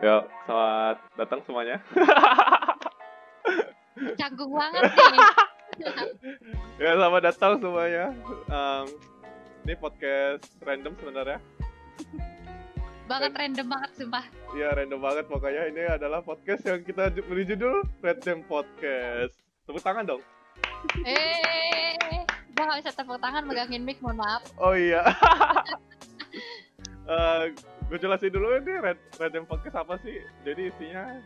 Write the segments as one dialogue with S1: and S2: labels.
S1: Ya, selamat datang semuanya.
S2: Canggung banget nih.
S1: ya, selamat datang semuanya. Um, ini podcast random sebenarnya.
S2: banget random banget sumpah.
S1: Iya, random banget pokoknya. Ini adalah podcast yang kita beri judul Random Podcast. Tepuk tangan dong.
S2: Eh, gua gak bisa tepuk tangan megangin mic, mohon maaf.
S1: Oh iya. Eh, gue jelasin dulu ini Red- Random Podcast apa sih. Jadi isinya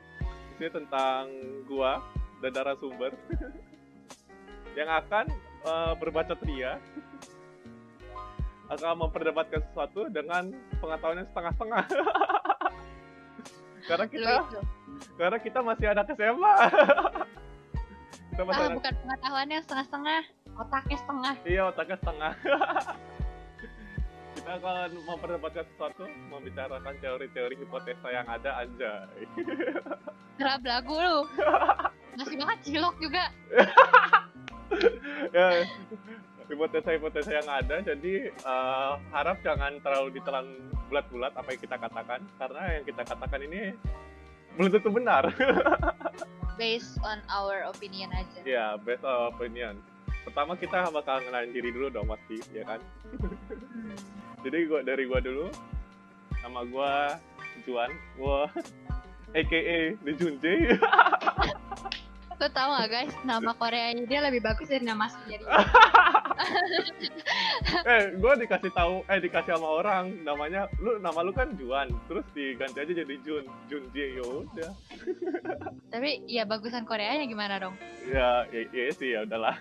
S1: isinya tentang gua dan narasumber yang akan eh, berbaca tria akan memperdebatkan sesuatu dengan pengetahuan yang setengah-setengah. karena kita karena kita masih anak SMA. kita masih
S2: Ah,
S1: anak
S2: bukan pengetahuannya setengah-setengah, otaknya setengah.
S1: Iya otaknya setengah. Kita akan memperdebatkan sesuatu, membicarakan teori-teori hipotesa yang ada anjay.
S2: Gerab lagu lu. Masih banget cilok juga.
S1: ya, hipotesa-hipotesa yang ada, jadi eh, harap jangan terlalu ditelan bulat-bulat apa yang kita katakan, karena yang kita katakan ini belum tentu benar.
S2: Based on our opinion aja.
S1: ya, based on opinion. Pertama kita bakal ngenalin diri dulu dong pasti, ya kan?
S2: Hmm.
S1: Jadi gua dari gua dulu. Nama gua Juan. Gua AKA The Junjae.
S2: Lu tau gak guys, nama Koreanya dia lebih bagus dari nama aslinya dia.
S1: eh, gua dikasih tahu eh dikasih sama orang namanya lu nama lu kan Juan, terus diganti aja jadi Jun, Junjae ya udah.
S2: Tapi ya bagusan Koreanya gimana dong?
S1: Ya, ya, ya sih ya udahlah.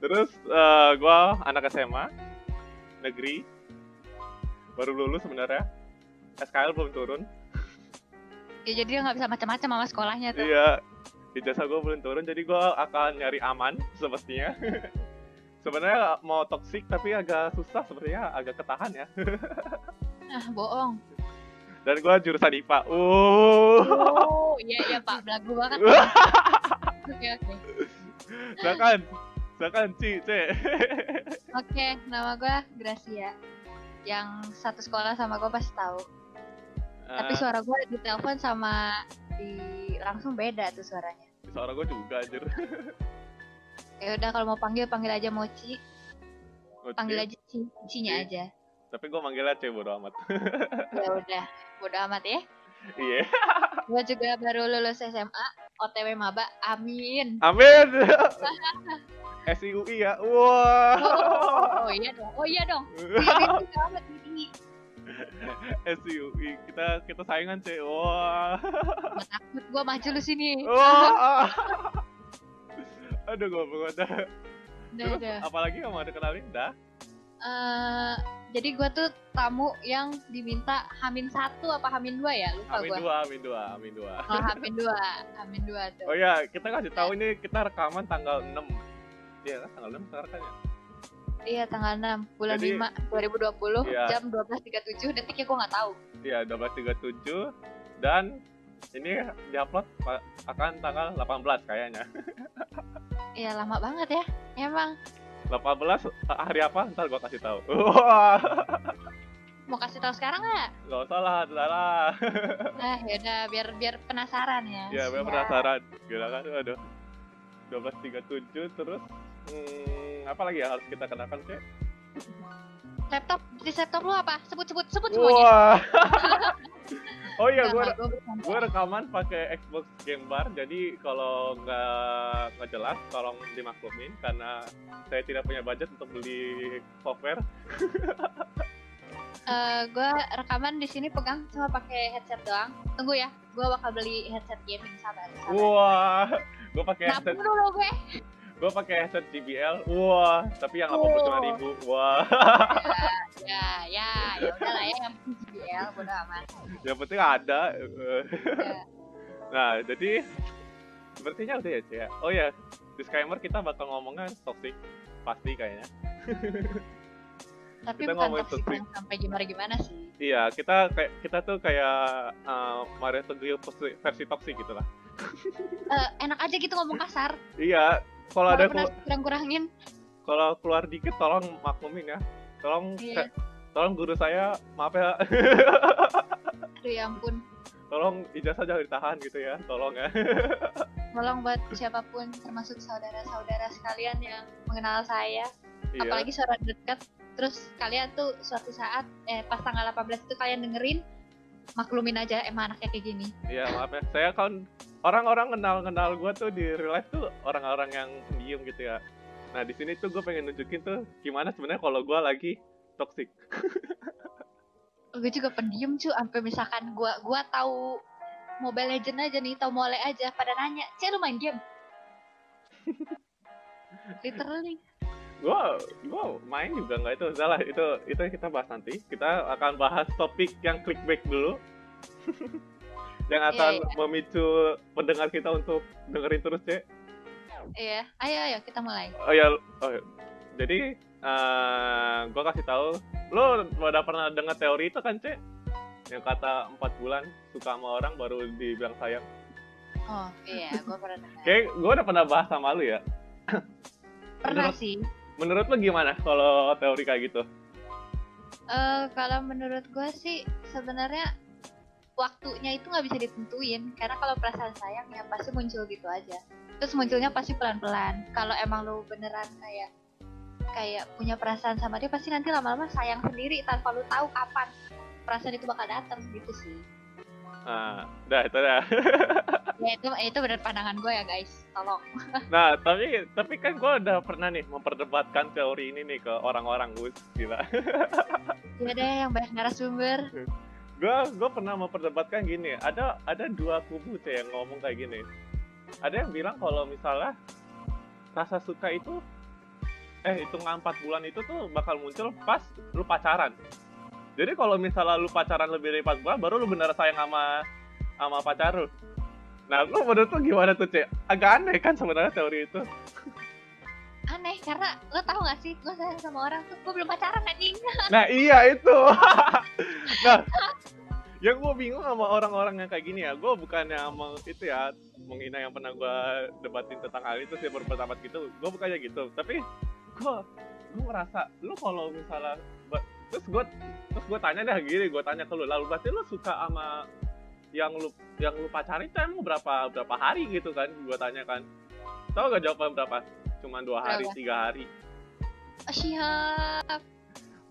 S1: terus eh, gua anak SMA negeri baru lulus sebenarnya. SKL belum turun.
S2: Ya jadi dia nggak bisa macam-macam sama sekolahnya tuh.
S1: Iya, ijazah gue belum turun, jadi gue akan nyari aman sepertinya. Sebenarnya mau toxic tapi agak susah sepertinya, agak ketahan ya.
S2: Ah, bohong.
S1: Dan gue jurusan IPA. Uh,
S2: Oh, iya iya Pak, belagu banget. Oke oke.
S1: silakan, silakan Ci, C.
S2: Oke, nama gue Gracia. Yang satu sekolah sama gue pasti tahu. Tapi
S1: Ah,
S2: suara gue di telepon sama di langsung beda tuh suaranya.
S1: suara gue juga anjir.
S2: Ya udah kalau mau panggil panggil aja Mochi,
S1: Mochi.
S2: panggil aja Ci, Cinya
S1: Ci.
S2: aja.
S1: Tapi gue manggilnya C bodo amat.
S2: Ya udah, bodo amat ya.
S1: Iya.
S2: Gue juga baru lulus SMA, OTW maba. Amin.
S1: Amin. SIUI ya. Wah.
S2: Oh, oh iya dong. Oh iya dong. Iya.
S1: SIUI kita kita saingan C. Wah.
S2: Gua takut gue maju lu sini.
S1: Wah. Aduh gue udah.
S2: Udah,
S1: Terus
S2: udah.
S1: apalagi yang mau dikenalin? Dah.
S2: Eh, jadi gue tuh tamu yang diminta Hamin satu apa Hamin dua ya? Lupa gue.
S1: dua, amin dua, amin dua.
S2: Oh, Hamin dua, Hamin dua tuh.
S1: Oh ya, kita kasih tahu ini kita rekaman tanggal 6 Iya kan tanggal 6 sekarang kan ya?
S2: Iya tanggal 6 bulan
S1: Jadi-
S2: 5 2020
S1: Iya.
S2: jam 12.37 detiknya gue nggak tahu.
S1: Iya, 12.37 dan ini diupload akan tanggal 18 kayaknya.
S2: Iya lama banget ya. Emang
S1: 18 hari apa? Ntar gua kasih tahu.
S2: Mau kasih tahu sekarang nggak?
S1: nggak usah lah, udah lah.
S2: Nah yaudah biar biar penasaran ya.
S1: Ya, gue
S2: Siap.
S1: penasaran. Gila kan, aduh. 12.37 terus hmm, apa lagi yang harus kita kenakan sih?
S2: Laptop di laptop lu apa? Sebut sebut sebut semuanya.
S1: Wah. oh iya, gue gue rekaman pakai Xbox Game Bar jadi kalau nggak nggak jelas tolong dimaklumin karena saya tidak punya budget untuk beli software
S2: Eh, gue rekaman di sini pegang cuma pakai headset doang. Tunggu ya, gue bakal beli headset gaming sabar. sabar.
S1: wah gue pakai
S2: Nabung
S1: headset
S2: dulu gue.
S1: Gue pakai headset JBL wah tapi yang delapan puluh ribu wah
S2: Ya, ya, ya udah lah ya yang JBL bodo amat.
S1: yang penting ada
S2: Ya.
S1: nah jadi sepertinya udah ya Cia oh ya disclaimer kita bakal ngomongnya toxic pasti kayaknya
S2: Tapi
S1: Kita
S2: bukan
S1: ngomongin
S2: toxic
S1: toxic.
S2: sampai gimana-gimana sih.
S1: iya kita kayak kita tuh kayak uh, Mario Teguh versi toxic gitu lah
S2: Eh, enak aja gitu ngomong kasar.
S1: iya kalau ada kelu-
S2: kurang-kurangin.
S1: kalau keluar dikit tolong maklumin ya tolong
S2: Iya.
S1: tolong guru saya maaf ya
S2: Aduh ya ampun.
S1: Tolong ijazah jangan ditahan gitu ya, tolong ya.
S2: Tolong buat siapa pun termasuk saudara-saudara sekalian yang mengenal saya,
S1: Iya.
S2: apalagi saudara dekat. Terus kalian tuh suatu saat eh pas tanggal 18 itu kalian dengerin maklumin aja emang anaknya kayak gini.
S1: Iya maaf ya, saya kan orang-orang kenal-kenal gue tuh di real life tuh orang-orang yang pendiam gitu ya. Nah di sini tuh gue pengen nunjukin tuh gimana sebenarnya kalau gue lagi toxic.
S2: gue juga pendiam cu sampai misalkan gua gua tahu Mobile Legend aja nih tahu mole aja pada nanya cek lu main game literally
S1: Gue gue main juga nggak itu salah itu itu kita bahas nanti. Kita akan bahas topik yang clickbait dulu. yang
S2: Iya,
S1: akan
S2: iya.
S1: memicu pendengar kita untuk dengerin terus cek.
S2: iya ayo ayo kita mulai
S1: Oh ya, oh, ya. jadi eh gue kasih tahu, lo udah pernah dengar teori itu kan cek? Yang kata empat bulan suka sama orang baru dibilang sayang.
S2: oh iya gua pernah dengar
S1: Kayak gue udah pernah bahas sama lu ya.
S2: pernah
S1: menurut-
S2: sih
S1: Menurut lo gimana kalau teori kayak gitu?
S2: Eh kalau menurut gua sih sebenarnya waktunya itu nggak bisa ditentuin. Karena kalau perasaan sayang ya pasti muncul gitu aja. Terus munculnya pasti pelan-pelan. Kalau emang lu beneran kayak kayak punya perasaan sama dia pasti nanti lama-lama sayang sendiri tanpa lu tahu kapan perasaan itu bakal datang gitu sih.
S1: Nah, udah itu dah.
S2: ya itu itu bener pandangan gue ya guys. Tolong.
S1: Nah, tapi tapi kan gue udah pernah nih memperdebatkan teori ini nih ke orang-orang gue gila.
S2: ya deh yang banyak narasumber
S1: gue gue pernah memperdebatkan gini ada ada dua kubu sih yang ngomong kayak gini. Ada yang bilang kalau misalnya rasa suka itu eh hitungan 4 bulan itu tuh bakal muncul pas lu pacaran. Jadi kalau misalnya lu pacaran lebih dari 4 bulan baru lu bener sayang sama sama pacar lu. Nah lu menurut lu gimana tuh cek agak aneh kan sebenarnya teori itu
S2: aneh karena lo tau gak sih gue sayang sama orang tuh gue belum pacaran anjing
S1: Nah iya itu. nah, yang gue bingung sama orang-orang yang kayak gini ya, gue bukannya mau itu ya menghina yang pernah gue debatin tentang hal itu sih berpendapat gitu, gue bukannya gitu. Tapi gue gue merasa lu kalau misalnya terus gue terus gue tanya deh gini, gue tanya ke lu, lalu berarti lu suka sama yang lu yang lu pacarin itu emang berapa berapa hari gitu kan? Gue tanya kan. Tahu gak jawaban berapa? Cuma dua hari,
S2: Berapa?
S1: tiga hari.
S2: oh, siap.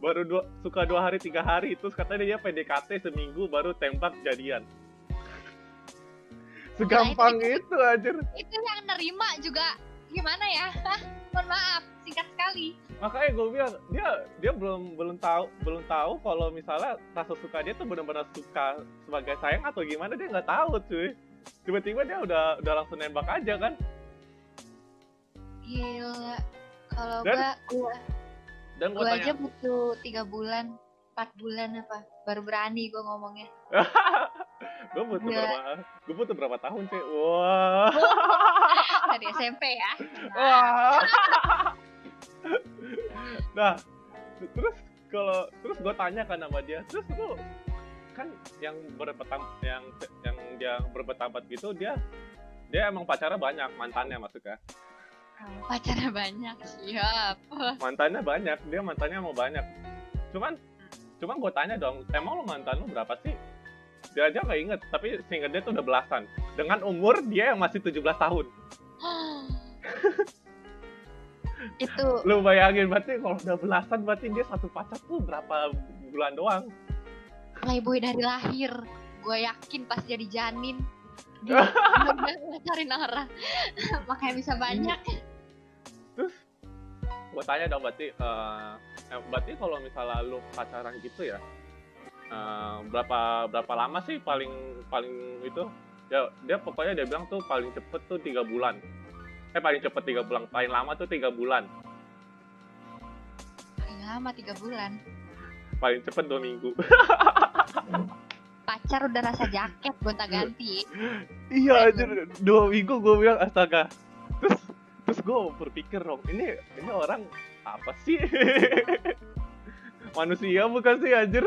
S1: Baru dua suka dua hari tiga hari. Terus katanya dia PDKT seminggu baru tembak jadian. Segampang itu aja
S2: itu yang nerima juga. Gimana ya? Mohon maaf singkat sekali.
S1: Makanya gue bilang dia dia belum belum tahu belum tahu kalau misalnya rasa suka dia tuh benar-benar suka sebagai sayang atau gimana dia nggak tahu cuy. Tiba-tiba dia udah udah langsung nembak aja kan
S2: gila. Kalau gua gua
S1: dan gue
S2: gua
S1: tanya.
S2: aja butuh tiga bulan empat bulan apa baru berani gua ngomongnya.
S1: Gue butuh
S2: Gila.
S1: berapa? Gue butuh berapa tahun cuy wah.
S2: Dari SMP ya?
S1: Wah. nah, terus kalau terus gue tanya kan sama dia, terus lu kan yang berpetam yang yang dia berpetampat gitu dia dia emang pacarnya banyak mantannya maksudnya
S2: pacarnya banyak siap.
S1: Mantannya banyak dia mantannya mau banyak. Cuman cuman gue tanya dong emang lu mantan lu berapa sih? Dia aja nggak inget tapi seingat dia tuh udah belasan. Dengan umur dia yang masih 17 tahun.
S2: Itu
S1: lu bayangin berarti kalau udah belasan berarti dia satu pacar tuh berapa bulan doang?
S2: Playboy dari lahir. Gue yakin pas jadi janin dia ngajarin orang makanya bisa banyak.
S1: Gue tanya dong berarti eh, eh, berarti kalau misalnya lu pacaran gitu ya eh, berapa berapa lama sih paling paling itu? Ya dia pokoknya dia bilang tuh paling cepet tuh tiga bulan. Eh paling cepet tiga bulan. Paling lama tuh tiga bulan.
S2: Paling lama tiga bulan.
S1: Paling cepet dua minggu
S2: pacar udah rasa jaket gonta ganti.
S1: Iya aja dua minggu gue bilang astaga. Terus terus gue berpikir dong ini ini orang apa sih? Manusia bukan sih anjir.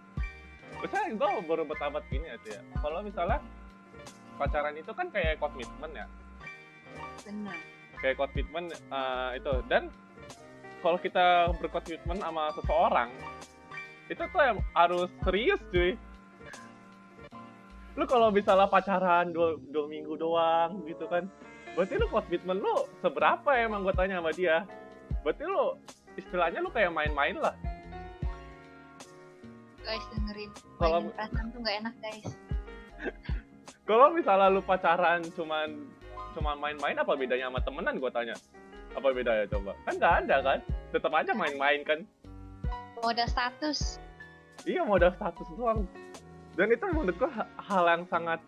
S1: Misalnya gue baru bertabat gini aja ya. Kalau misalnya pacaran itu kan kayak komitmen ya.
S2: Bener
S1: kayak komitmen eh, itu. Dan kalau kita berkomitmen sama seseorang itu tuh harus serius cuy lu kalau misalnya pacaran dua, dua minggu doang gitu kan berarti lu komitmen lu seberapa emang gue tanya sama dia? Berarti lu istilahnya lu kayak main-main lah.
S2: Guys dengerin.
S1: Kalau-
S2: perasaan tuh nggak enak guys.
S1: Kalau misalnya lu pacaran cuman cuman main-main apa bedanya sama temenan gue tanya? Apa bedanya coba? Kan nggak ada kan? Tetap aja main-main kan?
S2: Modal status.
S1: Iya modal status doang dan itu menurut gue ha- hal yang sangat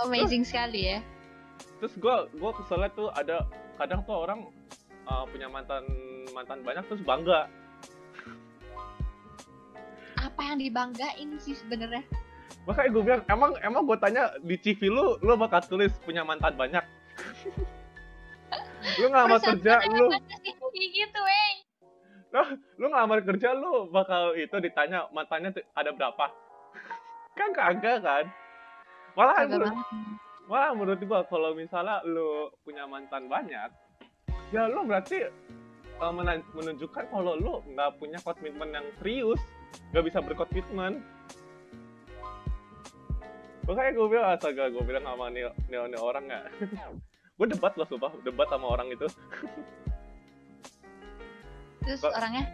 S2: amazing sekali ya.
S1: Terus gue gue keselnya tuh ada kadang tuh orang uh, punya mantan mantan banyak terus bangga.
S2: Apa yang dibanggain sih sebenarnya?
S1: Makanya gue bilang emang emang gue tanya di CV lu lu bakal tulis punya mantan banyak? Lu ngelamar kerja lu
S2: gitu wey
S1: lu ngelamar kerja lu bakal itu ditanya mantannya tuh ada berapa? Kan kagak kan? Malah
S2: Kagak
S1: menurut, malah menurut gua kalau misalnya lu punya mantan banyak ya lu berarti uh, menunjukkan kalau lu nggak punya komitmen yang serius nggak bisa berkomitmen. Makanya gue bilang astaga gue bilang sama nih orang nggak? Gue debat loh sumpah debat sama orang itu
S2: terus
S1: Kok-
S2: orangnya?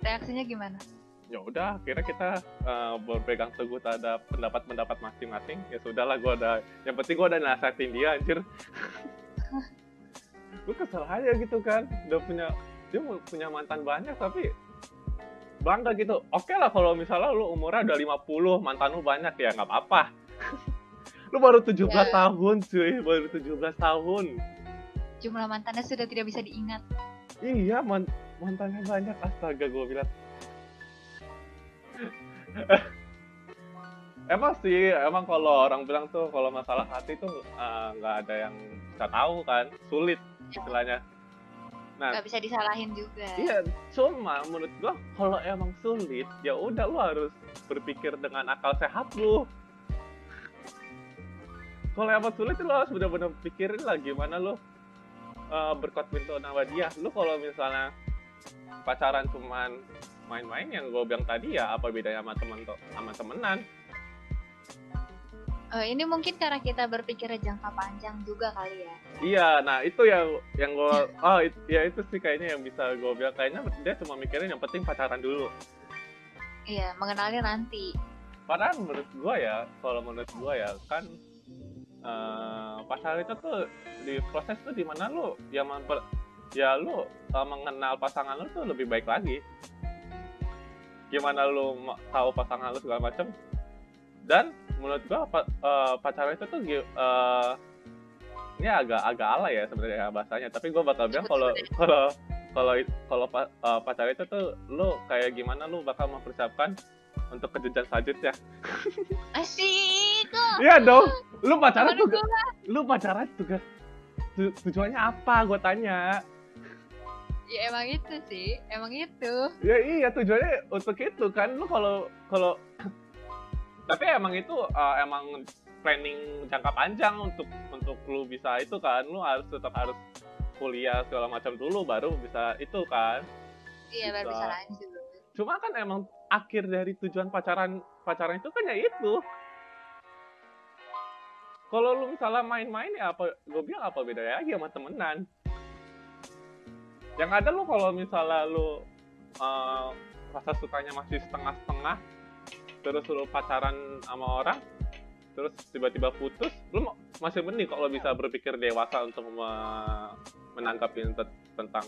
S2: Reaksinya gimana?
S1: Ya udah akhirnya kita uh, berpegang teguh terhadap pendapat-pendapat masing-masing. Ya sudahlah gue ada yang penting gue udah nasihatin dia anjir. Gue kesel aja gitu kan. Udah punya dia punya mantan banyak tapi bangga gitu. Oke lah kalau misalnya lu umurnya udah 50 mantan lu banyak ya nggak apa-apa. Lu baru 17
S2: Ya.
S1: tahun cuy baru 17 tahun.
S2: Jumlah mantannya sudah tidak bisa diingat
S1: Iya, man mantannya banyak astaga gue bilang. emang sih, emang kalau orang bilang tuh kalau masalah hati tuh eh, nggak ada yang bisa tahu kan, sulit istilahnya. Nah,
S2: nggak bisa disalahin juga
S1: iya, cuma menurut gua kalau emang sulit, ya udah lu harus berpikir dengan akal sehat lu. Kalau emang sulit, lu harus benar-benar pikirin lah gimana lu uh, berkomitmen sama dia. Lu kalau misalnya pacaran cuman main-main yang gue bilang tadi ya apa bedanya sama temen sama temenan?
S2: Eh, ini mungkin karena kita berpikirnya jangka panjang juga kali ya
S1: Iya, nah itu yang yang gue oh it- ya itu sih kayaknya yang bisa gue bilang kayaknya dia cuma mikirin yang penting pacaran dulu.
S2: iya mengenalnya nanti
S1: Padahal menurut gua ya, kalau menurut gua ya kan eh pacaran itu tuh di proses tuh di mana lu ya memper, ya lu eh, mengenal pasangan lu tuh lebih baik lagi. Gimana lu tahu pasangan lu segala macam. Dan menurut gua pa- eh, pacaran itu tuh eh, ini agak agak alay ya sebenarnya bahasanya, tapi gua bakal bilang kalau kalau kalau kalau pa- eh, pacaran itu tuh lu kayak gimana lu bakal mempersiapkan untuk ke jenjang selanjutnya.
S2: asik
S1: Iya dong. Lu pacaran tuh, lu pacaran juga tu- tujuannya apa? Gue tanya.
S2: ya emang itu sih emang itu
S1: Ya iya tujuannya untuk itu kan. Lu kalau kalau tapi emang itu uh, emang planning jangka panjang untuk untuk lu bisa itu kan. Lu harus tetap harus kuliah segala macam dulu baru bisa itu kan.
S2: iya baru
S1: Bisa.
S2: bisa lanjut
S1: Cuma kan emang akhir dari tujuan pacaran pacaran itu kan ya itu. Kalau lu misalnya main-main ya apa gue bilang apa bedanya lagi sama temenan. Yang ada lu kalau misalnya lu eh, rasa sukanya masih setengah-setengah terus lu pacaran sama orang terus tiba-tiba putus lu ma- masih mending kalau bisa berpikir dewasa untuk me- menanggapi te- tentang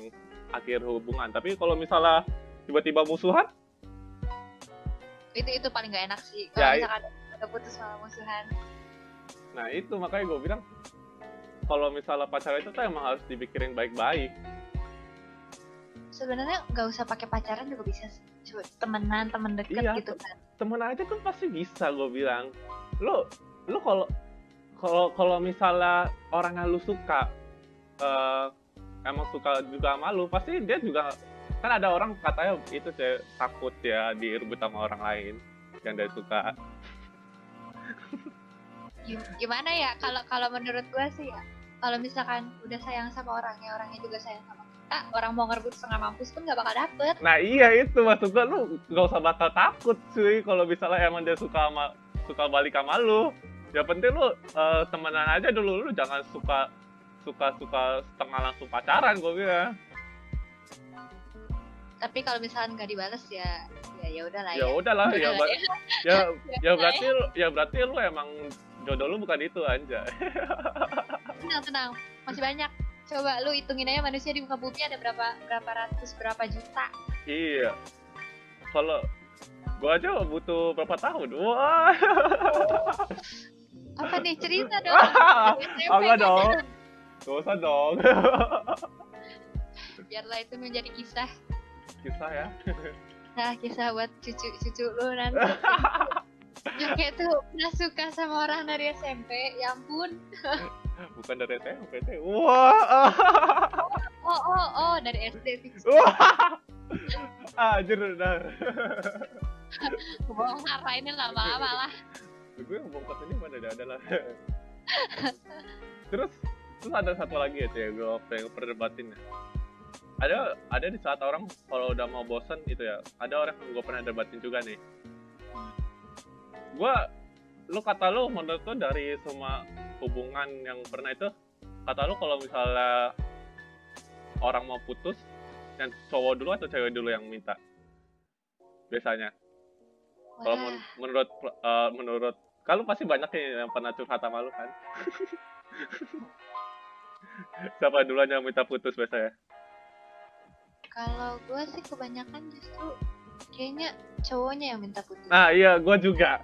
S1: akhir hubungan tapi kalau misalnya tiba-tiba musuhan
S2: itu itu paling gak enak sih
S1: Ya,
S2: kalau
S1: i-
S2: misalkan udah putus malah musuhan
S1: Nah itu makanya gue bilang kalau misalnya pacaran itu tuh emang harus dipikirin baik-baik.
S2: sebenarnya nggak usah pakai pacaran juga bisa. Cuma temenan temen deket
S1: Iya,
S2: gitu kan
S1: Temen aja kan pasti bisa gue bilang. Lu lu kalau kalau kalau misalnya orang yang lu suka eh, emang suka juga sama lu pasti dia juga kan ada orang katanya itu sih takut ya direbut sama orang lain yang dia suka.
S2: Gim- gimana ya kalau kalau menurut gua sih ya kalau misalkan udah sayang sama orangnya orangnya juga sayang sama kita orang mau ngerebut setengah mampus pun nggak bakal dapet
S1: Nah iya itu maksud gua lu gak usah bakal takut cuy kalau misalnya emang dia suka sama suka balik sama lu. Ya penting lu eh, temenan aja dulu lu jangan suka suka suka setengah langsung pacaran gua bilang.
S2: Tapi kalau misalnya nggak dibales ya ya ya udahlah
S1: Ya
S2: ya
S1: udahlah ya
S2: ya.
S1: ya ya berarti ya berarti lu emang jodoh lu bukan itu aja.
S2: tenang tenang masih banyak coba lu hitungin aja manusia di muka bumi ada berapa berapa ratus berapa juta
S1: iya. Kalau gua aja butuh berapa tahun? Wah.
S2: apa nih cerita dong
S1: Enggak
S2: kan?
S1: dong. Gak usah dong.
S2: biarlah itu menjadi kisah
S1: Kisah ya.
S2: nah kisah buat cucu cucu lu nanti Joke tuh pernah suka sama orang dari SMP ya ampun
S1: Bukan dari SMP teh. Wah.
S2: oh oh oh dari SD fix
S1: Wah. Anjir dah.
S2: bohong ini lama-lama lah
S1: Gue ngomong pas ini mana ada lah. terus terus ada satu lagi ya tuh gue pengen perdebatin ya. Ada ada di saat orang kalau udah mau bosen itu ya, ada orang yang gue pernah debatin juga nih. Gue lu kata lu menurut lu dari semua hubungan yang pernah itu kata lu kalau misalnya orang mau putus yang cowok dulu atau cewek dulu yang minta? Biasanya. Kalau men- menurut eh, menurut kalau pasti banyak nih yang pernah curhat sama lu kan? Siapa duluan yang minta putus biasanya
S2: kalau gue sih kebanyakan justru kayaknya cowoknya yang minta putus.
S1: Nah iya gue juga.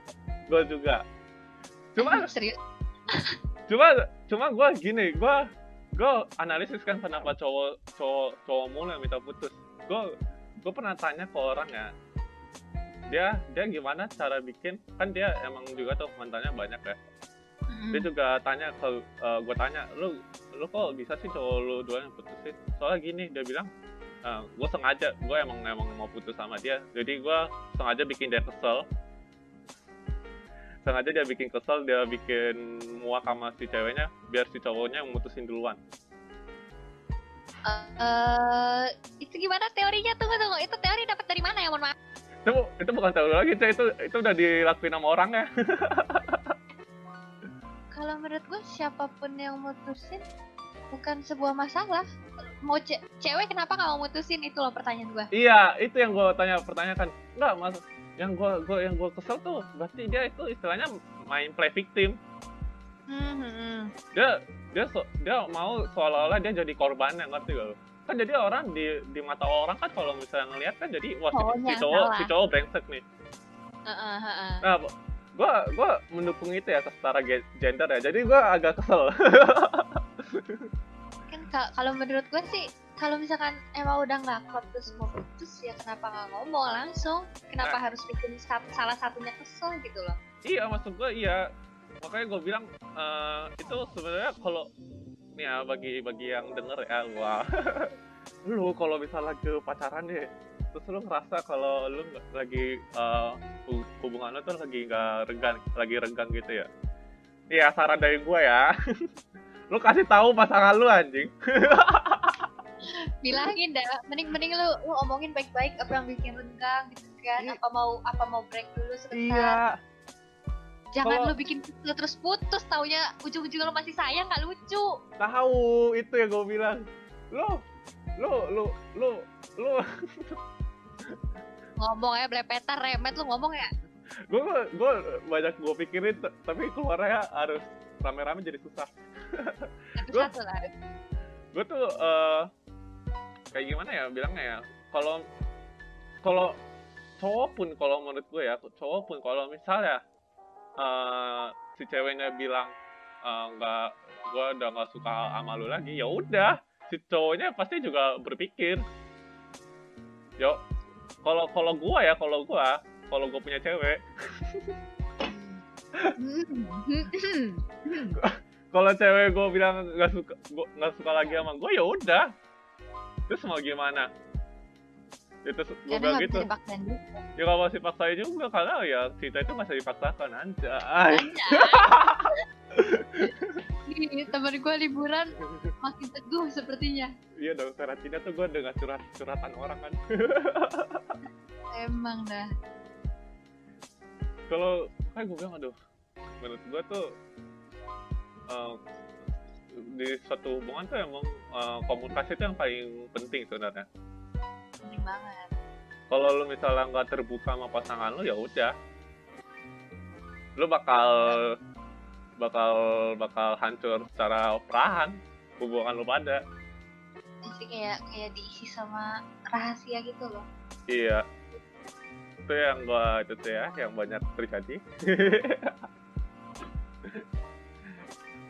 S1: Gue juga. Cuma
S2: serius?
S1: Cuma cuma gue gini gue gue analisis kan kenapa cowok cowok cowok mulu yang minta putus. Gue gue pernah tanya ke orang ya. Dia dia gimana cara bikin? Kan dia emang juga tuh mantannya banyak ya.
S2: Mm.
S1: dia juga tanya ke gue tanya lu lu kok bisa sih cowok lu dua yang putusin? Soalnya gini dia bilang gue sengaja gue emang emang mau putus sama dia. Jadi gue sengaja bikin dia kesel. Sengaja dia bikin kesel dia bikin muak sama si ceweknya biar si cowoknya yang mutusin duluan.
S2: Eh, itu gimana teorinya tunggu tunggu itu teori dapat dari mana ya? Mohon maaf.
S1: Itu itu bukan tahu lagi Cek. itu itu udah dilakuin sama orangnya.
S2: Kalau menurut gue siapa pun yang mutusin bukan sebuah masalah mau ce- cewek kenapa nggak mau mutusin? Itu loh pertanyaan gue
S1: iya itu yang gue tanya pertanyakan. Enggak mas. Yang gue gue yang gue kesel tuh berarti dia itu istilahnya main play victim.
S2: Hmm,
S1: dia dia so- dia mau seolah-olah dia jadi korbannya ngerti gak kan jadi orang di di mata orang kan kalau misalnya ngelihat kan jadi wah si, si cowok
S2: salah.
S1: si cowok brengsek nih. Nah gua gua mendukung itu ya secara ge- gender ya. Jadi gua agak kesel
S2: kalau menurut gue sih kalau misalkan emang udah nggak klop terus mau putus ya kenapa nggak ngomong langsung? Kenapa
S1: Nah.
S2: harus bikin salah satunya kesel gitu loh?
S1: Iya maksud gua iya. Makanya gua bilang eh, itu sebenarnya kalau nih ya bagi bagi yang denger ya wah lu kalau misalnya lagi pacaran deh terus lu ngerasa kalau lu lagi hu- hubungan lu tuh lagi nggak renggang lagi renggang gitu ya? Iya saran dari gue ya lu kasih tahu pasangan lu anjing.
S2: Bilangin dah mending mending lu lu omongin baik-baik apa yang bikin renggang gitu kan.
S1: Iya.
S2: apa mau apa mau break dulu sebentar.
S1: Iya.
S2: Jangan
S1: Kalau-
S2: lu bikin kesel terus putus taunya ujung-ujungnya lu masih sayang nggak lucu.
S1: Tahu itu yang gue bilang. Lu lu lu lu lu.
S2: Ngomong ya blepetan remet lu ngomong ya.
S1: Gue gue banyak gue pikirin tapi keluarnya harus rame-rame jadi susah. Gue tuh eh, kayak gimana ya bilangnya ya kalau kalau cowok pun kalau menurut gue ya cowok pun kalau misalnya eh, si ceweknya bilang eh, nggak gue udah nggak suka sama lu lagi ya udah si cowoknya pasti juga berpikir yo kalau kalau gue ya kalau gue kalau gue punya cewek kalau cewek gue bilang nggak suka nggak suka lagi sama gue ya udah. Terus mau gimana? Itu gue bilang gitu. ya kalau masih paksain juga karena ya kita itu masih dipaksakan aja
S2: temen gue liburan makin teguh sepertinya.
S1: iya dong karantina tuh gue dengar curhat curhatan orang kan.
S2: Emang dah.
S1: kalau kayak gue bilang aduh menurut gue tuh eh, di suatu hubungan tuh emang eh, komunikasi itu yang paling penting sebenarnya
S2: Penting banget.
S1: kalau lu misalnya nggak terbuka sama pasangan lu ya udah lu bakal bakal bakal hancur secara perlahan hubungan lu pada
S2: Jadi kayak kayak diisi sama rahasia gitu loh.
S1: iya itu yang gua itu tuh ya yang banyak terjadi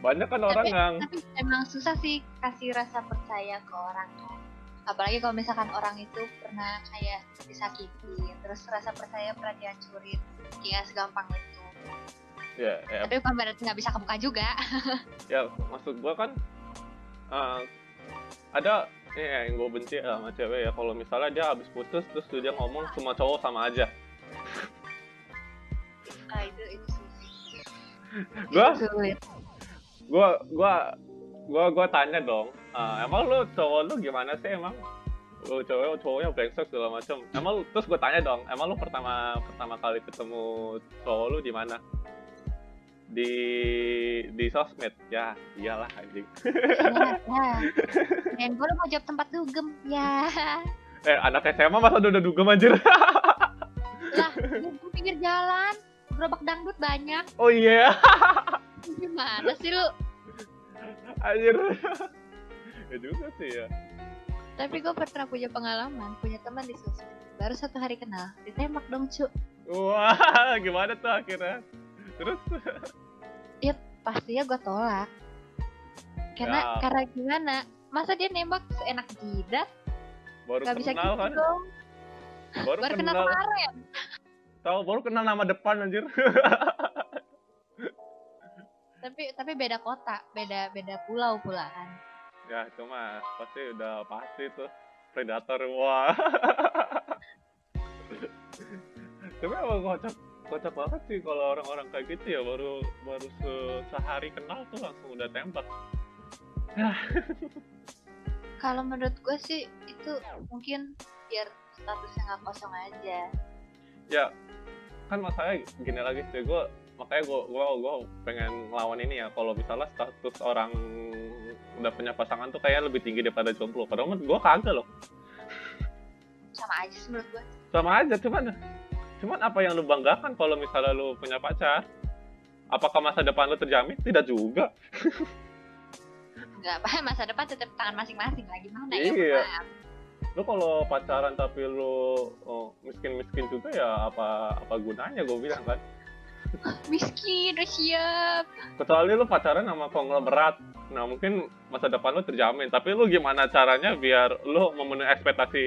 S1: banyak kan orang
S2: Tapi-
S1: yang
S2: Tapi emang susah sih kasih rasa percaya ke orang kan. Apalagi kalau misalkan orang itu pernah kayak disakiti, terus rasa percaya pernah dihancurin. Ya segampang itu.
S1: ya, ya
S2: Tapi bukan berarti nggak bisa kebuka juga.
S1: ya maksud gua kan eh, ada ya, yang gue benci sama cewek ya. Kalau misalnya dia habis putus terus dia ngomong semua cowok sama aja.
S2: Ah itu itu
S1: gua? Gua gua gua tanya dong. "Ah, emang lu cowok lu gimana sih emang? Lu cowok cowoknya brengsek segala macam emang lu terus gua tanya dong emang lu pertama pertama kali ketemu cowok lu di mana di di sosmed ya iyalah anjing
S2: Ya, ya. Dan gue mau jawab tempat dugem. Ya.
S1: eh anak SMA masa udah udah dugem anjir
S2: Lah, gue pinggir jalan. Gerobak dangdut banyak.
S1: oh iya
S2: Gimana sih lu?
S1: anjir ya juga sih ya
S2: Tapi gue pernah punya pengalaman, punya teman di sosmed. Baru satu hari kenal, ditembak dong cu.
S1: wah gimana tuh akhirnya terus
S2: Pastinya gue tolak. Karena
S1: Ya.
S2: karena gimana? Masa dia nembak seenak jidat?
S1: baru
S2: Gak bisa
S1: kenal
S2: gitu
S1: kan
S2: dong.
S1: baru,
S2: Baru kenal
S1: kenal
S2: kemarin.
S1: tahu baru kenal nama depan anjir
S2: Tapi tapi beda kota, beda beda pulau pula kan.
S1: Ya, cuma pasti udah pasti tuh predator wah. Tapi emang kocak kocak banget sih kalau orang-orang kayak gitu ya baru baru se- sehari kenal tuh langsung udah tembak.
S2: Kalau menurut gue sih itu mungkin biar statusnya nggak kosong aja.
S1: Ya kan masalahnya gini lagi sih gue makanya gue gue gue pengen ngelawan ini ya kalau misalnya status orang udah punya pasangan tuh kayak lebih tinggi daripada jomblo padahal menurut gue kagak loh
S2: Sama aja sih menurut gue.
S1: sama aja cuman cuman apa yang lu banggakan kalau misalnya lu punya pacar apakah masa depan lu terjamin tidak juga
S2: Nggak apa masa depan tetap tangan masing-masing lagi mana
S1: Iya.
S2: ya. Maaf.
S1: lu kalau pacaran tapi lu miskin miskin juga ya apa apa gunanya gue bilang kan
S2: Miskin, udah siap.
S1: kecuali lu pacaran sama konglomerat nah mungkin masa depan lu terjamin tapi lu gimana caranya biar lu memenuhi ekspektasi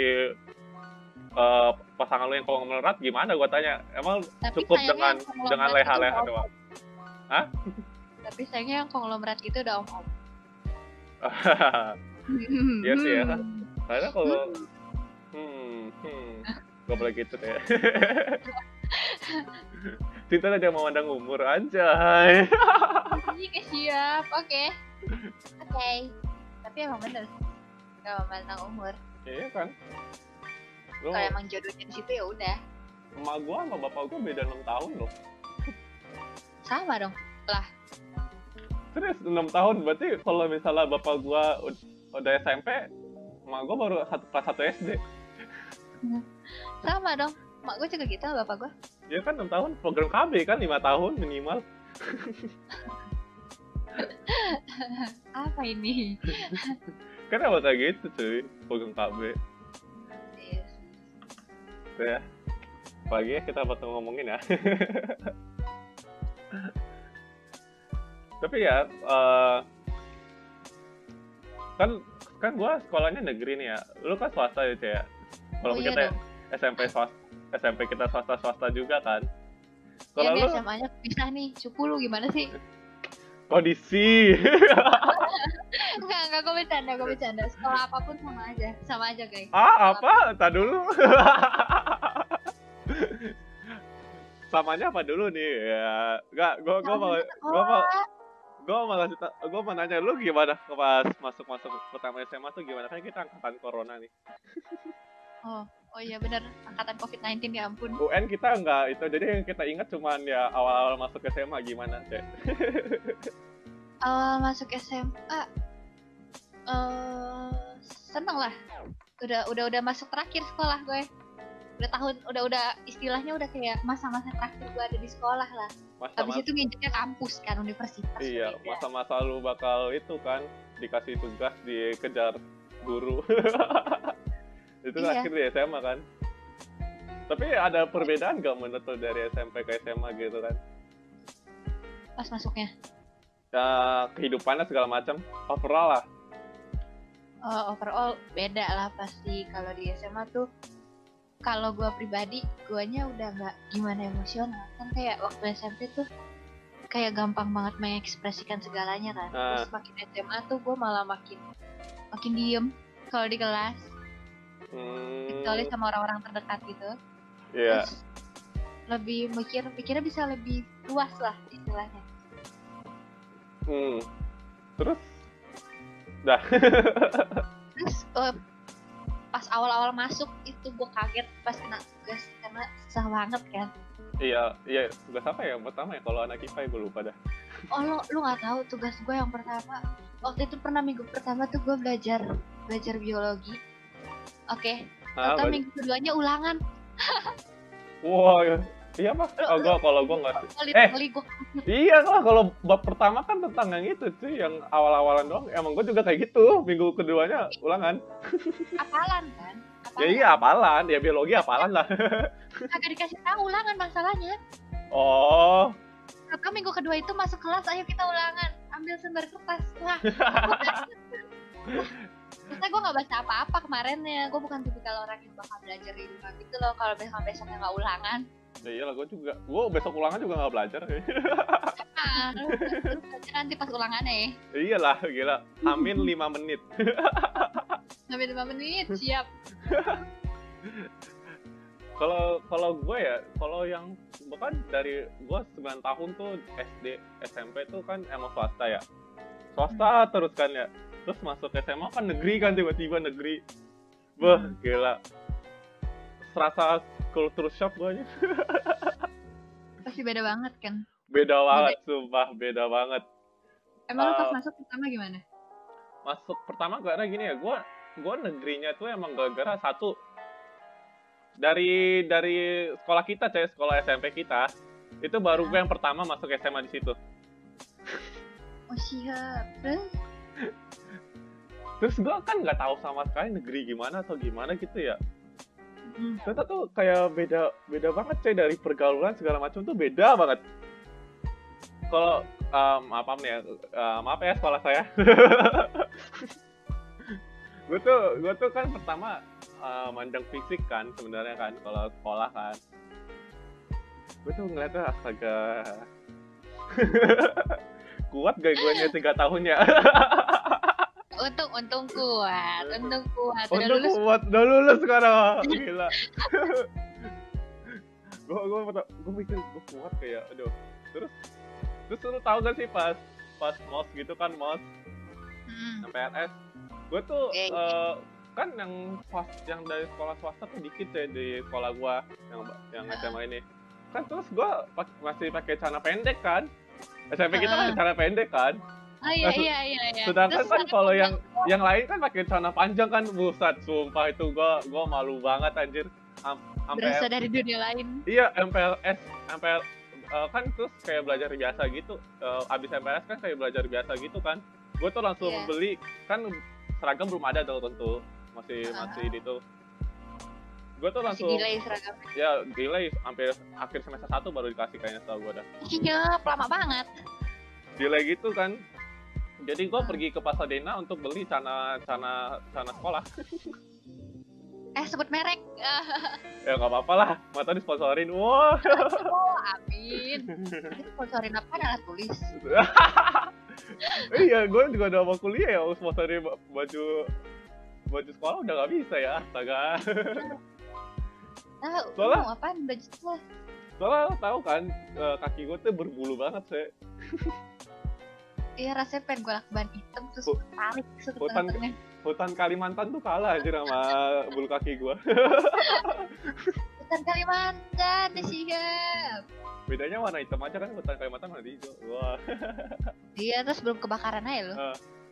S1: eh, pasangan lu yang konglomerat gimana gue tanya emang
S2: Tapi
S1: cukup dengan dengan leha-leha doang
S2: om-om. Tapi sayangnya yang konglomerat gitu udah om-om.
S1: Iya sih ya.
S2: Hmm.
S1: Karena kalau hmm, hmm, gak boleh gitu deh. Cinta tidak memandang umur anjay.
S2: Iya siap, oke. Oke. Tapi emang bener. Gak memandang umur.
S1: Iya kan?
S2: Kalau emang jodohnya di situ ya udah.
S1: emak gua sama bapak gua beda 6 tahun loh.
S2: Sama dong.
S1: Serius 6 tahun berarti kalau misalnya bapak gua ud- udah SMP, emak gua baru satu kelas 1 SD.
S2: Sama dong. Mak gue juga gitu sama bapak gue.
S1: Ya kan 6 tahun program KB kan 5 tahun minimal.
S2: Apa ini?
S1: Kenapa kayak gitu cuy program KB?
S2: Iya.
S1: Tuh ya. Pagi ya kita bakal ngomongin ya. Tapi ya, eh, kan kan gua sekolahnya negeri nih ya. Lu kan swasta ya, Cek, ya. Kalau
S2: Oh, iya
S1: kita
S2: dong.
S1: SMP swasta, SMP kita swasta-swasta juga kan.
S2: Ya
S1: Kalau
S2: biar
S1: lu
S2: SMA-nya pisah nih. Cupu lu gimana sih?
S1: Kondisi.
S2: Enggak, enggak, gue bercanda, gue bercanda. Sekolah apa pun sama aja. Sama aja, guys.
S1: ah, apa? Tak dulu. Samanya apa dulu nih? Ya, enggak, gua gua mau gua mau gue malah gue mau nanya lu gimana pas masuk masuk pertama SMA tuh gimana kan kita angkatan corona nih
S2: oh oh iya benar angkatan covid 19 ya ampun.
S1: UN kita enggak itu jadi yang kita ingat cuman ya awal-awal masuk SMA gimana cek?
S2: Awal masuk SMA uh, seneng lah. Udah udah udah masuk terakhir sekolah gue. Udah tahun udah udah istilahnya udah kayak masa-masa terakhir gue ada di sekolah lah. Masa habis itu nginjeknya kampus kan universitas
S1: iya masa-masa lu bakal itu kan dikasih tugas dikejar guru itu iya. akhir di SMA kan? Tapi ada perbedaan gak menurut dari SMP ke SMA gitu kan
S2: pas masuknya?
S1: Ya kehidupannya segala macam. Overall lah.
S2: Uh, overall beda lah pasti kalau di SMA tuh. Kalau gue pribadi guanya udah nggak gimana emosional. Kan kayak waktu SMP tuh kayak gampang banget mengekspresikan segalanya kan nah. terus makin SMA tuh gue malah makin makin diem kalau di kelas hmm. kecuali sama orang-orang terdekat gitu.
S1: Yeah.
S2: terus lebih mikir pikirnya bisa lebih luas lah istilahnya.
S1: Hmm. terus? Dah.
S2: Terus uh, pas awal-awal masuk itu gue kaget pas kena tugas karena susah banget kan.
S1: Iya iya tugas apa ya? Pertama ya? Kalau anak IPA ya gue lupa dah.
S2: Oh lo lu nggak tahu tugas gue yang pertama. Waktu itu pernah minggu pertama tuh gue belajar belajar biologi oke okay. Ah, minggu keduanya ulangan
S1: wah wow, Iya pak? Oh gua kalau gua nggak. Eh, gua... iya lah kalau bab pertama kan tentang yang itu sih, yang awal-awalan doang. Emang gua juga kayak gitu. Minggu keduanya ulangan.
S2: Apalan kan?
S1: Apalan. Ya iya apalan, ya biologi apalan lah.
S2: Kagak dikasih tahu ulangan masalahnya.
S1: Oh.
S2: Maka minggu kedua itu masuk kelas, ayo kita ulangan. Ambil sumber kertas. Wah. Terusnya gue gak baca apa-apa kemarinnya. Gue bukan tipikal orang yang bakal belajar di rumah gitu loh. Kalau besok besoknya gak ulangan.
S1: Ya iyalah gue juga. Gue besok ulangan juga gak belajar.
S2: Ah, nanti pas ulangannya ya.
S1: Iyalah, gila. Amin 5 menit.
S2: Amin 5 menit, siap.
S1: Kalau kalau gue ya, kalau yang bukan dari gue 9 tahun tuh SD, SMP tuh kan emang swasta ya. Swasta hmm. terus kan ya. Terus masuk SMA kan negeri kan tiba-tiba negeri. Wah, hmm. gila. Serasa culture shock gue aja.
S2: Pasti beda banget kan?
S1: Beda banget, beda. sumpah beda banget.
S2: Emang uh, pas masuk pertama gimana?
S1: Masuk pertama karena gini ya, gue gue negerinya tuh emang gara-gara satu dari dari sekolah kita cewek sekolah SMP kita itu baru gue yang pertama masuk SMA di situ.
S2: Oh siap. Terus?
S1: Terus gue kan nggak tahu sama sekali negeri gimana atau gimana gitu ya. Hmm. ternyata tuh kayak beda beda banget coy dari pergaulan segala macam tuh beda banget. Kalau um, apa nih ya uh, maaf ya sekolah saya. Gue tuh gue tuh kan pertama uh, mandang fisik kan sebenarnya kan kalau sekolah kan. Gue tuh ngeliatnya astaga kuat gak gue nya tiga tahun ya
S2: untung untung kuat untung kuat.
S1: Udah untung lulus? kuat udah lulus sekarang. Gila. Gue gue gue mikir gue kuat kayak aduh. Terus terus lu tahu gak sih pas pas mos gitu kan mos hmm. PNS gue tuh okay. uh, eh, kan yang pas yang dari sekolah swasta tuh dikit ya di sekolah gue yang yang SMA ini. Kan terus gue masih pakai celana pendek kan SMP kita masih celana pendek kan
S2: Oh iya iya iya iya.
S1: Sedangkan Terus kan kalau yang yang lain kan pakai celana panjang kan buset sumpah itu gua gua malu banget anjir.
S2: Am Berasa dari dunia lain.
S1: Iya, MPLS, MPL uh, kan terus kayak belajar biasa gitu. Uh, abis MPLS kan kayak belajar biasa gitu kan. Gue tuh langsung yeah. beli kan seragam belum ada tuh tentu masih uh-huh. masih di tuh gue tuh langsung
S2: delay seragam.
S1: ya delay sampai akhir semester satu baru dikasih kayaknya tau gue dah.
S2: Iya lama banget.
S1: Delay gitu kan. Jadi gue pergi ke Pasadena untuk beli cana cana cana sekolah.
S2: Eh sebut merek.
S1: Ya nggak apa-apa lah. Mata disponsorin. Wow
S2: oh amin. Sponsorin apa adalah tulis.
S1: Iya gue juga udah mau kuliah ya. Sponsorin baju baju sekolah udah nggak bisa ya. Astaga
S2: nah, soalnya mau apa baju sekolah
S1: soalnya lo tau kan eh, kaki gue tuh berbulu banget sih
S2: Iya rasanya pengen gue lakban hitam terus tarik
S1: hutan- hutan Kalimantan tuh kalah aja sama bulu kaki gua.
S2: Hutan Kalimantan siap.
S1: bedanya warna hitam aja kan hutan Kalimantan warna hijau. Wah.
S2: Iya terus belum kebakaran aja loh.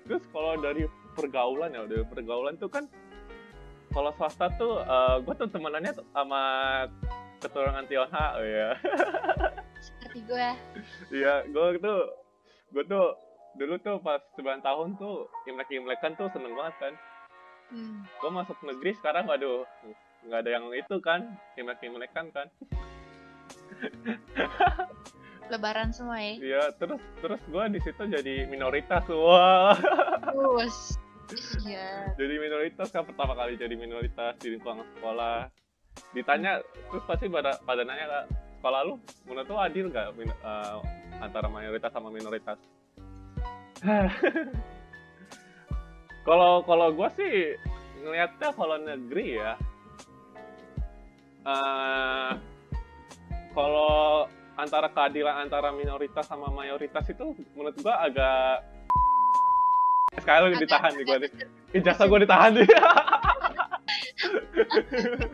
S1: terus kalau dari pergaulan ya dari pergaulan tuh kan kalau swasta tuh eh, gua tuh temenannya sama keturunan Tionghoa oh ya
S2: Seperti gue.
S1: Iya, gue tuh, gue tuh dulu tuh pas 9 tahun tuh imlek-imlekan tuh seneng banget kan.
S2: Hmm.
S1: Gue masuk negeri sekarang, waduh, nggak ada yang itu kan, imlek-imlekan kan.
S2: Lebaran semua ya.
S1: Iya, terus terus gue di situ jadi minoritas, wah,
S2: Terus. Iya.
S1: jadi minoritas kan pertama kali jadi minoritas di lingkungan sekolah. Ditanya, terus pasti pada pada nanya kak, sekolah lu menurut lu adil nggak eh, antara mayoritas sama minoritas? Kalau kalau gue sih ngelihatnya kalau negeri ya, eh kalau antara keadilan antara minoritas sama mayoritas itu menurut gua agak sekali
S2: Agak-
S1: ditahan nih gua nih. Ijazah gua ditahan nih.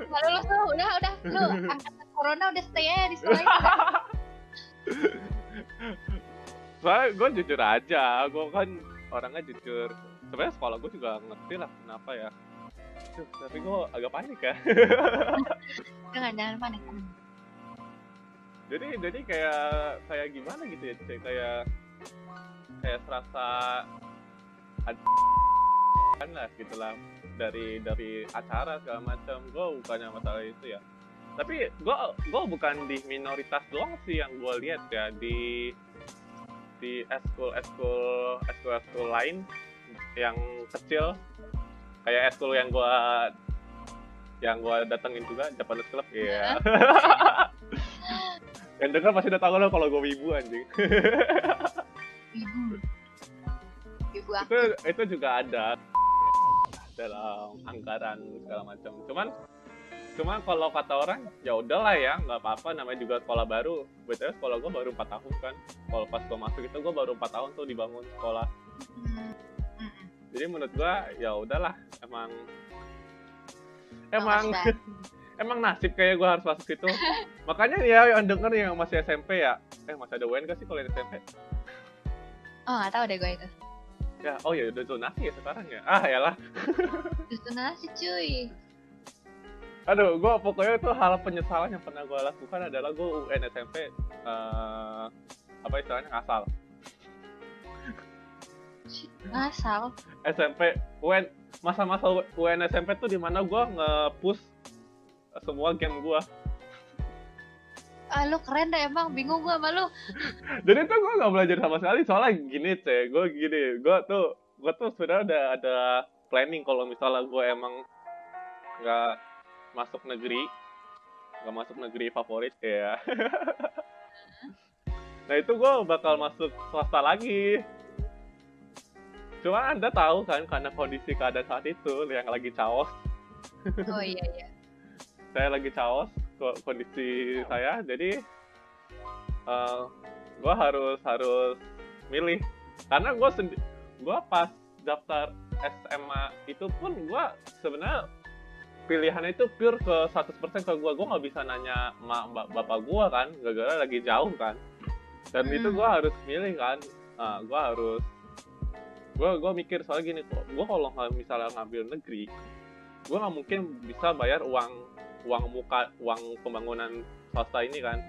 S2: Kalau lu tuh udah udah lu angkatan corona udah stay aja di sekolah itu.
S1: Soalnya gue jujur aja, gue kan orangnya jujur. Sebenarnya sekolah gue juga ngerti lah kenapa ya. Duh, tapi gue agak panik ya.
S2: Jangan jangan panik.
S1: jadi jadi kayak kayak gimana gitu ya kayak kayak serasa kan lah gitu lah. Dari dari acara segala macam. Gue bukannya masalah itu ya. Tapi gue gue bukan di minoritas doang sih yang gue lihat ya. Di di eskul eskul eskul eskul lain yang kecil. Kayak eskul yang gue yang gue datengin juga Japanese Club ya yang denger pasti udah tau lo kalau gue wibu anjing.
S2: Ibu. Aku.
S1: itu itu juga ada dalam anggaran segala macam. Cuman cuman kalau kata orang ya udahlah ya nggak apa-apa. Namanya juga sekolah baru. Btw sekolah gue baru 4 tahun kan. Kalau pas gue masuk itu gue baru 4 tahun tuh dibangun sekolah.
S2: Hmm. Mm-mm.
S1: jadi menurut gue ya udahlah. Emang emang emang nasib kayak gue harus masuk situ. Makanya ya yang denger yang masih SMP ya. Eh masih ada UN gak sih kalau SMP
S2: Oh nggak tahu deh gue itu.
S1: Ya oh ya udah zonasi ya sekarang ya ah yalah
S2: Justru nasi cuy.
S1: Aduh, gue pokoknya itu hal penyesalan yang pernah gue lakukan adalah gue UN SMP eh apa istilahnya ngasal.
S2: Ngasal.
S1: SMP UN masa-masa UN SMP tuh di mana gue nge-push semua game gue.
S2: Ah lu keren deh emang bingung gue sama lu.
S1: Jadi tuh gue nggak belajar sama sekali soalnya gini ceh, gue gini, gue tuh gue tuh sebenarnya ada ada planning kalau misalnya gue emang nggak masuk negeri, nggak masuk negeri favorit ya. nah itu gue bakal masuk swasta lagi. Cuma anda tahu kan karena kondisi keadaan saat itu yang lagi caos,
S2: Oh iya iya.
S1: saya lagi caos kondisi saya. Jadi eh gue harus harus milih. Karena gue sendi gue pas daftar SMA itu pun gue sebenarnya pilihannya itu pure ke 100% ke gue gue nggak bisa nanya mak bap- bapak gue kan. Gara-gara lagi jauh kan. Dan
S2: Hmm.
S1: itu gue harus milih kan. Nah, gue harus gue gue mikir soal gini kok gue kalau misalnya ngambil negeri gue nggak mungkin bisa bayar uang uang muka uang pembangunan swasta ini kan.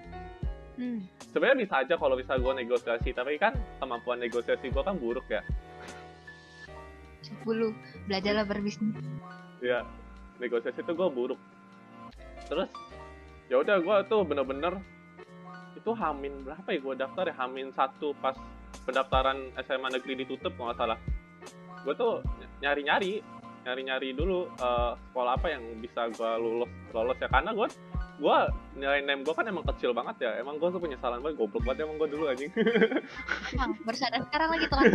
S2: Hmm.
S1: sebenarnya bisa aja kalau bisa gue negosiasi tapi kan kemampuan negosiasi gue kan buruk ya.
S2: 10 belajarlah berbisnis.
S1: ya negosiasi itu gue buruk. Terus ya udah gue tuh bener-bener itu hamin berapa ya gue daftar ya? Hamin satu pas pendaftaran SMA negeri ditutup kalau nggak salah. Gue tuh nyari-nyari nyari-nyari dulu eh, sekolah apa yang bisa gue lulus lolos ya. Karena gue gue nilai nem gue kan emang kecil banget ya. Emang gue tuh penyesalan banget goblok banget emang gue dulu anjing.
S2: Emang baru sadar sekarang lagi tuh kan.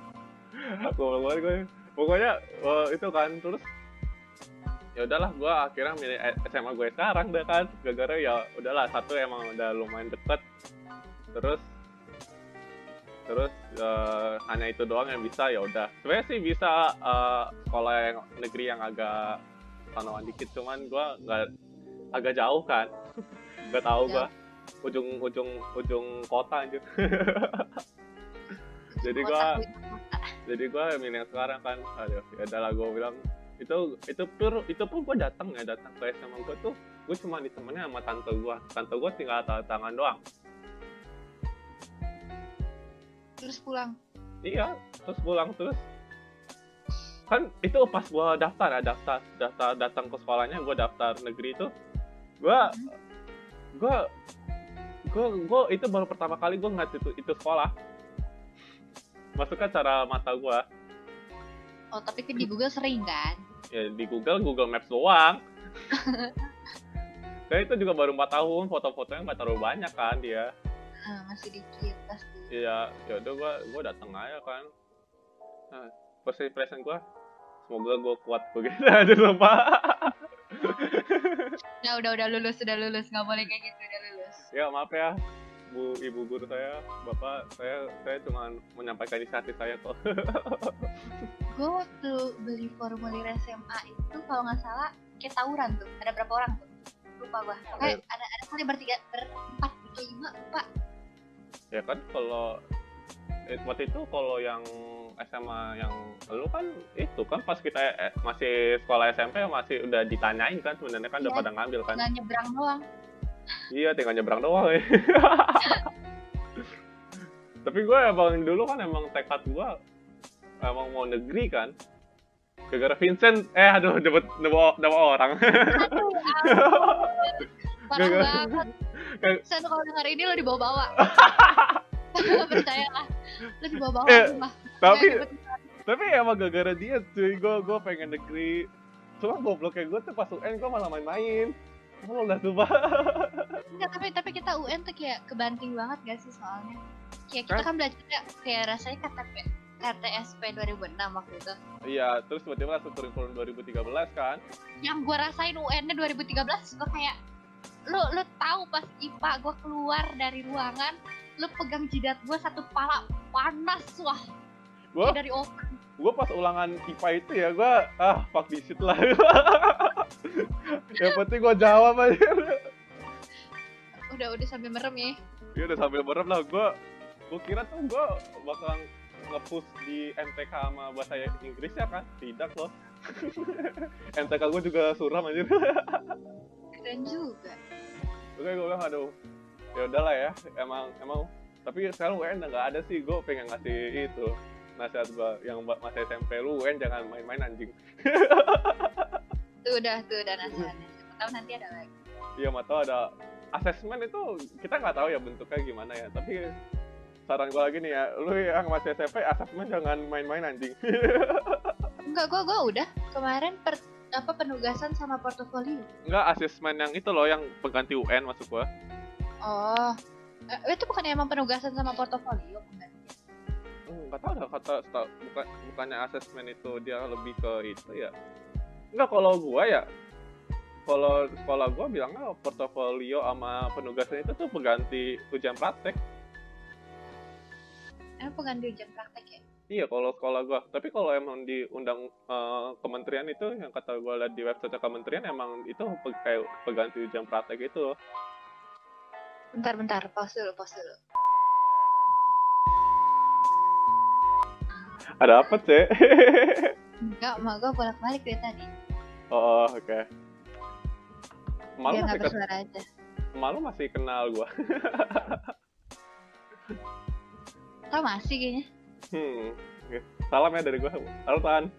S1: goblok banget gue pokoknya eh, itu kan terus ya udahlah gue akhirnya milih SMA gue sekarang deh kan. Gara-gara ya udahlah satu emang udah lumayan deket. Terus terus eh, hanya itu doang yang bisa ya udah. Sebenarnya sih bisa eh, sekolah yang negeri yang agak tanaman dikit cuman gua nggak agak jauh kan. Nggak tahu gua. Ujung ujung ujung kota aja jadi gua jadi gua milih yang sekarang kan. Aduh ya udahlah gua bilang itu itu pur itu pun gua datang ya datang ke SMA gua tuh gue cuma ditemenin sama tante gua. Tante gua tinggal tanda tangan doang
S2: terus pulang?
S1: Iya terus pulang terus. Kan itu pas gua daftar ya daftar daftar datang ke sekolahnya gua daftar negeri itu. Gua gua gua gua itu baru pertama kali gua ngeliat itu itu sekolah. Masukkan cara mata gua.
S2: Oh tapi kan di Google sering kan?
S1: Ya di Google Google Maps doang. Kayak itu juga baru 4 tahun, foto-fotonya nggak terlalu banyak kan dia.
S2: ah, masih dikit
S1: Iya, ya udah gua gua datang aja kan. Nah, first impression gua semoga gua kuat begitu. Aja lupa.
S2: ya udah udah lulus udah lulus. Nggak boleh kayak gitu udah lulus.
S1: Ya maaf ya bu ibu guru saya bapak saya saya cuma menyampaikan isi hati saya kok.
S2: Gue waktu beli formulir SMA itu kalau nggak salah kayak tawuran tuh. Ada berapa orang tuh? Lupa gua. Kayak ada ada kali bertiga berempat berlima lupa
S1: ya kan kalau waktu itu kalau yang SMA yang lu kan itu kan pas kita eh, masih sekolah SMP masih udah ditanyain kan sebenarnya kan udah
S2: Iya.
S1: pada ngambil kan.
S2: Nggak nyebrang doang.
S1: Iya tinggal nyebrang doang. Ya tapi gue emang dulu kan emang tekad gue emang mau negeri kan. Gara-gara Vincent eh aduh nyebut nama, orang.
S2: Aduh ampun. parah banget
S1: nggak.
S2: saya tuh kalau dengar ini lo dibawa-bawa percayalah lo dibawa-bawa
S1: Eh,
S2: sumpah.
S1: tapi tapi emang gara-gara dia cuy gue gue pengen negeri cuma gobloknya gue tuh pas UN gue malah main-main Oh, udah coba.
S2: Enggak, tapi tapi kita UN tuh kayak kebanting banget gak sih soalnya kayak kita
S1: Kan?
S2: belajar kayak rasanya KTP RTSP 2006 waktu itu
S1: Iya, terus tiba-tiba langsung kurikulum 2013 kan.
S2: yang gue rasain UN-nya 2013 gue kayak lu lu tahu pas IPA gue keluar dari ruangan lu pegang jidat gue satu pala panas wah
S1: Gua
S2: kayak dari oven
S1: gue pas ulangan IPA itu ya gue ah fuck this shit lah. Yang penting gue jawab aja.
S2: udah udah sambil merem ya
S1: Iya udah sambil merem lah gue. Gue kira tuh gue bakalan nge-push di MTK sama bahasa Inggris ya kan? Tidak loh. MTK gue juga suram aja.
S2: keren juga.
S1: Oke gue bilang aduh ya udahlah ya emang emang. Tapi sekarang UN nggak ada sih gue pengen ngasih itu nasihat gue yang buat masih SMP lu UN jangan main-main anjing.
S2: Tuh udah tuh udah nasihatnya. Siapa tahu nanti ada lagi.
S1: Iya mau tahu ada asesmen itu kita nggak tahu ya bentuknya gimana ya tapi saran gue lagi nih ya lu yang masih SMP asesmen jangan main-main anjing.
S2: Enggak gue gue udah. Kemarin per apa penugasan sama portofolio?
S1: Enggak asesmen yang itu loh yang pengganti UN masuk gua.
S2: Oh eh, itu bukan emang penugasan sama portofolio bukan?
S1: Hmm, nggak tahu dah kata bukan bukannya asesmen itu dia lebih ke itu ya? Nggak kalau gua ya kalau sekolah gua bilangnya portofolio sama penugasan itu tuh pengganti ujian praktek.
S2: Emang pengganti ujian praktek ya
S1: iya kalau sekolah gua. Tapi kalau emang di undang eh, kementerian itu yang kata gua lihat di website kementerian emang itu pe- kayak pengganti ujian praktek itu loh
S2: bentar bentar. Pause dulu pause dulu.
S1: Ada apa sih
S2: enggak mak gue bolak balik dari tadi.
S1: Oh oke. Malu
S2: biar
S1: masih
S2: nggak
S1: ke-
S2: bersuara aja.
S1: malu masih kenal gua.
S2: Tau masih kayaknya
S1: hmm salam ya dari gua. Halo Tan.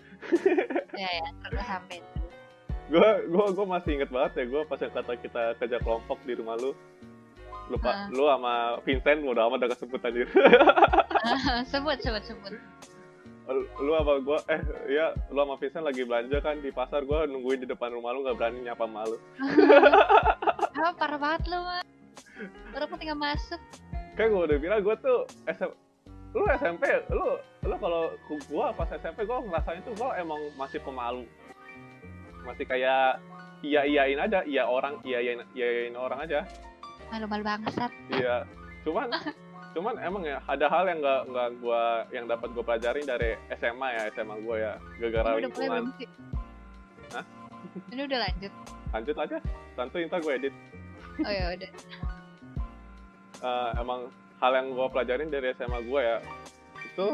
S2: Ya ya terus sampai.
S1: Gue gue gue masih inget banget ya gue pas yang kata kita kerja kelompok di rumah lu. Lupa
S2: Ah.
S1: lu sama Vincent udah amat udah kesebut anjir.
S2: Sebut sebut sebut.
S1: Lu sama gue eh ya lu sama Vincent lagi belanja kan di pasar gue nungguin di depan rumah lu nggak berani nyapa sama lu.
S2: Ah parah banget lu mah baru tinggal masuk.
S1: Kayak gue udah bilang gue tuh SM, lu SMP lu lu kalau gue pas SMP gue ngerasain tuh gue emang masih pemalu masih kayak iya iyain aja iya orang iya iyain, iyain orang aja
S2: malu-malu bangsat
S1: Iya, cuman cuman emang ya ada hal yang nggak nggak gua yang dapat gua pelajarin dari SMA ya SMA gua ya gara-gara
S2: udah
S1: lingkungan? Hah?
S2: Ini udah lanjut.
S1: lanjut aja santuy ntar gue edit
S2: Oh ya udah.
S1: Eh, emang hal yang gue pelajarin dari SMA gue ya itu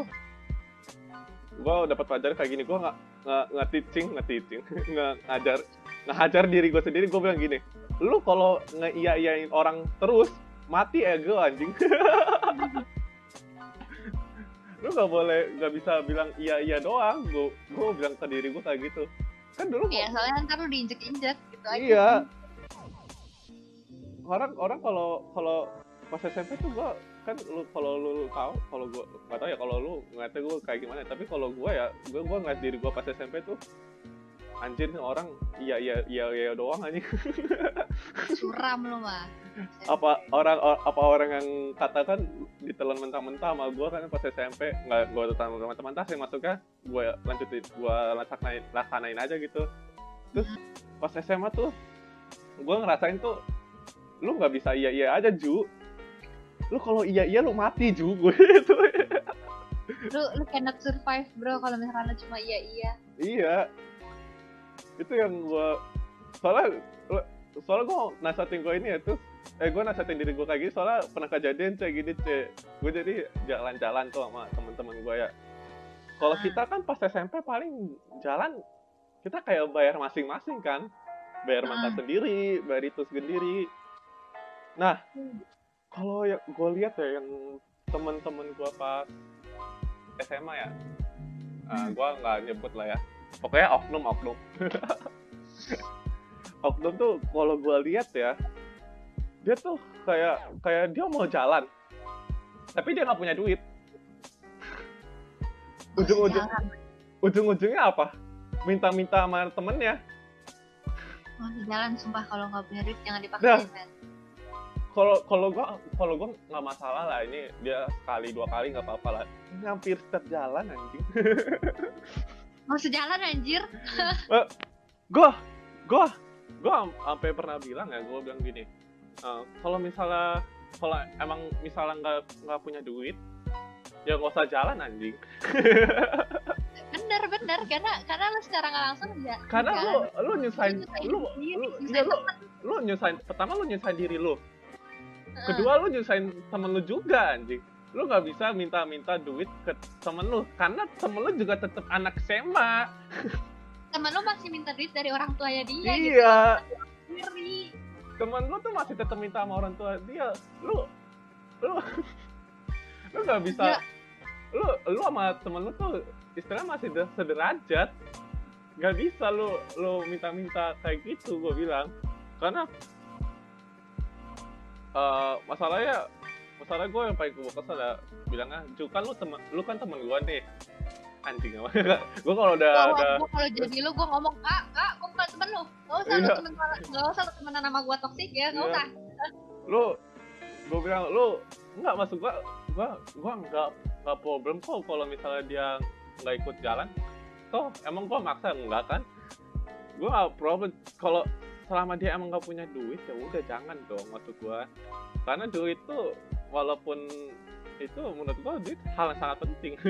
S1: gue dapat pelajaran kayak gini. Gue nggak nggak nggak teaching nggak teaching nggak ngajar ngajar diri gue sendiri. Gue bilang gini lu kalau nge iya iyain orang terus mati ego anjing. Lu nggak boleh nggak bisa bilang iya iya doang. Gue gue bilang ke diri gue kayak gitu. Kan dulu
S2: Iya soalnya ntar lu diinjek-injek gitu aja.
S1: Iya. Orang orang kalau kalau pas SMP tuh gua kan lu kalau lu, lu tahu kalau gua nggak tahu ya kalau lu ngeliatnya gua kayak gimana tapi kalau gua ya gua gua ngeliat diri gua pas SMP tuh anjir nih orang iya iya iya iya doang anjing.
S2: Suram lu mah.
S1: apa orang or- apa orang yang katakan ditelan mentah-mentah sama gua kan pas SMP nggak gua telan mentah-mentah sih masuknya gua lanjutin gua laksanain laksanain aja gitu. Terus pas SMA tuh gua ngerasain tuh lu nggak bisa iya iya aja ju lu kalau iya iya lu mati ju gue itu
S2: Lu lu cannot survive bro kalau misalkan lu cuma iya iya.
S1: iya itu yang gua soalnya soalnya gua nasihatin gua ini ya tuh eh gua nasihatin diri gua kayak gini soalnya pernah kejadian kayak gini cek gue jadi jalan-jalan tuh sama temen-temen gua ya kalau
S2: Ah.
S1: kita kan pas SMP paling jalan kita kayak bayar masing-masing kan bayar makan
S2: Ah.
S1: sendiri bayar itu sendiri nah
S2: Hmm.
S1: Kalau ya gue lihat ya yang temen-temen gua pas SMA ya ah,
S2: Hmm.
S1: gua nggak nyebut lah ya pokoknya oknum oknum oknum tuh kalau gua lihat ya dia tuh kayak kayak dia mau jalan tapi dia nggak punya duit ujung-ujung ujung-ujungnya apa minta-minta sama temennya
S2: Mau jalan sumpah kalau nggak punya duit jangan
S1: Dah.
S2: dipaksain men.
S1: Kalau kalau gua kalau gua nggak masalah lah ini dia sekali dua kali nggak apa-apa lah ini hampir setiap jalan anjing
S2: Mau sejalan anjir.
S1: gua gua gua am- sampai pernah bilang ya gua bilang gini "Eh, kalau misalnya kalau emang misalnya nggak nggak punya duit ya nggak usah jalan anjing
S2: Bener bener karena karena lu secara nggak langsung ya.
S1: karena lu lu nyusahin lu lu
S2: nyusahin
S1: iya, lu
S2: temen.
S1: lu nyusahin pertama lu nyusahin diri lu. Kedua lu nyusahin temen lu juga anjing. Lu nggak bisa minta-minta duit ke temen lu karena temen lu juga tetap anak SMA
S2: temen lu masih minta duit dari orang tuanya dia gitu.
S1: iya.
S2: Sendiri.
S1: temen lu tuh masih tetap minta sama orang tua dia. Lu lu lu nggak bisa.
S2: Ya.
S1: lu lu sama temen lu tuh istilahnya masih de- sederajat. Nggak bisa lu lu minta-minta kayak gitu gue bilang. Karena eh masalahnya masalah gue yang paling gue kesel ya bilangnya Ju kan lu temen lu kan temen gue nih. Anjing apa gue kalau udah
S2: Gua,
S1: udah
S2: kalau jadi lu gua ngomong kak kak gua bukan temen lu. Gak usah lu
S1: Iya.
S2: temen gak usah lu temenan sama gua toksik ya gak
S1: Iya.
S2: usah.
S1: Lu gue bilang lu nggak masuk gua gua gua nggak nggak problem kok kalau misalnya dia nggak ikut jalan. Toh emang gua maksa enggak kan? Gua nggak problem. Kalau selama dia emang nggak punya duit ya udah jangan dong maksud gua. Karena duit tuh walaupun itu menurut gua duit hal yang sangat penting.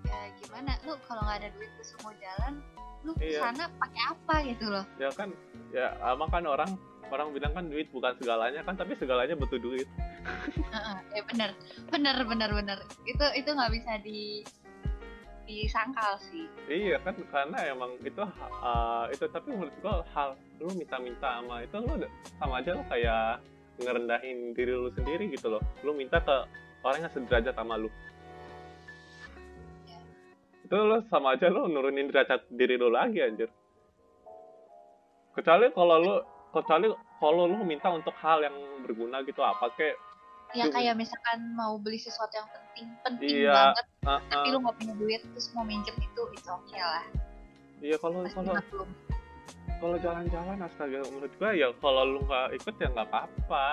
S2: Ya gimana? Lu kalau nggak ada duit terus mau jalan lu
S1: Iya.
S2: ke sana pakai apa gitu loh?
S1: Ya kan ya emang kan orang orang bilang kan duit bukan segalanya kan tapi segalanya butuh duit.
S2: Heeh, ya bener bener bener bener itu itu nggak bisa di disangkal sih
S1: Iya kan karena emang itu uh, itu tapi menurut gua hal lu minta-minta sama itu lu sama aja lu kayak ngerendahin diri lu sendiri gitu loh. Lu minta ke orang yang sederajat sama lu. Itu lu sama aja lu nurunin derajat diri lu lagi anjir. Kecuali kalau lu kecuali kalau lu minta untuk hal yang berguna gitu apa kayak
S2: ya kayak misalkan mau beli sesuatu yang penting penting
S1: Iya,
S2: banget
S1: uh,
S2: tapi
S1: uh,
S2: lu nggak punya duit terus mau minjem itu itu oke lah.
S1: Iya kalau
S2: pasti
S1: kalau
S2: maklum
S1: kalau jalan-jalan astaga menurut gua ya kalau lu nggak ikut ya nggak apa-apa.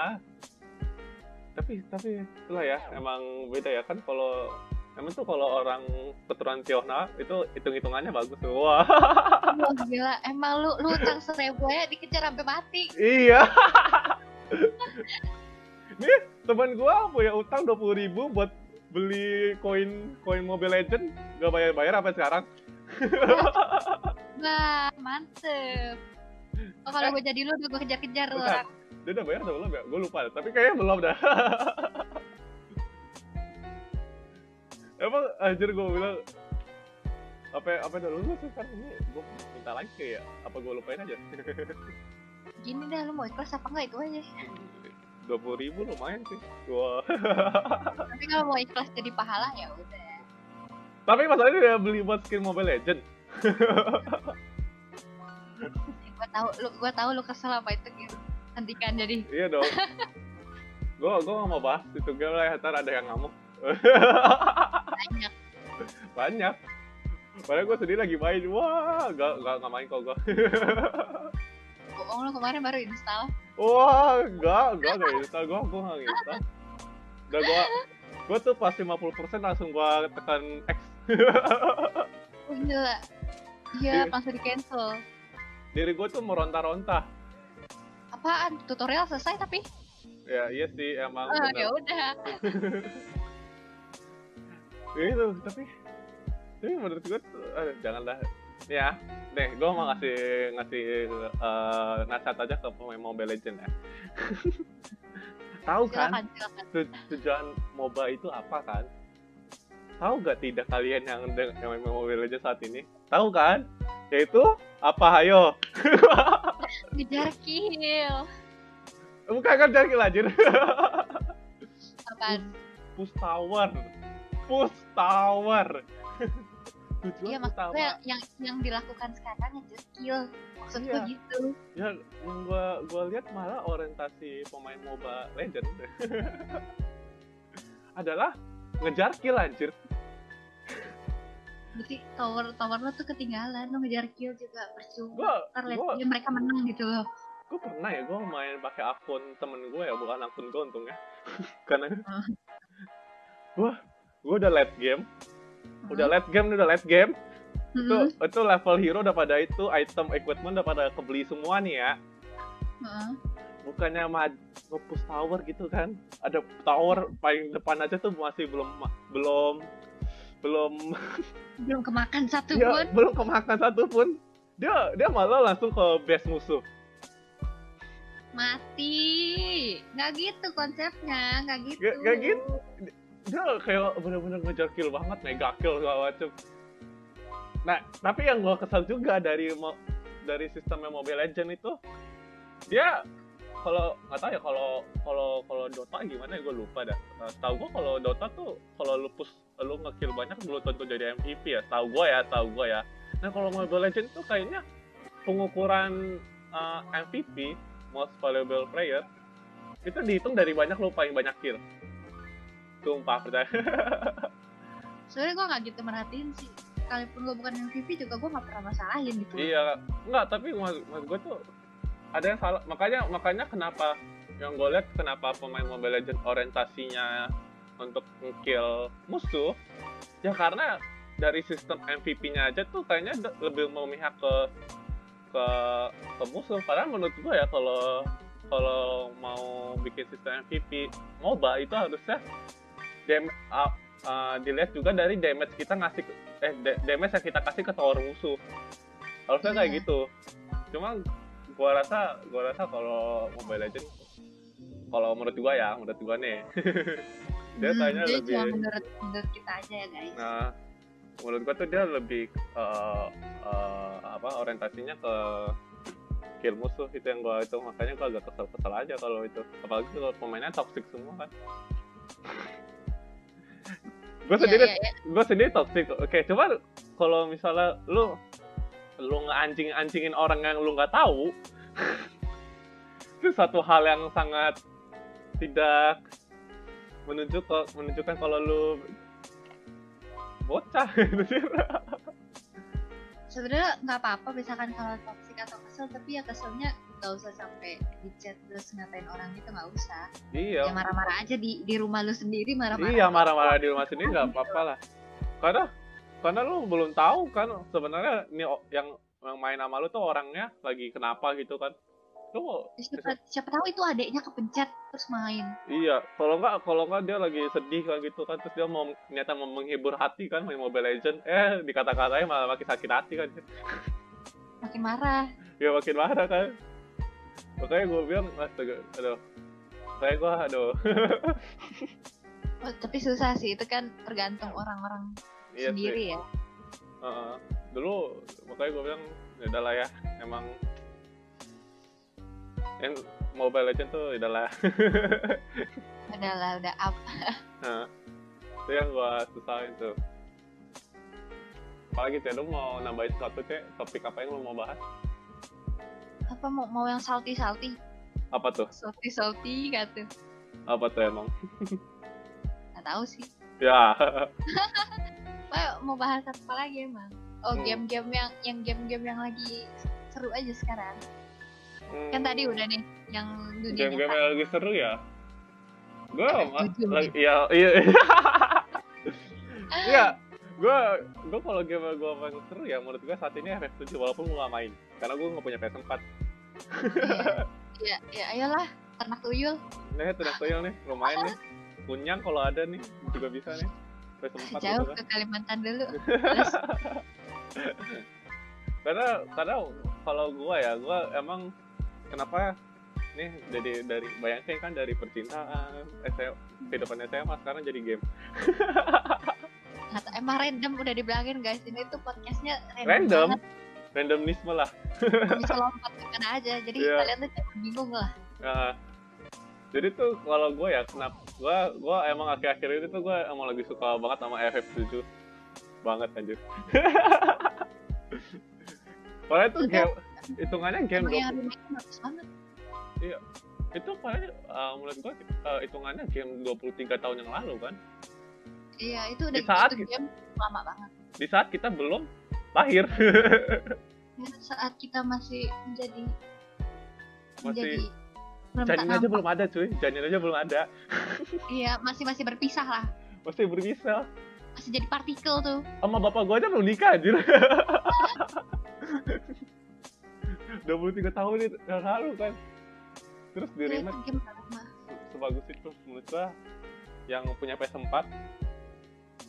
S1: Tapi tapi itulah ya emang beda ya kan kalau emang tuh kalau orang keturunan Tionghoa itu hitung-hitungannya bagus tuh wah.
S2: Wah gila, emang lu lu utang seribu ya dikejar sampai mati.
S1: iya ini teman gua punya utang dua puluh ribu buat beli koin koin Mobile Legend gak bayar bayar apa sekarang
S2: Wah, mantep. Oh, kalau gue jadi lu udah gue kejar-kejar tuh
S1: Bukan.
S2: orang.
S1: dia udah bayar atau belum ya gue lupa tapi kayaknya belum dah emang anjir gue bilang apa apa udah lulus sekarang ini gue minta lagi ya apa gue lupain aja
S2: Gini dah, lu mau ikhlas apa enggak itu aja.
S1: Dua puluh ribu lumayan sih wah
S2: Tapi kalau mau ikhlas jadi pahala ya udah.
S1: tapi masalahnya dia beli buat skin Mobile Legend
S2: Gue tahu lu gue tahu lu kesel apa itu gitu. Hentikan jadi
S1: iya dong gue gue gak mau bahas itu game lah ntar ada yang ngamuk
S2: banyak.
S1: banyak Padahal gue sendiri lagi main, wah, gak, gak, gak main kok gue.
S2: Bohong lu kemarin baru install.
S1: Wah, enggak, enggak, enggak install gue, gue gak install. Udah gue, gue tuh pas 50% langsung gue tekan X.
S2: Oh, gila. Iya, langsung di cancel.
S1: Diri gue tuh meronta-ronta.
S2: Apaan? Tutorial selesai tapi?
S1: Ya iya sih, emang
S2: Oh, ya udah.
S1: Ya itu, tapi tapi menurut gue tuh, aduh, janganlah ya. Nih gue mau ngasih ngasih eh, nasihat aja ke pemain Mobile Legend ya. Tahu kan?
S2: Silakan, silakan.
S1: tu- tujuan MOBA itu apa kan? Tahu gak tidak kalian yang yang main Mobile Legends saat ini? Tahu kan? Yaitu apa? Ayo.
S2: Ngejar kill.
S1: bukan kan jangan lajir
S2: Apaan?
S1: push tower push tower tujuan
S2: Iya,
S1: utama
S2: gue yang, yang, yang dilakukan sekarang ngejar kill. Maksud gue
S1: Iya.
S2: gitu.
S1: ya gua gua lihat malah orientasi pemain MOBA Legend adalah ngejar kill anjir
S2: Berarti tower tower lo tuh ketinggalan, lo ngejar kill juga percuma.
S1: gua
S2: dia mereka menang gitu loh.
S1: gua pernah ya gua main pakai akun temen gue ya bukan akun gue untungnya karena gua gua udah late game udah late game udah late game itu
S2: Hmm,
S1: itu level hero udah pada itu item equipment udah pada kebeli semua nih ya
S2: hmm.
S1: bukannya nge-push tower gitu kan ada tower paling depan aja tuh masih belum belum belum
S2: Belum kemakan satu
S1: ya,
S2: pun.
S1: belum kemakan satu pun dia dia malah langsung ke base musuh
S2: Mati. Nggak gitu konsepnya, nggak gitu.
S1: Nggak- nggak gitu. Dia kayak bener-bener ngejar kill banget mega kill segala macem. Nah tapi yang gua kesal juga dari dari sistemnya Mobile Legend itu dia kalau nggak tahu ya kalau kalau kalau Dota gimana ya gue lupa dah. Nah, tahu gue kalau Dota tuh kalau lu push lu ngekill banyak belum tentu jadi MVP ya tahu gue ya tahu gue ya. Nah kalau Mobile Legend tuh kayaknya pengukuran uh, MVP most valuable player itu dihitung dari banyak lu paling banyak kill sumpah percaya
S2: Soalnya gue nggak gitu merhatiin sih. Sekalipun gue bukan MVP juga gue nggak pernah masalahin gitu.
S1: iya nggak tapi mas, mas gue tuh ada yang salah makanya makanya kenapa yang gue lihat kenapa pemain Mobile Legends orientasinya untuk nge-kill musuh ya karena dari sistem MVP-nya aja tuh kayaknya lebih memihak ke ke ke musuh padahal menurut gue ya kalau kalau mau bikin sistem MVP MOBA itu harusnya dam uh, uh, dilihat juga dari damage kita ngasih eh da- damage yang kita kasih ke tower musuh. Harusnya kayak
S2: Iya.
S1: gitu. Cuma gua rasa gua rasa kalau Mobile Legends kalau menurut gua ya menurut gua nih. Dia
S2: Hmm, jadi
S1: lebih
S2: cuma menurut menurut kita aja ya guys.
S1: nah menurut gua tuh dia lebih eh, eh, apa orientasinya ke kill musuh itu yang gua itu. Makanya gua agak kesel-kesel aja kalau itu. Apalagi kalau pemainnya toxic semua kan gue
S2: Iya,
S1: sendiri
S2: iya, iya.
S1: gue sendiri toxic oke coba kalau misalnya lu lu ngeanjing anjingin orang yang lu nggak tahu itu satu hal yang sangat tidak menunjuk menunjukkan kalau lu bocah gitu sih
S2: Sebenarnya nggak apa-apa misalkan kalau toxic atau kesel, tapi ya keselnya nggak usah sampai di chat terus ngatain orang gitu nggak usah.
S1: iya.
S2: Ya marah-marah aja di di rumah lu sendiri marah-marah.
S1: iya marah-marah di rumah sendiri nggak apa-apa lah. Karena karena lu belum tahu kan sebenarnya ini yang yang main sama lu tuh orangnya lagi kenapa gitu kan. Lu mau
S2: siapa, siapa tahu itu adeknya kepencet terus main.
S1: Iya kalau nggak kalau nggak dia lagi sedih kan gitu kan terus dia mau ternyata mau menghibur hati kan main Mobile Legend eh dikata-katain malah makin sakit hati kan.
S2: Makin marah.
S1: Ya makin marah kan makanya gue bilang astaga aduh. Saya gue aduh.
S2: Oh, tapi susah sih itu kan tergantung orang-orang
S1: iya
S2: sendiri
S1: sih.
S2: ya.
S1: Heeh. dulu makanya gue bilang ya udahlah ya emang yang Mobile Legend tuh ya udahlah.
S2: Udah lah udah up.
S1: Nah, itu yang gue susahin tuh. Apalagi lu mau nambahin sesuatu kayak topik apa yang lu mau bahas
S2: apa mau mau yang salty salty
S1: apa tuh?
S2: Salty salty gitu
S1: apa tuh emang?
S2: Nggak tahu sih.
S1: Ya.
S2: Mau bahas apa lagi emang? Oh
S1: Hmm.
S2: game-game yang yang game-game yang lagi seru aja sekarang. Kan tadi udah nih yang dunia
S1: game-game yang lagi seru ya? Gue lagi iya iya. Iya gue gue kalau game gue paling seru ya menurut gue saat ini FF7 walaupun gue gak main. Karena gue gak punya PS4
S2: ya ya ayolah ternak tuyul.
S1: Nih tuh tuyul nih lumayan nih. Kunyang kalau ada nih juga bisa nih. PS4
S2: jauh
S1: gitu kan.
S2: ke Kalimantan dulu.
S1: Karena karena kalau gue ya gue emang kenapa nih jadi dari bayangin kan dari percintaan SMA, kehidupan SMA sekarang jadi game.
S2: Tahu, emang random udah dibilangin guys. Ini tuh podcastnya random,
S1: random?
S2: banget.
S1: Randomnisme lah.
S2: Bisa lompat ke mana aja. Jadi
S1: Iya.
S2: kalian tuh bingung lah.
S1: Nah, jadi tuh kalau gue ya kenapa gue gue emang akhir-akhir ini tuh gue emang lagi suka banget sama FF7 banget anjir. Padahal itu game hitungannya game
S2: emang yang
S1: 20
S2: remake bagus banget.
S1: Itu padahal uh, menurut gue uh, hitungannya game 23 tahun yang lalu kan?
S2: Iya itu udah
S1: Di saat
S2: itu game lama banget.
S1: Di saat kita belum lahir.
S2: Ya, saat kita masih menjadi
S1: Masih-
S2: menjadi
S1: janin aja belum ada cuy. Janin aja belum ada.
S2: Iya masih masih berpisah lah.
S1: Masih berbisa
S2: masih jadi partikel tuh.
S1: Sama bapak gue aja belum nikah anjir. 23 tahun itu yang lalu kan. Terus di
S2: Iya,
S1: remake sebagus itu menurut gua yang punya PS4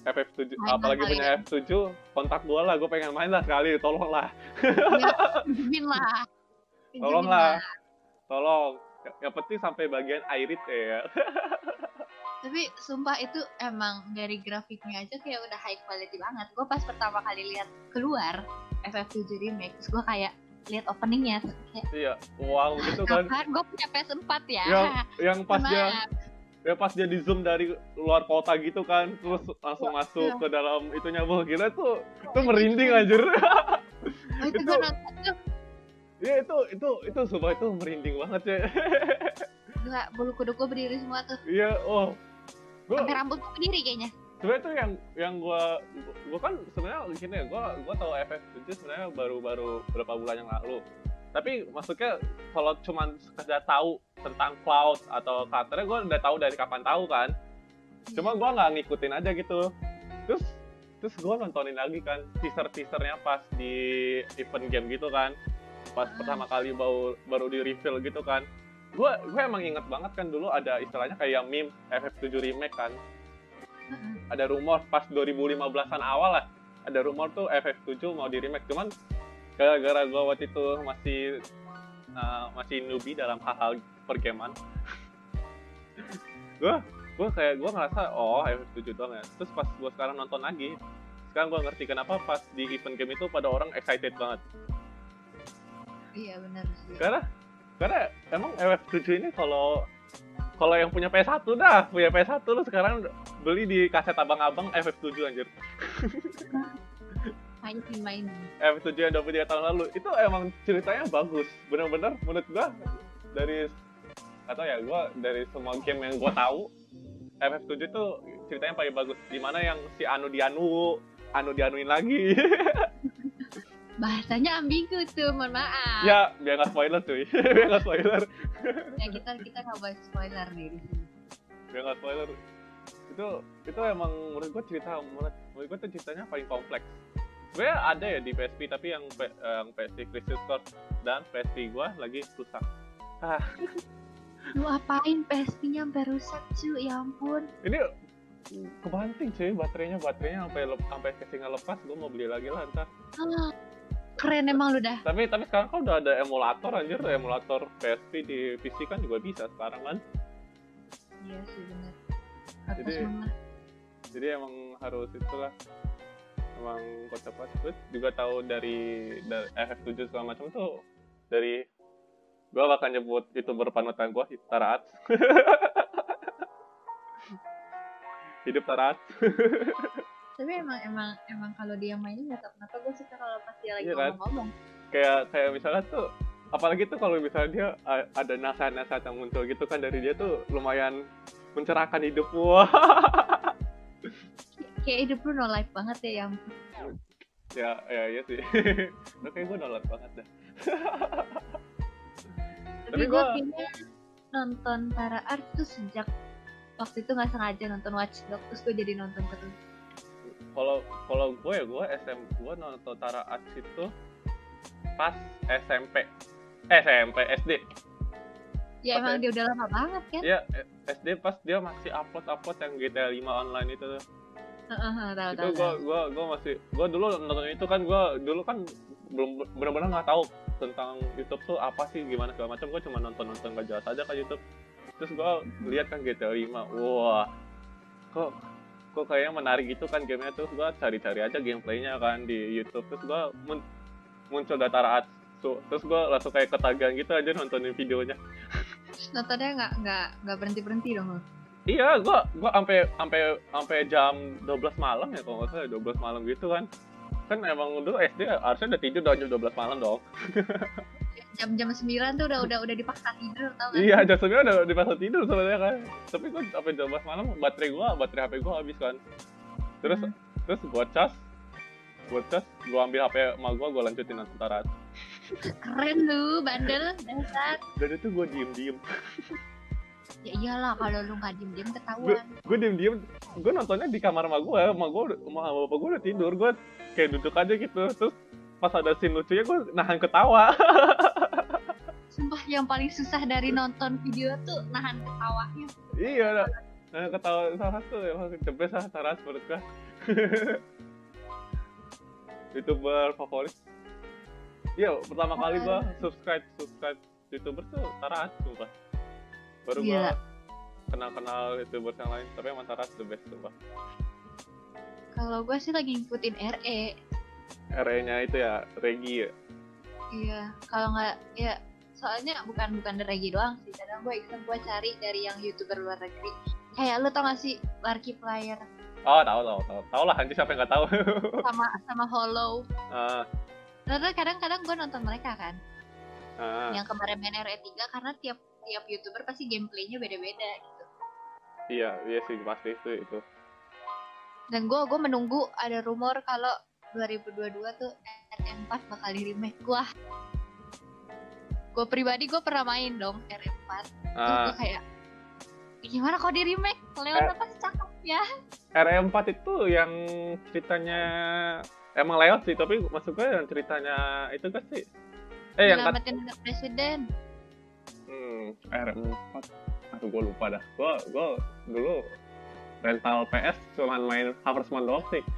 S1: FF7
S2: Main
S1: apalagi punya F7 kontak gua lah gua pengen main lah sekali tolong lah
S2: Pinjemin lah.
S1: Tolong lah. tolong. Yang penting sampai bagian Irit ya.
S2: Tapi sumpah itu emang dari grafiknya aja kayak udah high quality banget. Gue pas pertama kali lihat keluar FF7 remake terus gue kayak lihat openingnya kayak
S1: iya wow gitu kan.
S2: Gue punya PS4 ya?
S1: Yang yang pas
S2: Maaf.
S1: dia ya pas dia di zoom dari luar kota gitu kan terus langsung
S2: Iya,
S1: masuk
S2: iya.
S1: ke dalam itunya wah gila tuh tuh merinding anjir.
S2: Oh, itu
S1: itu-
S2: gue
S1: ya itu itu itu sumpah itu merinding banget ya
S2: gila bulu kuduk gue berdiri semua tuh.
S1: Iya oh gua
S2: sampai rambut gue berdiri kayaknya.
S1: Sebenarnya tuh yang yang gua gua kan sebenarnya gini ya gua gua tahu FF7 sebenarnya baru-baru beberapa bulan yang lalu tapi maksudnya kalau cuman sekedar tahu tentang cloud atau karakternya gua udah tahu dari kapan tahu kan. Cuma gua nggak ngikutin aja gitu. Terus terus gua nontonin lagi kan teaser teasernya pas di event game gitu kan. Pas
S2: Ah.
S1: pertama kali baru baru di reveal gitu kan. Gua gua emang inget banget kan dulu ada istilahnya kayak meme FF7 remake kan. Ada rumor pas 2015-an awal lah ada rumor tuh FF7 mau di remake. Cuman gara-gara gua waktu itu masih uh, masih newbie dalam hal-hal pergaman. Gua gua kayak gua ngerasa oh FF7 doang ya. Terus pas gua sekarang nonton lagi sekarang gua ngerti kenapa pas di event game itu pada orang excited banget.
S2: Iya benar sih
S1: karena karena emang FF7 ini kalau kalau yang punya PS1 dah punya PS1 lu sekarang beli di kaset abang-abang FF7 anjir
S2: mainin mainin
S1: F7 yang 23 tahun lalu. Itu emang ceritanya bagus. Bener-bener menurut gua dari atau ya gua dari semua game yang gua tahu FF7 itu ceritanya paling bagus. Di mana yang si Anu dianu Anu dianuin lagi.
S2: Bahasanya ambigu tuh mohon maaf.
S1: Ya biar nggak spoiler cuy. Biar nggak spoiler.
S2: Ya kita kita nggak bahas spoiler nih di sini
S1: biar nggak spoiler. Itu itu emang menurut gua cerita menurut menurut gua tuh ceritanya paling kompleks sebenarnya ada ya di PSP tapi yang P- yang PSP Crystal Core dan PSP gua lagi susah Ah,
S2: Lu apain PSP-nya sampai rusak cu, ya ampun.
S1: ini kebanting sih baterainya baterainya sampai sampai casingnya lepas gue mau beli lagi lah ntar
S2: Ah, keren emang lu dah.
S1: tapi tapi sekarang kan udah ada emulator anjir emulator PSP di PC kan juga bisa sekarang kan
S2: Iya sih benar.
S1: Jadi-
S2: banget.
S1: jadi emang harus itulah emang kocak banget terus juga tahu dari, dari FF7 segala macam tuh dari gua bakal nyebut youtuber panutan gua Taraat. Hidup Taraat.
S2: Tapi emang emang emang kalau dia mainin nggak tahu kenapa gue suka kalau pas dia lagi
S1: Iya kan?
S2: ngomong-ngomong.
S1: kayak kayak misalnya tuh apalagi tuh kalau misalnya dia ada nasihat-nasihat yang muncul gitu kan dari dia tuh lumayan mencerahkan hidup. Wah
S2: Kayak hidup lu no life banget ya yang
S1: ya ya iya sih Udah kayak gue nolak banget dah
S2: Tapi
S1: Tapi
S2: gue
S1: gua-
S2: kayaknya nonton Tara Art tuh sejak waktu itu nggak sengaja nonton Watch Dogs terus gue jadi nonton terus.
S1: kalau kalau gue ya gue SM gue nonton Tara Arts itu pas SMP eh, SMP SD
S2: Ya
S1: Oke.
S2: emang dia udah lama banget kan?
S1: ya eh, SD pas dia masih upload upload yang GTA 5 online itu tuh
S2: Heeh, heeh, tahu
S1: itu gue gue gue masih gue dulu nonton itu kan gue dulu kan belum benar-benar nggak tahu tentang YouTube tuh apa sih gimana segala macam. Gue cuma nonton nonton gak jelas aja kan YouTube. Terus gue lihat kan GTA 5 wah kok kok kayaknya menarik gitu kan gamenya. Terus gue cari-cari aja gameplaynya kan di YouTube. Terus gue mun- muncul data raat so, terus gue langsung kayak ketagihan gitu aja nontonin videonya.
S2: Terus nontonnya nggak nggak nggak berhenti berhenti dong.
S1: Iya gue gue sampai sampai sampai jam 12 malam ya kalau nggak salah 12 malam gitu kan kan emang dulu SD harusnya udah tidur udah jam 12 malam dong
S2: Jam-jam 9 tuh udah udah udah dipaksa tidur tau gak?
S1: iya jam 9 udah di pasal tidur sebenarnya kan tapi gue sampai jam 12 malam baterai gue baterai HP gue habis kan terus
S2: Hmm.
S1: terus gue cas gue cas gue ambil HP emak gue gue lanjutin tarat
S2: Keren lu, bandel, dasar.
S1: dan itu gue diem diem
S2: Ya iyalah kalau lu nggak diem diem ketahuan.
S1: gue diem diem gue nontonnya di kamar emak gue emak gue sama bapak gue udah tidur gue kayak duduk aja gitu. Terus pas ada scene lucunya gue nahan ketawa.
S2: Sumpah yang paling susah dari nonton video tuh nahan ketawanya.
S1: iya nah, nahan ketawa salah satu emang the best lah tarat menurut gue youtuber favorit. Iya pertama kali gue subscribe subscribe youtuber tuh tarat sumpah baru gue
S2: Gila.
S1: kenal kenal youtuber yang lain tapi emang tarat the best sumpah
S2: Kalau gue sih lagi ngikutin RE.
S1: RE nya itu ya Regi ya
S2: Iya, kalau nggak ya soalnya bukan bukan dari Regi doang sih. Kadang gue iseng gue cari dari yang youtuber luar negeri. Kayak lu tau gak sih Markiplier
S1: oh tahu tahu tahu tahu lah nanti siapa yang nggak tahu
S2: sama sama Hollow.
S1: ah
S2: Terus kadang-kadang gue nonton mereka kan.
S1: ah
S2: Yang kemarin main RE 3 karena tiap tiap youtuber pasti gameplaynya beda-beda gitu.
S1: iya iya sih pasti itu itu
S2: Dan gue gue menunggu ada rumor kalau 2022 tuh RE4 bakal di remake. Wah. Gue pribadi gue pernah main dong RE4. Terus
S1: ah
S2: gue kayak gimana kok di remake? Leon pasti cakep ya.
S1: RE4 itu yang ceritanya emang lewat sih tapi maksudnya yang ceritanya itu kan sih eh yang kat,
S2: presiden.
S1: Hmm, RE4 aduh gue lupa dah gue gue dulu rental PS cuma main Harvest Moon doang sih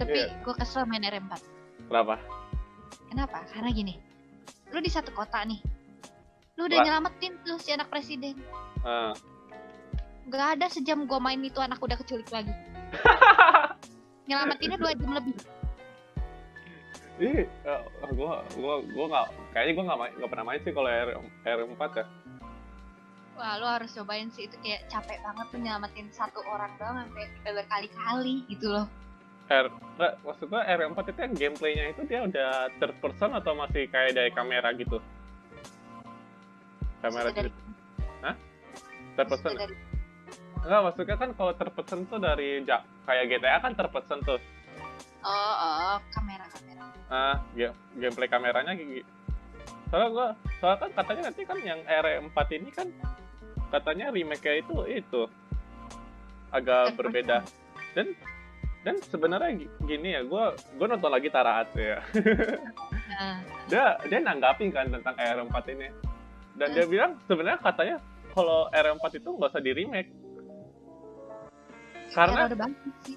S2: Tapi
S1: Iya.
S2: gue kesel main RE4.
S1: kenapa
S2: Kenapa? Karena gini. Lu di satu kota nih. Lu udah
S1: Wah.
S2: nyelamatin tuh si anak presiden.
S1: ah
S2: Gak ada sejam gua main itu anak udah keculik lagi. Nyelamatinnya dua jam lebih.
S1: Ih, eh, gua gua gua nggak kayaknya gua nggak nggak pernah main sih kalau R R4 ya.
S2: Wah, lu harus cobain sih itu kayak capek banget tuh nyelamatin satu orang doang sampai berkali-kali gitu loh.
S1: R nggak maksud gua R4 itu yang gameplaynya itu dia udah third person atau masih kayak dari kamera gitu? Kamera
S2: Maksudnya dari,
S1: gitu. Third person.
S2: maksudnya dari
S1: Enggak, maksudnya kan kalau third person tuh dari kayak GTA kan third person tuh.
S2: Oh, oh, kamera kamera.
S1: Ah, game, gameplay kameranya gigi. Soalnya gua soalnya kan katanya nanti kan yang R4 ini kan katanya remake-nya itu itu agak
S2: Third
S1: berbeda. Dan dan sebenarnya gi- gini ya, gua gua nonton lagi Taraat ya.
S2: Nah,
S1: dia dia nanggapin kan tentang R4 ini dan dia bilang sebenarnya katanya kalau R4 itu nggak usah di remake
S2: karena
S1: karena
S2: udah bagus sih.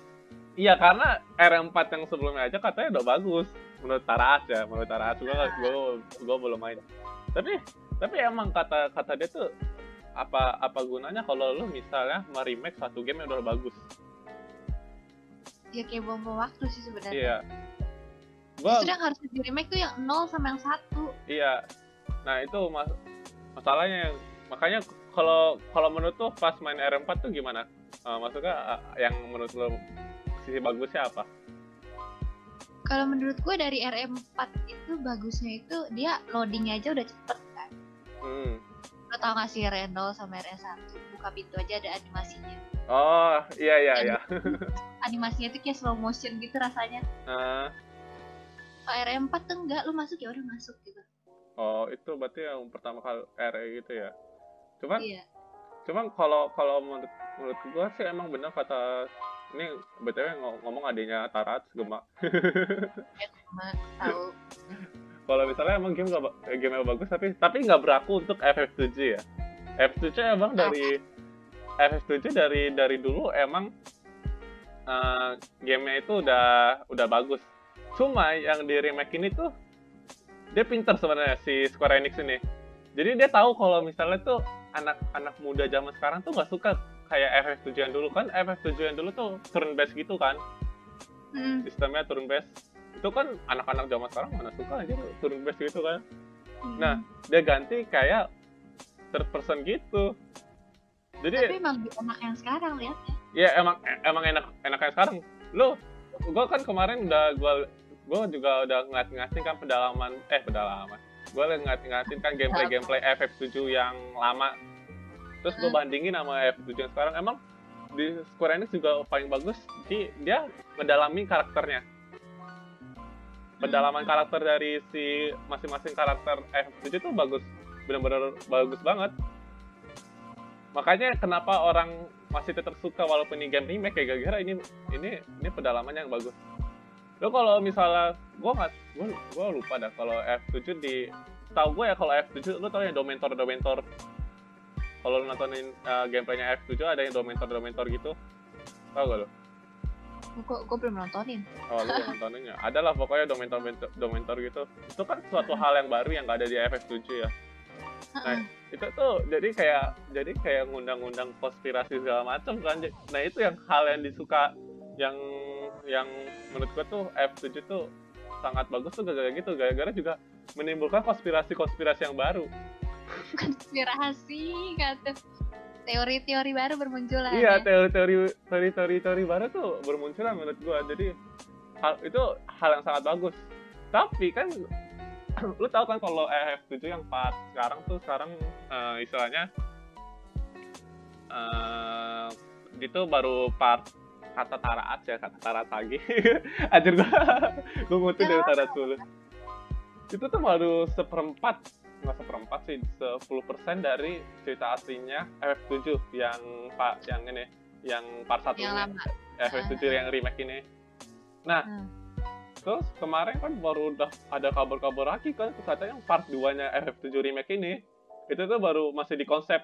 S1: Iya karena R4 yang sebelumnya aja katanya udah bagus menurut Taraas ya menurut Taraas gua nggak- gua gua belum main tapi tapi emang kata kata dia tuh apa apa gunanya kalau lu misalnya meremake satu game yang udah bagus
S2: Ya kayak buang-buang waktu sih sebenarnya.
S1: iya gua
S2: Justru yang harus di remake tuh yang 0 sama yang 1.
S1: Iya. Nah, itu mas masalahnya yang makanya kalau kalau menurut tuh pas main R4 tuh gimana? Eh, maksudnya eh, yang menurut lo sisi bagusnya apa?
S2: Kalau menurut gue dari RM4 itu bagusnya itu dia loadingnya aja udah cepet kan.
S1: Hmm.
S2: Lo tau gak sih R0 sama R1 buka pintu aja ada animasinya.
S1: Oh, iya iya iya.
S2: Animasinya tuh kayak slow motion gitu rasanya.
S1: Eh,
S2: Kalau RM4 tuh enggak, lu masuk ya udah masuk gitu.
S1: oh, itu berarti yang pertama kali RE gitu ya. Cuman
S2: Iya.
S1: cuman kalau kalau menurut menurut gua sih emang benar kata ini btw ngo- ngomong adanya Tarat Gema.
S2: Tahu.
S1: kalau misalnya emang game gak, game bagus tapi tapi nggak berlaku untuk FF7 ya FF7 emang dari FF7 dari dari dulu emang eh, gamenya itu udah udah bagus cuma yang di remake ini tuh dia pinter sebenarnya si Square Enix ini jadi dia tahu kalau misalnya tuh anak-anak muda zaman sekarang tuh nggak suka kayak FF7 yang dulu. Kan FF7 yang dulu tuh turn based gitu kan.
S2: Hmm.
S1: sistemnya turn based itu kan anak-anak zaman sekarang mana suka aja turn based gitu kan. Nah, dia ganti kayak third person gitu.
S2: Tapi
S1: jadi
S2: emang lebih enak yang sekarang lihat ya.
S1: ya emang emang enak enaknya sekarang. Lu gua kan kemarin udah gua gua juga udah ngasih-ngasih kan pedalaman eh pedalaman. Gua udah ngasih-ngasih kan gameplay gameplay FF7 yang lama terus gua
S2: Hmm.
S1: bandingin sama FF7 yang sekarang. Emang di Square Enix juga paling bagus. Di dia ngedalami karakternya. Pendalaman karakter dari si masing-masing karakter FF7 itu bagus. Benar-benar bagus banget. Makanya kenapa orang masih tetap suka walaupun ini game remake ya gara-gara ini ini ini pendalaman yang bagus. Lo kalau misalnya gua nggak gua lupa dah kalau F7 di tahu gue ya kalau F7 lo tau yang Domentor Domentor kalau lo nontonin uh, gameplaynya F7 ada yang Domentor Domentor gitu tau gak lo
S2: Kok gue belum nontonin.
S1: Oh, lu belum nontoninnya. Ada lah pokoknya domentor domentor gitu. Itu kan suatu hal yang baru yang gak ada di FF7 ya.
S2: Heeh.
S1: Itu tuh jadi kayak jadi kayak ngundang-ngundang konspirasi segala macam kan. Nah, itu yang hal yang disuka yang yang menurut gua tuh F7 tuh sangat bagus tuh gara-gara gitu. Gara-gara juga menimbulkan konspirasi-konspirasi yang baru.
S2: Konspirasi kata teori-teori baru bermunculan
S1: Iya,
S2: ya.
S1: teori-teori teori-teori teori baru tuh bermunculan menurut gua. Jadi hal itu hal yang sangat bagus. Tapi kan lu tahu kan kalau FF7 yang part sekarang tuh sekarang eh, istilahnya eh itu baru part kata taraat ya kata taraat lagi anjir gua gua ngutip dari taraat dulu itu tuh baru seperempat nggak seperempat sih. 10% dari cerita aslinya FF7 yang pak yang ini yang part satu
S2: yang
S1: ini.
S2: lama.
S1: FF7 yang remake ini. Nah
S2: Hmm.
S1: terus kemarin kan baru udah ada kabar-kabar lagi kan katanya yang part 2 nya FF7 remake ini itu tuh baru masih di konsep.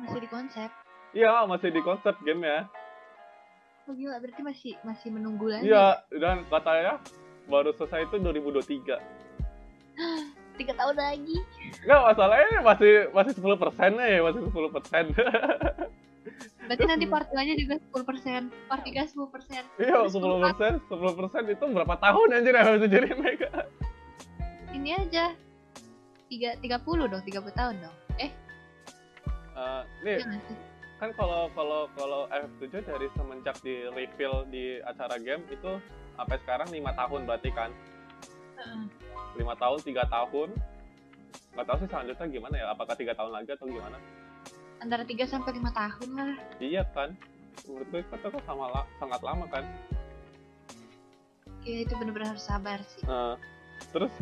S2: Masih di konsep?
S1: Iya masih di konsep game ya.
S2: Oh gila berarti masih masih menunggu lagi?
S1: Iya dan katanya baru selesai itu 2023
S2: tiga tahun lagi.
S1: Enggak, masalahnya masih masih 10 persennya ya, masih 10 persen.
S2: berarti nanti part 2 nya juga 10% part 3 10%
S1: iya, 10 persen, 10 persen itu berapa tahun anjir yang harus jadi mereka?
S2: ini aja. Tiga tiga puluh dong tiga puluh tahun dong. Eh.
S1: Eh, nih,
S2: iya nggak
S1: kan kalau kalau kalau FF7 dari semenjak di reveal di acara game itu sampai sekarang lima tahun berarti kan. Lima tahun tiga tahun. Nggak tahu sih selanjutnya gimana ya apakah tiga tahun lagi atau gimana?
S2: Antara 3 sampai lima tahun lah.
S1: Iya kan menurut gue itu kan sama la- sangat lama kan.
S2: Ya itu bener-bener harus sabar sih.
S1: Eh, terus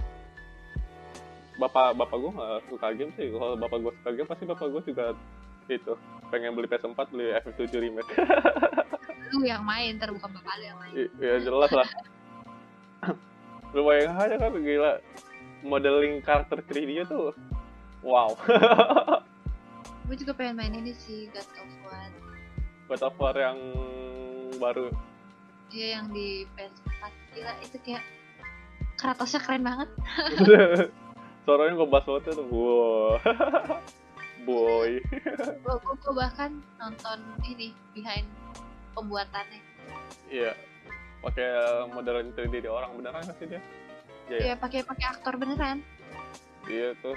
S1: bapak bapak gue nggak suka game sih. Kalau bapak gue suka game pasti bapak gue juga itu pengen beli PS4 beli FF7 remake.
S2: Lu yang main ntar bukan bapak lu yang main.
S1: I- ya jelas lah lu bayangin aja kan gila. Modeling karakter 3D tuh wow.
S2: Gue juga pengen main ini sih God of War.
S1: God of War yang baru.
S2: Dia yang di PS4 gila. Itu kayak Kratosnya keren banget.
S1: Suaranya gue bahas banget tuh wow. Boy.
S2: Gue bahkan nonton ini behind pembuatannya.
S1: Iya pakai 3D di orang beneran sih dia? Iya,
S2: Iya pakai pakai aktor beneran.
S1: Iya tuh.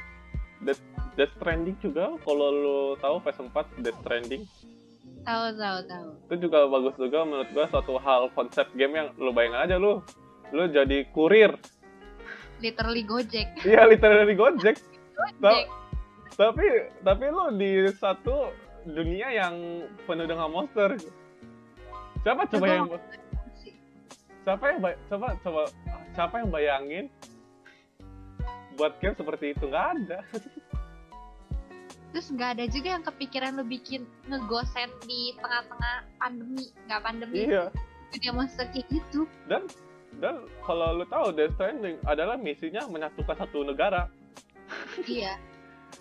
S1: Death, Death Stranding juga kalau lu tahu PS4 Death Stranding?
S2: Tahu tahu tahu.
S1: Itu juga bagus juga menurut gua suatu hal konsep game yang lu bayangin aja lu. Lu jadi kurir.
S2: Literally Gojek.
S1: Iya literally Gojek.
S2: Gojek.
S1: Tapi tapi lu di satu dunia yang penuh dengan monster. Siapa coba yang siapa yang coba coba siapa yang bayangin buat game seperti itu? Nggak ada.
S2: Terus nggak ada juga yang kepikiran lu bikin ngegoset di tengah-tengah pandemi. Nggak pandemi.
S1: Iya.
S2: Dunia monster kayak gitu.
S1: Dan dan kalau lu tahu Death Stranding adalah misinya menyatukan satu negara.
S2: Iya.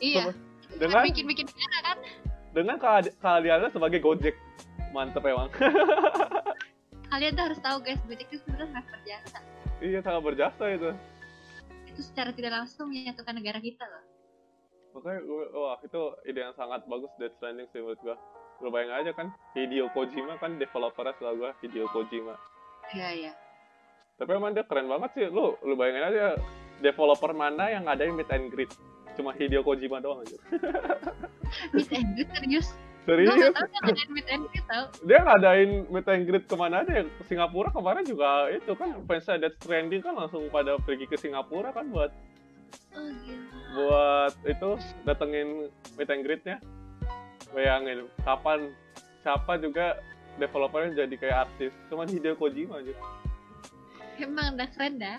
S2: Iya.
S1: Dengan
S2: bikin bikin negara kan?
S1: Dengan keahliannya sebagai Gojek. Mantep emang
S2: kalian tuh harus tahu guys Gojek itu sebenarnya sangat berjasa.
S1: Iya sangat berjasa itu.
S2: Itu secara tidak langsung menyatukan negara kita loh.
S1: Makanya gue wah itu ide yang sangat bagus Death Stranding sih menurut gua. Lu bayangin aja kan Hideo Kojima kan developernya selalu gua Hideo Kojima.
S2: Iya iya.
S1: Tapi emang dia keren banget sih. Lu lu bayangin aja developer mana yang ngadain meet and greet? Cuma Hideo Kojima doang aja
S2: meet and greet serius? gue
S1: serius?
S2: Meet and greet tau.
S1: Dia ngadain meet and greet ke mana aja? Ya ke Singapura kemarin juga itu kan fansnya Death Stranding kan langsung pada pergi ke Singapura kan buat
S2: oh gila.
S1: buat itu datengin meet and greetnya. Bayangin kapan siapa juga developernya jadi kayak artis. Cuman Hideo Kojima aja.
S2: Emang udah keren dah.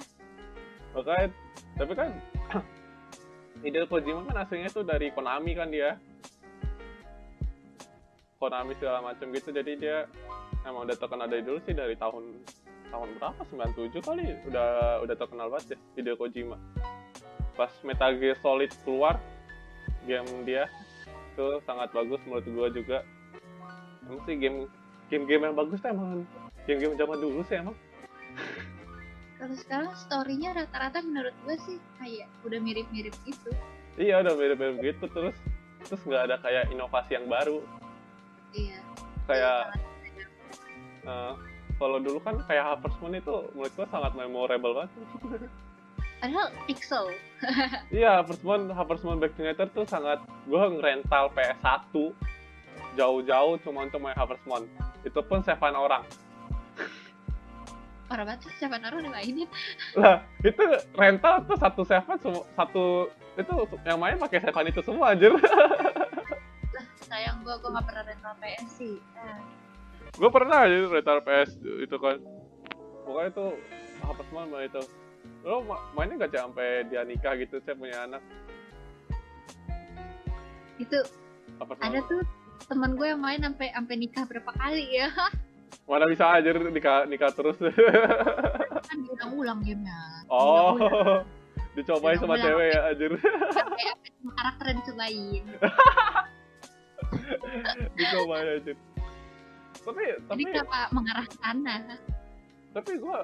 S1: Makanya tapi kan Hideo Kojima kan aslinya tuh dari Konami kan dia Konami segala macam gitu. Jadi dia emang udah terkenal dari dulu sih dari tahun tahun berapa? 97 kali udah udah terkenal banget ya Hideo Kojima. Pas Metal Gear Solid keluar game dia itu sangat bagus menurut gua juga. Emang sih game game-game yang bagus tuh emang game-game zaman dulu sih emang.
S2: Kalau sekarang storynya rata-rata menurut gue sih kayak udah mirip-mirip gitu.
S1: Iya udah mirip-mirip gitu terus. Terus nggak ada kayak inovasi yang baru
S2: iya.
S1: Kayak eh, kalau dulu kan kayak Harvest Moon itu menurut gua sangat memorable banget.
S2: Padahal pixel.
S1: Iya Harvest Moon Harvest Moon Back to Nature tuh sangat gua ngerental PS1 jauh-jauh cuma untuk main Harvest Moon. Itu pun seven orang.
S2: Parah banget sih siapa naruh dimainin.
S1: Lah itu rental tuh satu seven satu itu yang main pakai seven itu semua anjir
S2: sayang gue gue nggak pernah rental PS sih nah,
S1: gue pernah aja rental PS itu kan pokoknya itu Moon main itu lo ma- mainnya gak sampai dia nikah gitu saya punya anak
S2: itu
S1: Harvest
S2: ada tuh teman gue yang main sampai sampai nikah berapa kali ya
S1: mana bisa aja nikah nikah terus
S2: kan diulang-ulang gamenya
S1: oh dicobain sama cewek ya anjir
S2: semua karakter yang dicobain
S1: dicobain anjir tapi
S2: jadi
S1: tapi
S2: kenapa mengarah ke sana?
S1: Tapi gua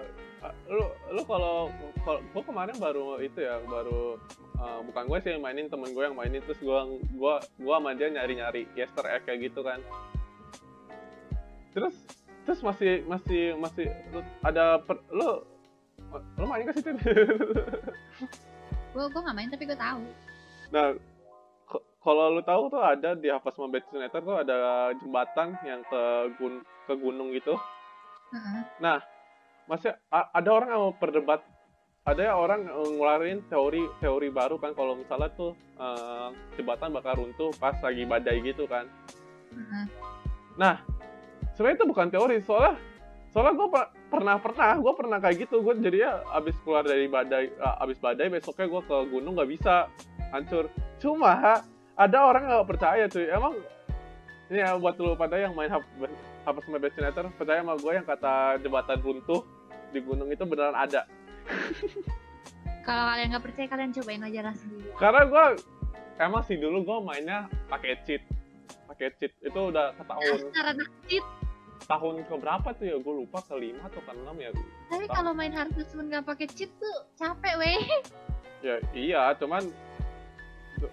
S1: lu lu kalau gua kemarin baru itu ya baru uh, bukan gue sih yang mainin temen gue yang mainin terus gua gua gua sama dia nyari nyari Easter egg kayak gitu kan. Terus terus masih masih masih lu- ada per, lu lu main gak sih Cen?
S2: gue gue nggak main tapi gue tahu.
S1: Nah kalau lu tahu tuh ada di Back to Nature tuh ada jembatan yang ke gun ke gunung gitu.
S2: Heeh.
S1: masih a- ada orang yang mau berdebat. Ada ya orang ngeluarin teori teori baru kan. Kalau misalnya tuh eh, jembatan bakal runtuh pas lagi badai gitu kan.
S2: Heeh.
S1: sebenarnya itu bukan teori. Soalnya soalnya gue pernah pernah gue pernah kayak gitu. Gue jadi ya abis keluar dari badai eh, abis badai besoknya gue ke gunung nggak bisa hancur. Cuma ada orang nggak percaya cuy. Emang ini ya buat lu pada yang main Harvest Moon Nature percaya sama gue yang kata jembatan runtuh di gunung itu beneran ada.
S2: Kalau kalian nggak percaya kalian cobain aja lah. Sendiri.
S1: Karena gue emang sih dulu gue mainnya pakai cheat, pakai cheat. Itu udah setahun.
S2: Anak cheat.
S1: tahun ke berapa tuh ya? Gue lupa ke lima atau ke enam ya?
S2: Tapi kalau main Harvest Moon nggak pakai cheat tuh capek weh.
S1: ya iya. Cuman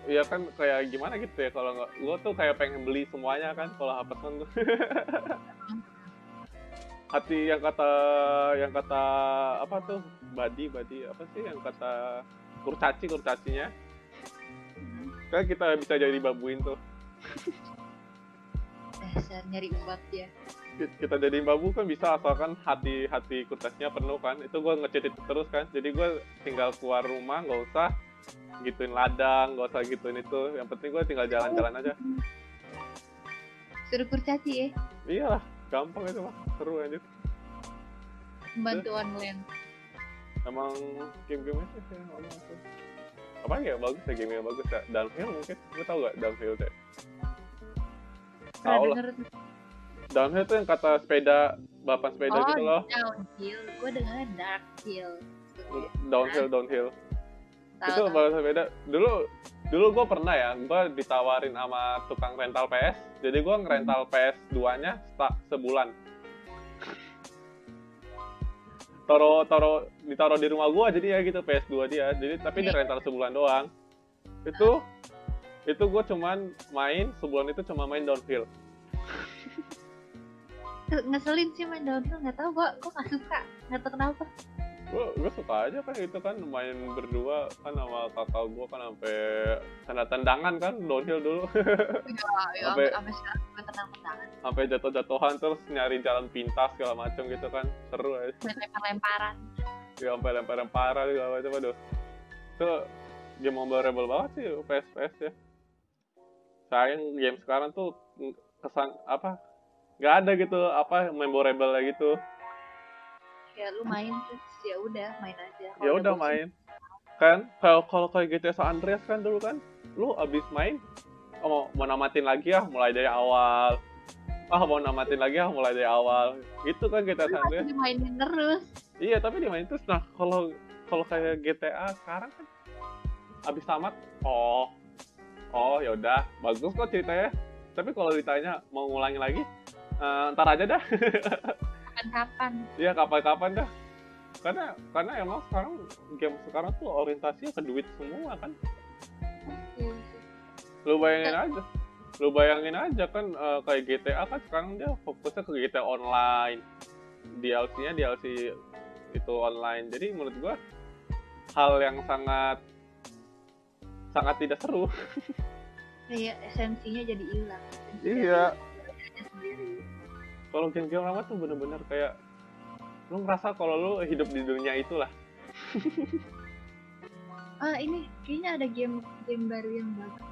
S1: ya kan kayak gimana gitu ya kalau nggak gue tuh kayak pengen beli semuanya kan kalau Harvestman tuh. Hati yang kata yang kata apa tuh? Badi badi apa sih yang kata kurcaci kurcacinya? Kan kita bisa jadi babuin tuh.
S2: Dasar nyari ubat ya.
S1: kita jadi babu kan bisa asalkan hati hati kurcacinya penuh kan. Itu gue ngecet itu terus kan jadi gue tinggal keluar rumah nggak usah gituin ladang nggak usah gituin itu. Yang penting gue tinggal jalan-jalan aja.
S2: Suruh kurcaci ya.
S1: iyalah gampang itu mah seru aja
S2: Membantu online.
S1: emang game-game itu sih emang itu. Apa ya? Bagus ya game yang bagus ya. Downhill mungkin. Gue tau gak downhill teh
S2: Pernah
S1: Tahu lah. downhill tuh yang kata sepeda balapan sepeda
S2: oh,
S1: gitu loh.
S2: downhill. Gue dengernya dark hill.
S1: downhill downhill
S2: Tahu,
S1: itu balapan sepeda dulu dulu gue pernah ya gue ditawarin sama tukang rental PS jadi gue ngerental PS 2 nya sebulan. Taro taro ditaruh di rumah gue jadi ya gitu PS 2 dia. Jadi tapi di
S2: Oke.
S1: rental sebulan doang. Itu itu gue cuman main sebulan itu cuma main downhill.
S2: Ngeselin sih main downhill. Nggak tahu gue gue nggak suka. Nggak tahu kenapa
S1: gue gue suka aja kan itu kan main berdua kan sama kakak gue kan sampai tanda tendangan kan downhill dulu.
S2: Ya
S1: Sampai-
S2: sampai
S1: sampai jatuh-jatuhan terus nyari jalan pintas segala macam gitu kan seru aja.
S2: Lempar lemparan
S1: ya sampai lempar parah segala macam aduh. Itu game memorable banget sih PS PS ya. Sayang game sekarang tuh kesan apa nggak ada gitu apa memorable gitu.
S2: Ya lu main terus ya udah main aja.
S1: Ya udah main. Kan kalau kalau kayak GTA San Andreas kan dulu kan lu abis main oh, mau mau namatin lagi ya mulai dari awal. Ah mau namatin lagi ya mulai dari awal. Gitu kan GTA San Andreas.
S2: dimainin terus.
S1: Iya tapi dimain terus. Nah kalau kalau kayak GTA sekarang kan abis tamat oh oh ya udah. Bagus kok ceritanya. Tapi kalau ditanya mau ngulangi lagi eh, ntar aja dah.
S2: Kapan-kapan.
S1: Iya kapan-kapan dah. Karena karena emang sekarang game sekarang tuh orientasinya ke duit semua kan. Lu bayangin aja. Lu bayangin aja kan eh, kayak GTA kan sekarang dia fokusnya ke GTA online. DLC-nya DLC itu online. Jadi menurut gua hal yang sangat sangat tidak seru.
S2: kayak esensinya jadi hilang
S1: Iya. Kalau game-game lama tuh bener-bener kayak lu ngerasa kalau lu hidup di dunia itulah.
S2: ah ini kayaknya ada game game baru yang bagus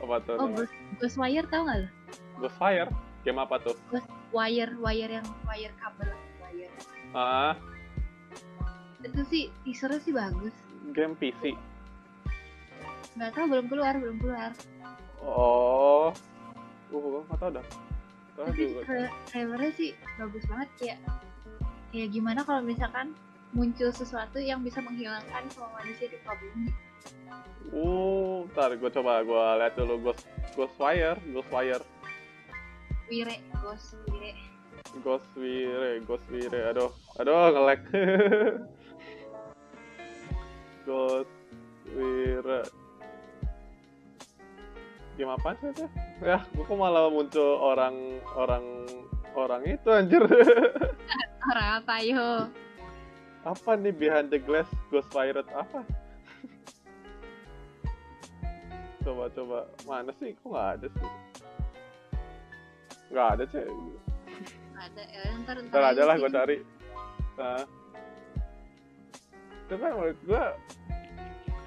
S1: Apa tuh?
S2: oh? Ghost, Ghostwire tau nggak lo
S1: Ghostfire. Game apa tuh?
S2: wire wire yang wire kabel wire
S1: Ah,
S2: itu sih teasernya sih bagus
S1: game PC.
S2: nggak tahu belum keluar belum keluar
S1: Oh, uh, nggak tahu dah.
S2: Tapi trailernya sih bagus banget kayak kayak gimana kalau misalkan muncul sesuatu yang bisa menghilangkan semua manusia di bumi
S1: Uh, ntar gue coba gue lihat dulu Ghost Ghostwire, Ghostwire,
S2: wire ghost wire
S1: Ghostwire, Ghostwire. Aduh, aduh ngelek. Ghostwire. Game apa sih itu? Ya, gue kok malah muncul orang orang orang itu anjir.
S2: orang apa yo
S1: apa nih behind the glass Ghostwire apa? coba coba mana sih? Kok nggak ada sih? Nggak ada sih.
S2: ada ya ntar ntar,
S1: Ntar aja lah gue cari. Nah. Kan menurut gue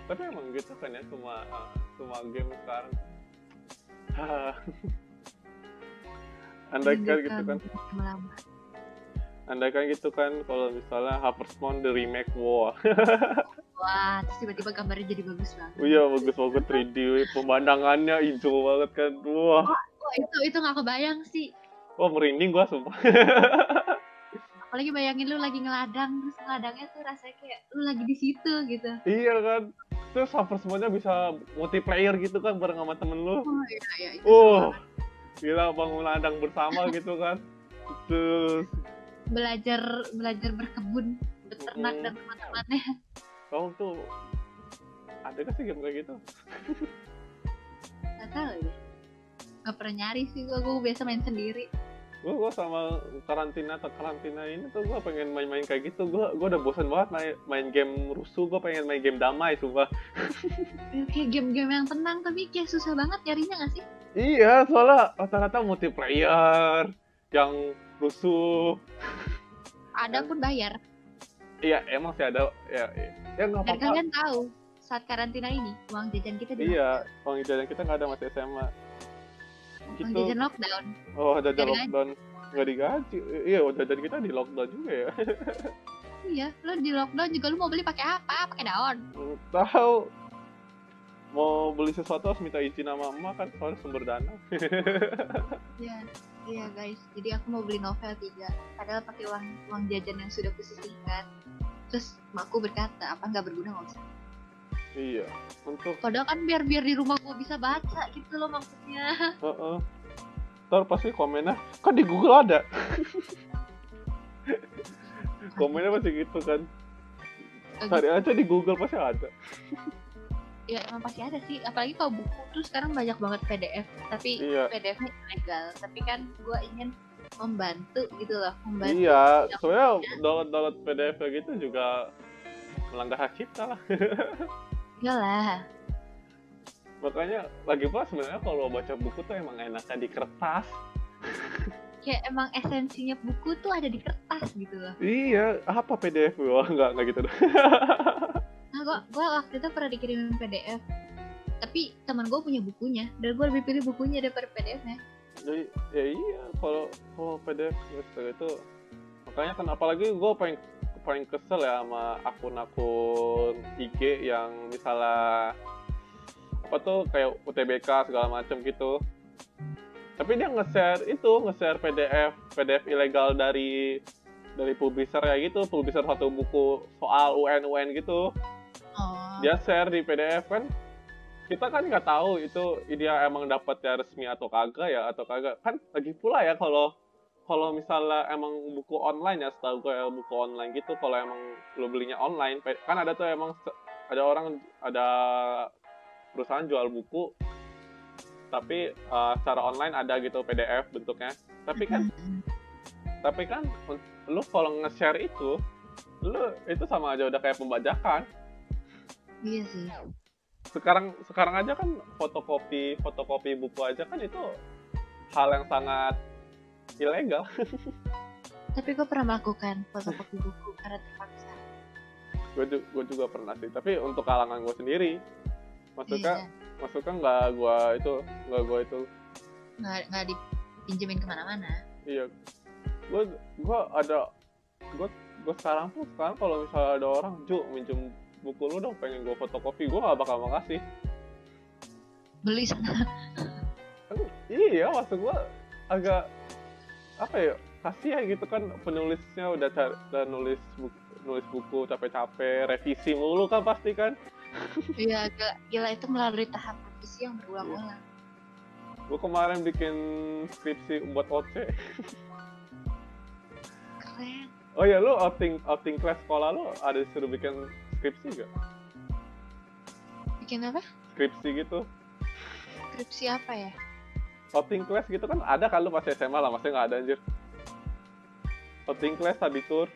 S1: tapi emang gitu kan ya semua uh, semua game sekarang. Andai kan gitu kan,
S2: lama.
S1: Andai kan gitu kan kalau misalnya Harvest Moon the remake, wow,
S2: wah terus tiba-tiba gambarnya jadi bagus banget.
S1: Oh iya bagus banget 3D, pemandangannya hijau banget kan, wah,
S2: wah itu itu nggak kebayang sih.
S1: Wah merinding gua sumpah.
S2: apalagi bayangin lu lagi ngeladang terus ngeladangnya tuh rasanya kayak lu lagi di situ gitu.
S1: Iya kan. Terus server semuanya bisa multiplayer gitu kan bareng sama temen lu.
S2: Oh iya iya itu
S1: uh gila bangun ladang bersama gitu kan. Terus.
S2: Belajar belajar berkebun beternak
S1: Mm-mm.
S2: dan teman-temannya.
S1: Kamu tuh ada gak sih game kayak gitu?
S2: Nggak tahu ya. Nggak pernah nyari sih gua gua biasa main sendiri.
S1: Gua gua sama karantina atau karantina ini tuh gua pengen main-main kayak gitu. Gua gua udah bosan banget main, main game rusuh gua pengen main game damai sumpah.
S2: Kayak game-game yang tenang tapi kayak susah banget nyarinya nggak sih
S1: iya soalnya rata-rata multiplayer yang rusuh.
S2: Ada pun bayar.
S1: Iya emang sih ada. Ya ya, ya nggak apa-apa.
S2: kalian tahu saat karantina ini uang jajan kita di
S1: iya uang jajan kita nggak ada masih SMA
S2: uang
S1: gitu.
S2: jajan lockdown.
S1: Oh jajan
S2: digaji.
S1: lockdown. Nggak digaji. Iya uang jajan kita di lockdown juga ya.
S2: Iya lo di lockdown juga lu mau beli pakai apa? Pakai daun.
S1: Tahu mau beli sesuatu harus minta izin sama emak kan soalnya sumber dana
S2: Iya, iya guys. Jadi aku mau beli novel tiga, padahal pakai uang uang jajan yang sudah kusisihkan. Terus makku berkata, apa nggak berguna nggak usah.
S1: iya untuk
S2: Padahal kan biar biar di rumah gua bisa baca gitu loh maksudnya.
S1: Heeh. Ntar pasti komennya kan di Google ada. komennya pasti gitu kan. Cari aja di Google pasti ada.
S2: Ya emang pasti ada sih. Apalagi kalau buku tuh sekarang banyak banget PDF. Tapi
S1: Iya.
S2: PDF-nya ilegal. Tapi kan gua ingin membantu gitu loh, membantu.
S1: Iya, soalnya download download PDF gitu juga melanggar hak cipta lah.
S2: Iyalah.
S1: Makanya lagi pula sebenarnya kalau baca buku tuh emang enaknya di kertas.
S2: Kayak emang esensinya buku tuh ada di kertas gitu loh.
S1: Iya, apa PDF? Wah, enggak enggak gitu.
S2: Nah, gua waktu itu pernah dikirimin PDF. Tapi teman gue punya bukunya, dan gue lebih pilih bukunya daripada PDF-nya.
S1: Jadi ya iya kalau kalau PDF gitu itu makanya kan apalagi gue paling paling kesel ya sama akun-akun IG yang misalnya apa tuh kayak UTBK segala macam gitu tapi dia nge-share itu nge-share PDF PDF ilegal dari dari publisher ya gitu publisher satu buku soal UN UN gitu. Dia share di PDF kan. Kita kan nggak tahu itu dia emang dapat ya resmi atau kagak ya atau kagak. Kan lagi pula ya kalau kalau misalnya emang buku online ya setahu gue ya buku online gitu kalau emang lo belinya online kan ada tuh emang ada orang ada perusahaan jual buku tapi uh, secara online ada gitu PDF bentuknya. Tapi kan tapi kan lu kalau nge-share itu lu itu sama aja udah kayak pembajakan
S2: Iya sih.
S1: sekarang sekarang aja kan fotokopi fotokopi buku aja kan itu hal yang sangat ilegal
S2: Tapi gue pernah melakukan fotokopi buku karena terpaksa.
S1: gue gue juga pernah sih tapi untuk kalangan gue sendiri maksudnya
S2: Iya.
S1: maksudnya nggak gue itu nggak gue itu
S2: Nggak, nggak dipinjemin ke mana-mana.
S1: iya gue gue ada gue gue sekarang pun sekarang kalau misalnya ada orang ju minjem buku lu dong pengen gue fotokopi gue gak bakal makasih
S2: Beli sana.
S1: iya maksud gue agak apa ya kasihan gitu kan penulisnya udah udah nulis buku, nulis buku capek-capek revisi mulu kan pasti kan
S2: Iya, gila, gila itu melalui tahap revisi yang berulang-ulang.
S1: gue kemarin bikin skripsi buat OC
S2: Keren.
S1: oh ya lu outing outing kelas sekolah lu ada disuruh bikin skripsi gak
S2: Bikin apa?
S1: skripsi gitu
S2: Skripsi apa ya?
S1: outing class gitu kan ada lu pas SMA lah masih nggak ada anjir outing class tadi tour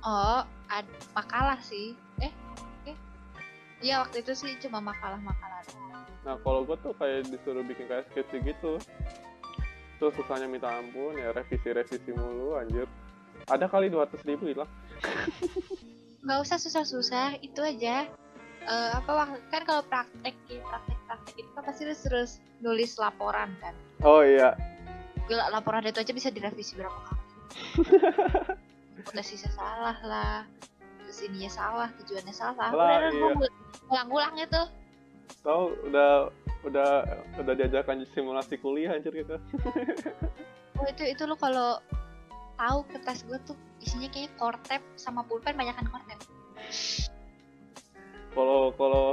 S2: Oh, ad, makalah sih. Eh, oke. Iya waktu itu sih cuma makalah-makalah.
S1: Nah kalau gue tuh kayak disuruh bikin kayak skripsi gitu Terus susahnya minta ampun ya revisi-revisi mulu anjir Ada kali 200 ribu hilang
S2: Nggak usah susah-susah, itu aja. Eh, apa kan kalau praktek ya, praktek-praktek itu kan pasti lu terus nulis laporan kan.
S1: Oh iya
S2: Gila, laporan itu aja bisa direvisi berapa kali. Hipotesisnya salah lah. Terus ininya salah, tujuannya salah.
S1: Lah,
S2: Udah,
S1: iya.
S2: gua ulang-ulang itu.
S1: Tahu udah udah udah diajarkan simulasi kuliah anjir gitu
S2: Oh itu itu lu kalau tahu kertas gue tuh isinya kayaknya kortep sama pulpen banyakan kortep
S1: kalau kalau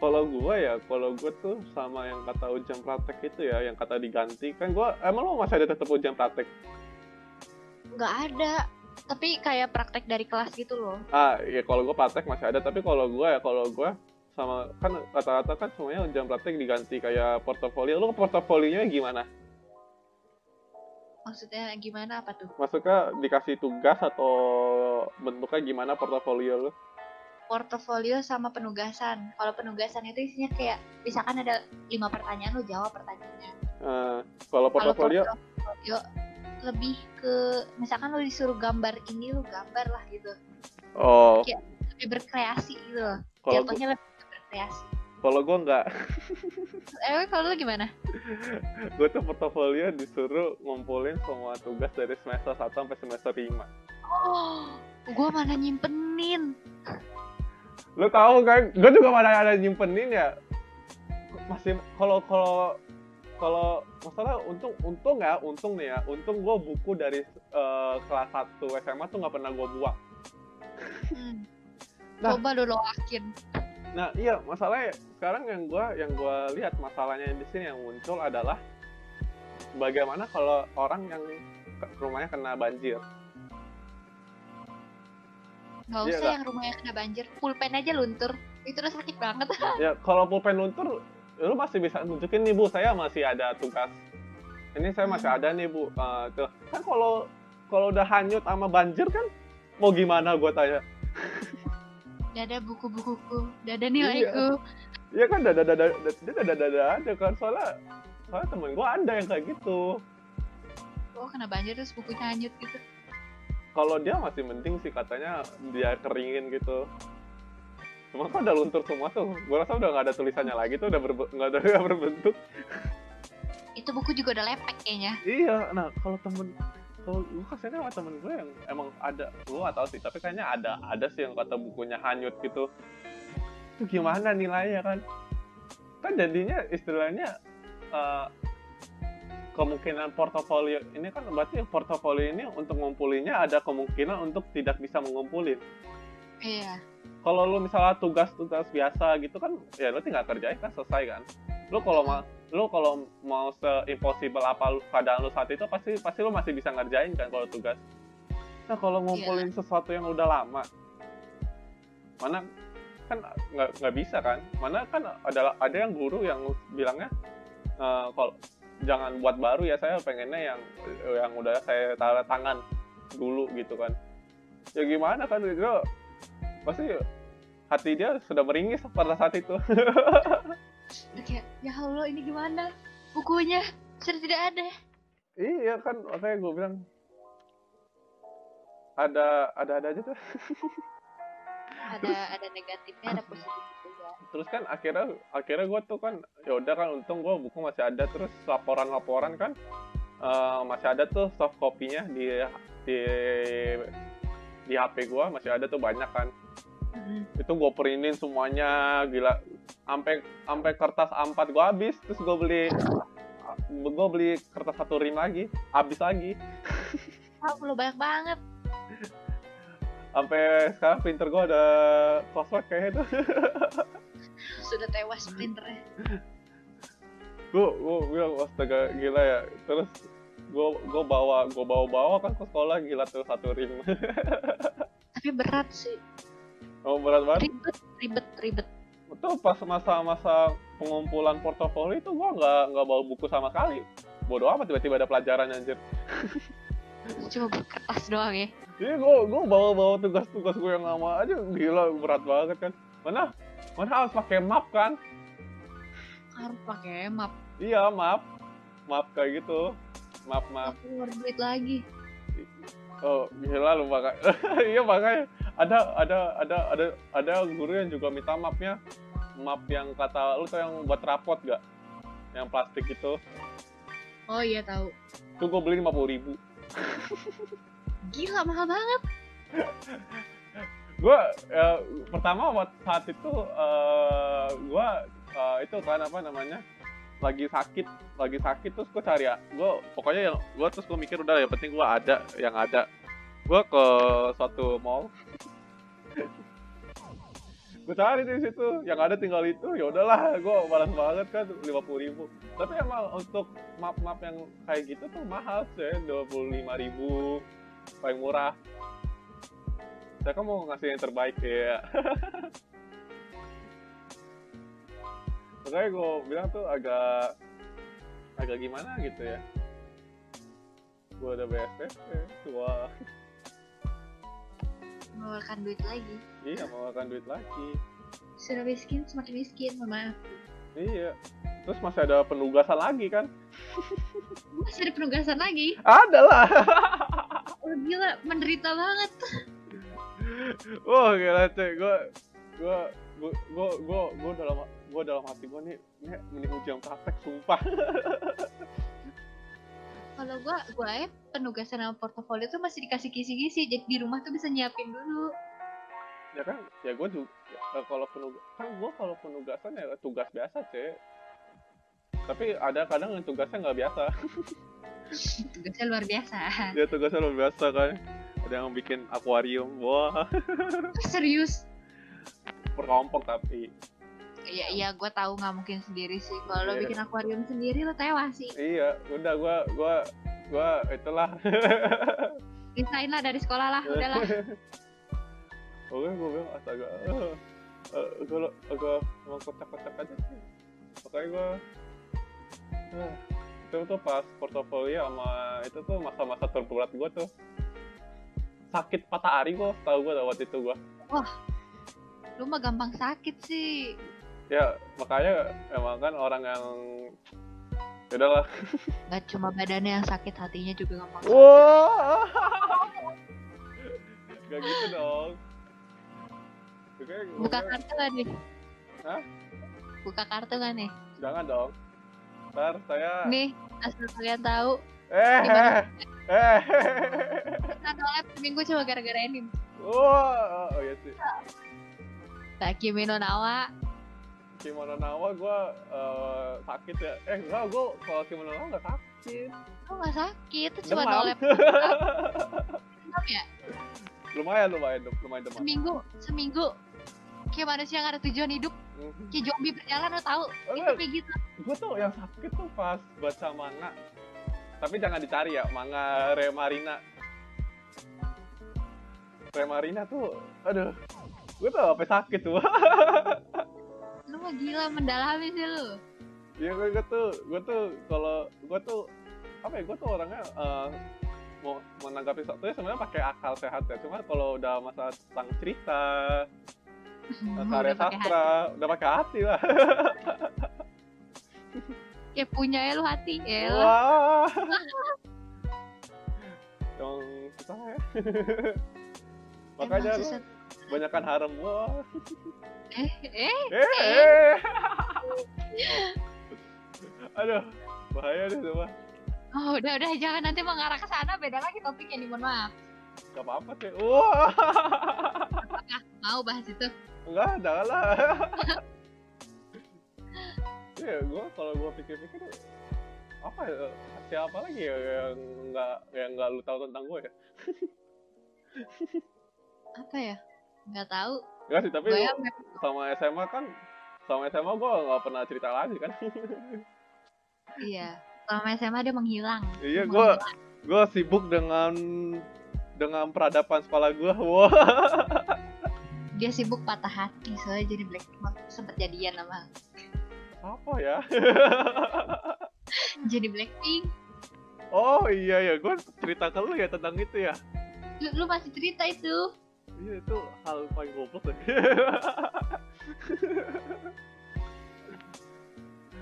S1: kalau gue ya kalau gue tuh sama yang kata ujian praktek itu ya yang kata diganti. Kan gue emang lo masih ada tetap ujian praktek
S2: nggak ada. Tapi kayak praktek dari kelas gitu loh.
S1: Ah ya kalau gue praktek masih ada. Tapi kalau gue ya kalau gue sama kan rata-rata kan semuanya ujian praktek diganti. Kayak portofolio. Lo portofolionya gimana
S2: maksudnya gimana? Apa tuh?
S1: Maksudnya dikasih tugas atau bentuknya gimana portofolio lo
S2: portofolio sama penugasan. Kalau penugasan itu isinya kayak misalkan ada lima pertanyaan lo jawab pertanyaannya.
S1: Uh, kalau
S2: kalau
S1: portofolio?
S2: lebih ke misalkan lo disuruh gambar ini lo gambar lah gitu.
S1: Oh.
S2: Lebih berkreasi gitu jatuhnya lebih berkreasi
S1: kalau gue nggak.
S2: Eh kalau lo gimana?
S1: Gue tuh portofolio disuruh ngumpulin semua tugas dari semester 1 sampai semester 5
S2: oh gue mana nyimpenin.
S1: Lo tahu kan gue juga mana ada nyimpenin ya. Masih kalau kalau kalau masalah untung untung ya untung nih ya. Untung gue buku dari eh, kelas 1 SMA tuh nggak pernah gue buang.
S2: Hmm.
S1: Nah.
S2: coba lo loakin
S1: nah iya masalahnya sekarang yang gue yang gua lihat masalahnya di sini yang muncul adalah bagaimana kalau orang yang ke- rumahnya kena banjir.
S2: Nggak
S1: Iya,
S2: usah
S1: nggak?
S2: yang rumahnya kena banjir pulpen aja luntur. Itu udah sakit banget.
S1: Ya kalau pulpen luntur lu masih bisa nunjukin nih bu. Saya masih ada tugas. Ini saya masih
S2: Hmm.
S1: ada nih bu. Tuh. Kan kalau kalau udah hanyut sama banjir kan mau gimana gue tanya
S2: Gak ada buku-bukuku, gak ada nilaiku.
S1: Iya kan dada dada dia dada dada ada kan soalnya soalnya temen gue ada yang kayak gitu
S2: Oh kena banjir terus bukunya hanyut gitu.
S1: kalau dia masih mending sih katanya dia keringin gitu cuma kan udah luntur semua tuh gue rasa udah nggak ada tulisannya lagi tuh udah nggak ada nggak berbentuk
S2: Itu buku juga udah lepek kayaknya.
S1: iya nah kalau temen kalau gue kasihan sama temen gue yang emang ada. Gue gak tahu sih tapi kayaknya ada ada sih yang kata bukunya hanyut gitu. Itu gimana nilainya kan? Kan jadinya istilahnya eh, kemungkinan portofolio ini kan berarti portofolio ini untuk ngumpulinnya ada kemungkinan untuk tidak bisa mengumpulin.
S2: Iya.
S1: kalau lu misalnya tugas-tugas biasa gitu kan ya lu tinggal kerjain kan selesai kan? Lu kalau mau lu kalau mau se-impossible apa lu- keadaan lu saat itu pasti pasti lu masih bisa ngerjain kan kalau tugas. Nah kalau ngumpulin sesuatu yang udah lama mana kan nggak nggak bisa kan? Mana kan ada ada yang guru yang bilangnya eh, kalau jangan buat baru ya saya pengennya yang yang udah saya tanda tangan dulu gitu kan. Ya gimana kan? Itu pasti hati dia sudah meringis pada saat itu
S2: Udah Kayak, ya Allah ini gimana? Bukunya sudah tidak ada.
S1: iya kan makanya gue bilang ada ada ada aja tuh
S2: Ada ada negatifnya, ada positifnya juga.
S1: terus kan akhirnya akhirnya gue tuh kan ya udah kan untung gue buku masih ada terus laporan-laporan kan eh, masih ada tuh soft copy-nya di di di HP gue masih ada tuh banyak kan
S2: Mm.
S1: itu gue printin semuanya gila sampai sampai kertas A4 gue habis terus gue beli gue beli kertas satu rim lagi habis lagi
S2: Ah, lo banyak banget.
S1: sampai sekarang printer gue ada koslet kayaknya tuh
S2: Sudah tewas printernya.
S1: gue gue bilang astaga gila ya terus gue gue bawa gue bawa bawa kan ke sekolah gila tuh satu rim
S2: Tapi berat sih.
S1: Oh berat banget
S2: Ribet, ribet, ribet.
S1: itu pas masa-masa pengumpulan portofolio itu gue nggak nggak bawa buku sama sekali bodoh amat tiba-tiba ada pelajaran anjir
S2: Cuma kertas doang ya.
S1: Iya, gue gue bawa bawa tugas-tugas gue yang lama aja gila berat banget kan. Mana mana harus pakai map kan?
S2: Harus pakai map.
S1: Iya map, map kayak gitu, map map.
S2: Aku duit lagi.
S1: Oh gila lu pakai. iya makanya ada ada ada ada ada guru yang juga minta mapnya, map yang kata lu tuh yang buat rapot gak? Yang plastik itu.
S2: Oh iya tahu.
S1: Tuh gue beli lima ribu.
S2: Gila mahal banget.
S1: gue ya, pertama saat itu eh gue eh, itu kan apa namanya lagi sakit lagi sakit terus gue cari ya gue pokoknya yang gue terus gue mikir udah yang penting gue ada yang ada gue ke suatu mall. Gue cari di situ. Yang ada tinggal itu ya udahlah gue balas banget kan lima puluh ribu. Tapi emang untuk map map yang kayak gitu tuh mahal sih dua puluh lima ribu. Paling murah. Saya kan mau ngasih yang terbaik ya. Makanya gue bilang tuh agak agak gimana gitu ya. Gue udah BSP tua
S2: mengeluarkan duit lagi.
S1: Iya makan duit lagi.
S2: Sudah miskin semakin miskin maaf.
S1: Iya. Terus masih ada penugasan lagi kan?
S2: Masih ada penugasan lagi?
S1: Ada lah.
S2: Oh, gila menderita banget.
S1: Wah gila cuy. Gue gue gue gue gue gue dalam gue dalam hati gue nih nih mending ujian praktek sumpah
S2: kalau gua gua aja penugasan sama portofolio tuh masih dikasih kisi-kisi. Jadi di rumah tuh bisa nyiapin dulu.
S1: Ya kan? Ya gue juga ya, kalau penug kan gue kalau penugasan ya tugas biasa cuy tapi ada kadang yang tugasnya nggak biasa.
S2: Tugasnya luar biasa.
S1: Ya tugasnya luar biasa kan. Ada yang bikin akuarium. Wah.
S2: Serius?
S1: Per kelompok tapi
S2: Iya iya gue tahu nggak mungkin sendiri sih kalau lo
S1: Iya.
S2: bikin akuarium sendiri lo tewas sih
S1: iya udah gue gue gue itulah
S2: resign lah dari sekolah lah udahlah
S1: Oke, gue bilang astaga, eh, eh, kalau agak emang kocak-kocak aja sih. Makanya gue, eh, itu tuh pas portofolio sama itu tuh masa-masa terberat gue tuh. Sakit patah ari gue, tahu gue waktu itu gue.
S2: lu mah gampang sakit sih
S1: Ya, makanya emang kan orang yang ya udahlah.
S2: nggak cuma badannya yang sakit hatinya juga gampang sakit.
S1: Wah. Gak gitu dong.
S2: Buka kartu kan nih
S1: Hah?
S2: buka kartu kan nih
S1: Jangan dong. Ntar saya
S2: nih asal kalian tahu
S1: eh
S2: Gimana?
S1: eh
S2: kita nolep seminggu cuma gara-gara ini
S1: Wah, oh iya sih.
S2: Bagi Mino Nawa
S1: Kimono Nawa gue sakit ya. Eh enggak, gue kalau kimono Nawa nggak sakit.
S2: nggak sakit itu cuma nolep Demam ya
S1: lumayan, lumayan, lumayan demam.
S2: seminggu seminggu kayak manusia yang ada tujuan hidup
S1: Mhm.
S2: kayak zombie berjalan lo tahu itu kayak gitu
S1: gue tuh yang sakit tuh pas baca manga. Tapi jangan dicari ya, manga Remarina. Remarina tuh, aduh, gue tuh apa sakit tuh.
S2: lu mah gila mendalami sih lu
S1: Iya gue, gue tuh, gue tuh kalau gue tuh apa ya gue tuh orangnya eh, mau menanggapi sesuatu ya sebenarnya pakai akal sehat ya. Cuma kalau udah masalah tentang cerita, karya sastra, udah pakai hati lah.
S2: kayak punya ya lu hati ya.
S1: Wah. Yang susah ya. Makanya
S2: Emang susah.
S1: Banyakkan harem. Wah.
S2: eh eh
S1: Eh, eh. Aduh, bahaya deh coba.
S2: oh udah udah jangan nanti mengarah ke sana beda lagi topiknya nih mohon maaf
S1: Gak apa-apa sih. Wah.
S2: mau bahas itu
S1: Enggak, jangan lah. Iya, gue kalau gue pikir-pikir apa ya siapa lagi ya yang nggak yang nggak lu tahu tentang gue ya?
S2: apa ya nggak tahu
S1: Enggak sih, tapi
S2: gue
S1: gua
S2: ya
S1: sama SMA kan sama SMA gue nggak pernah cerita lagi kan.
S2: iya selama SMA dia menghilang
S1: iya, gue gue sibuk dengan dengan peradaban sekolah gue. Wah.
S2: dia sibuk patah hati soalnya jadi black sempet jadian sama
S1: Apa ya?
S2: jadi blackpink
S1: Oh iya ya, gue cerita ke lu ya tentang itu ya.
S2: lu, lu masih cerita itu
S1: Iya itu hal paling goblok deh.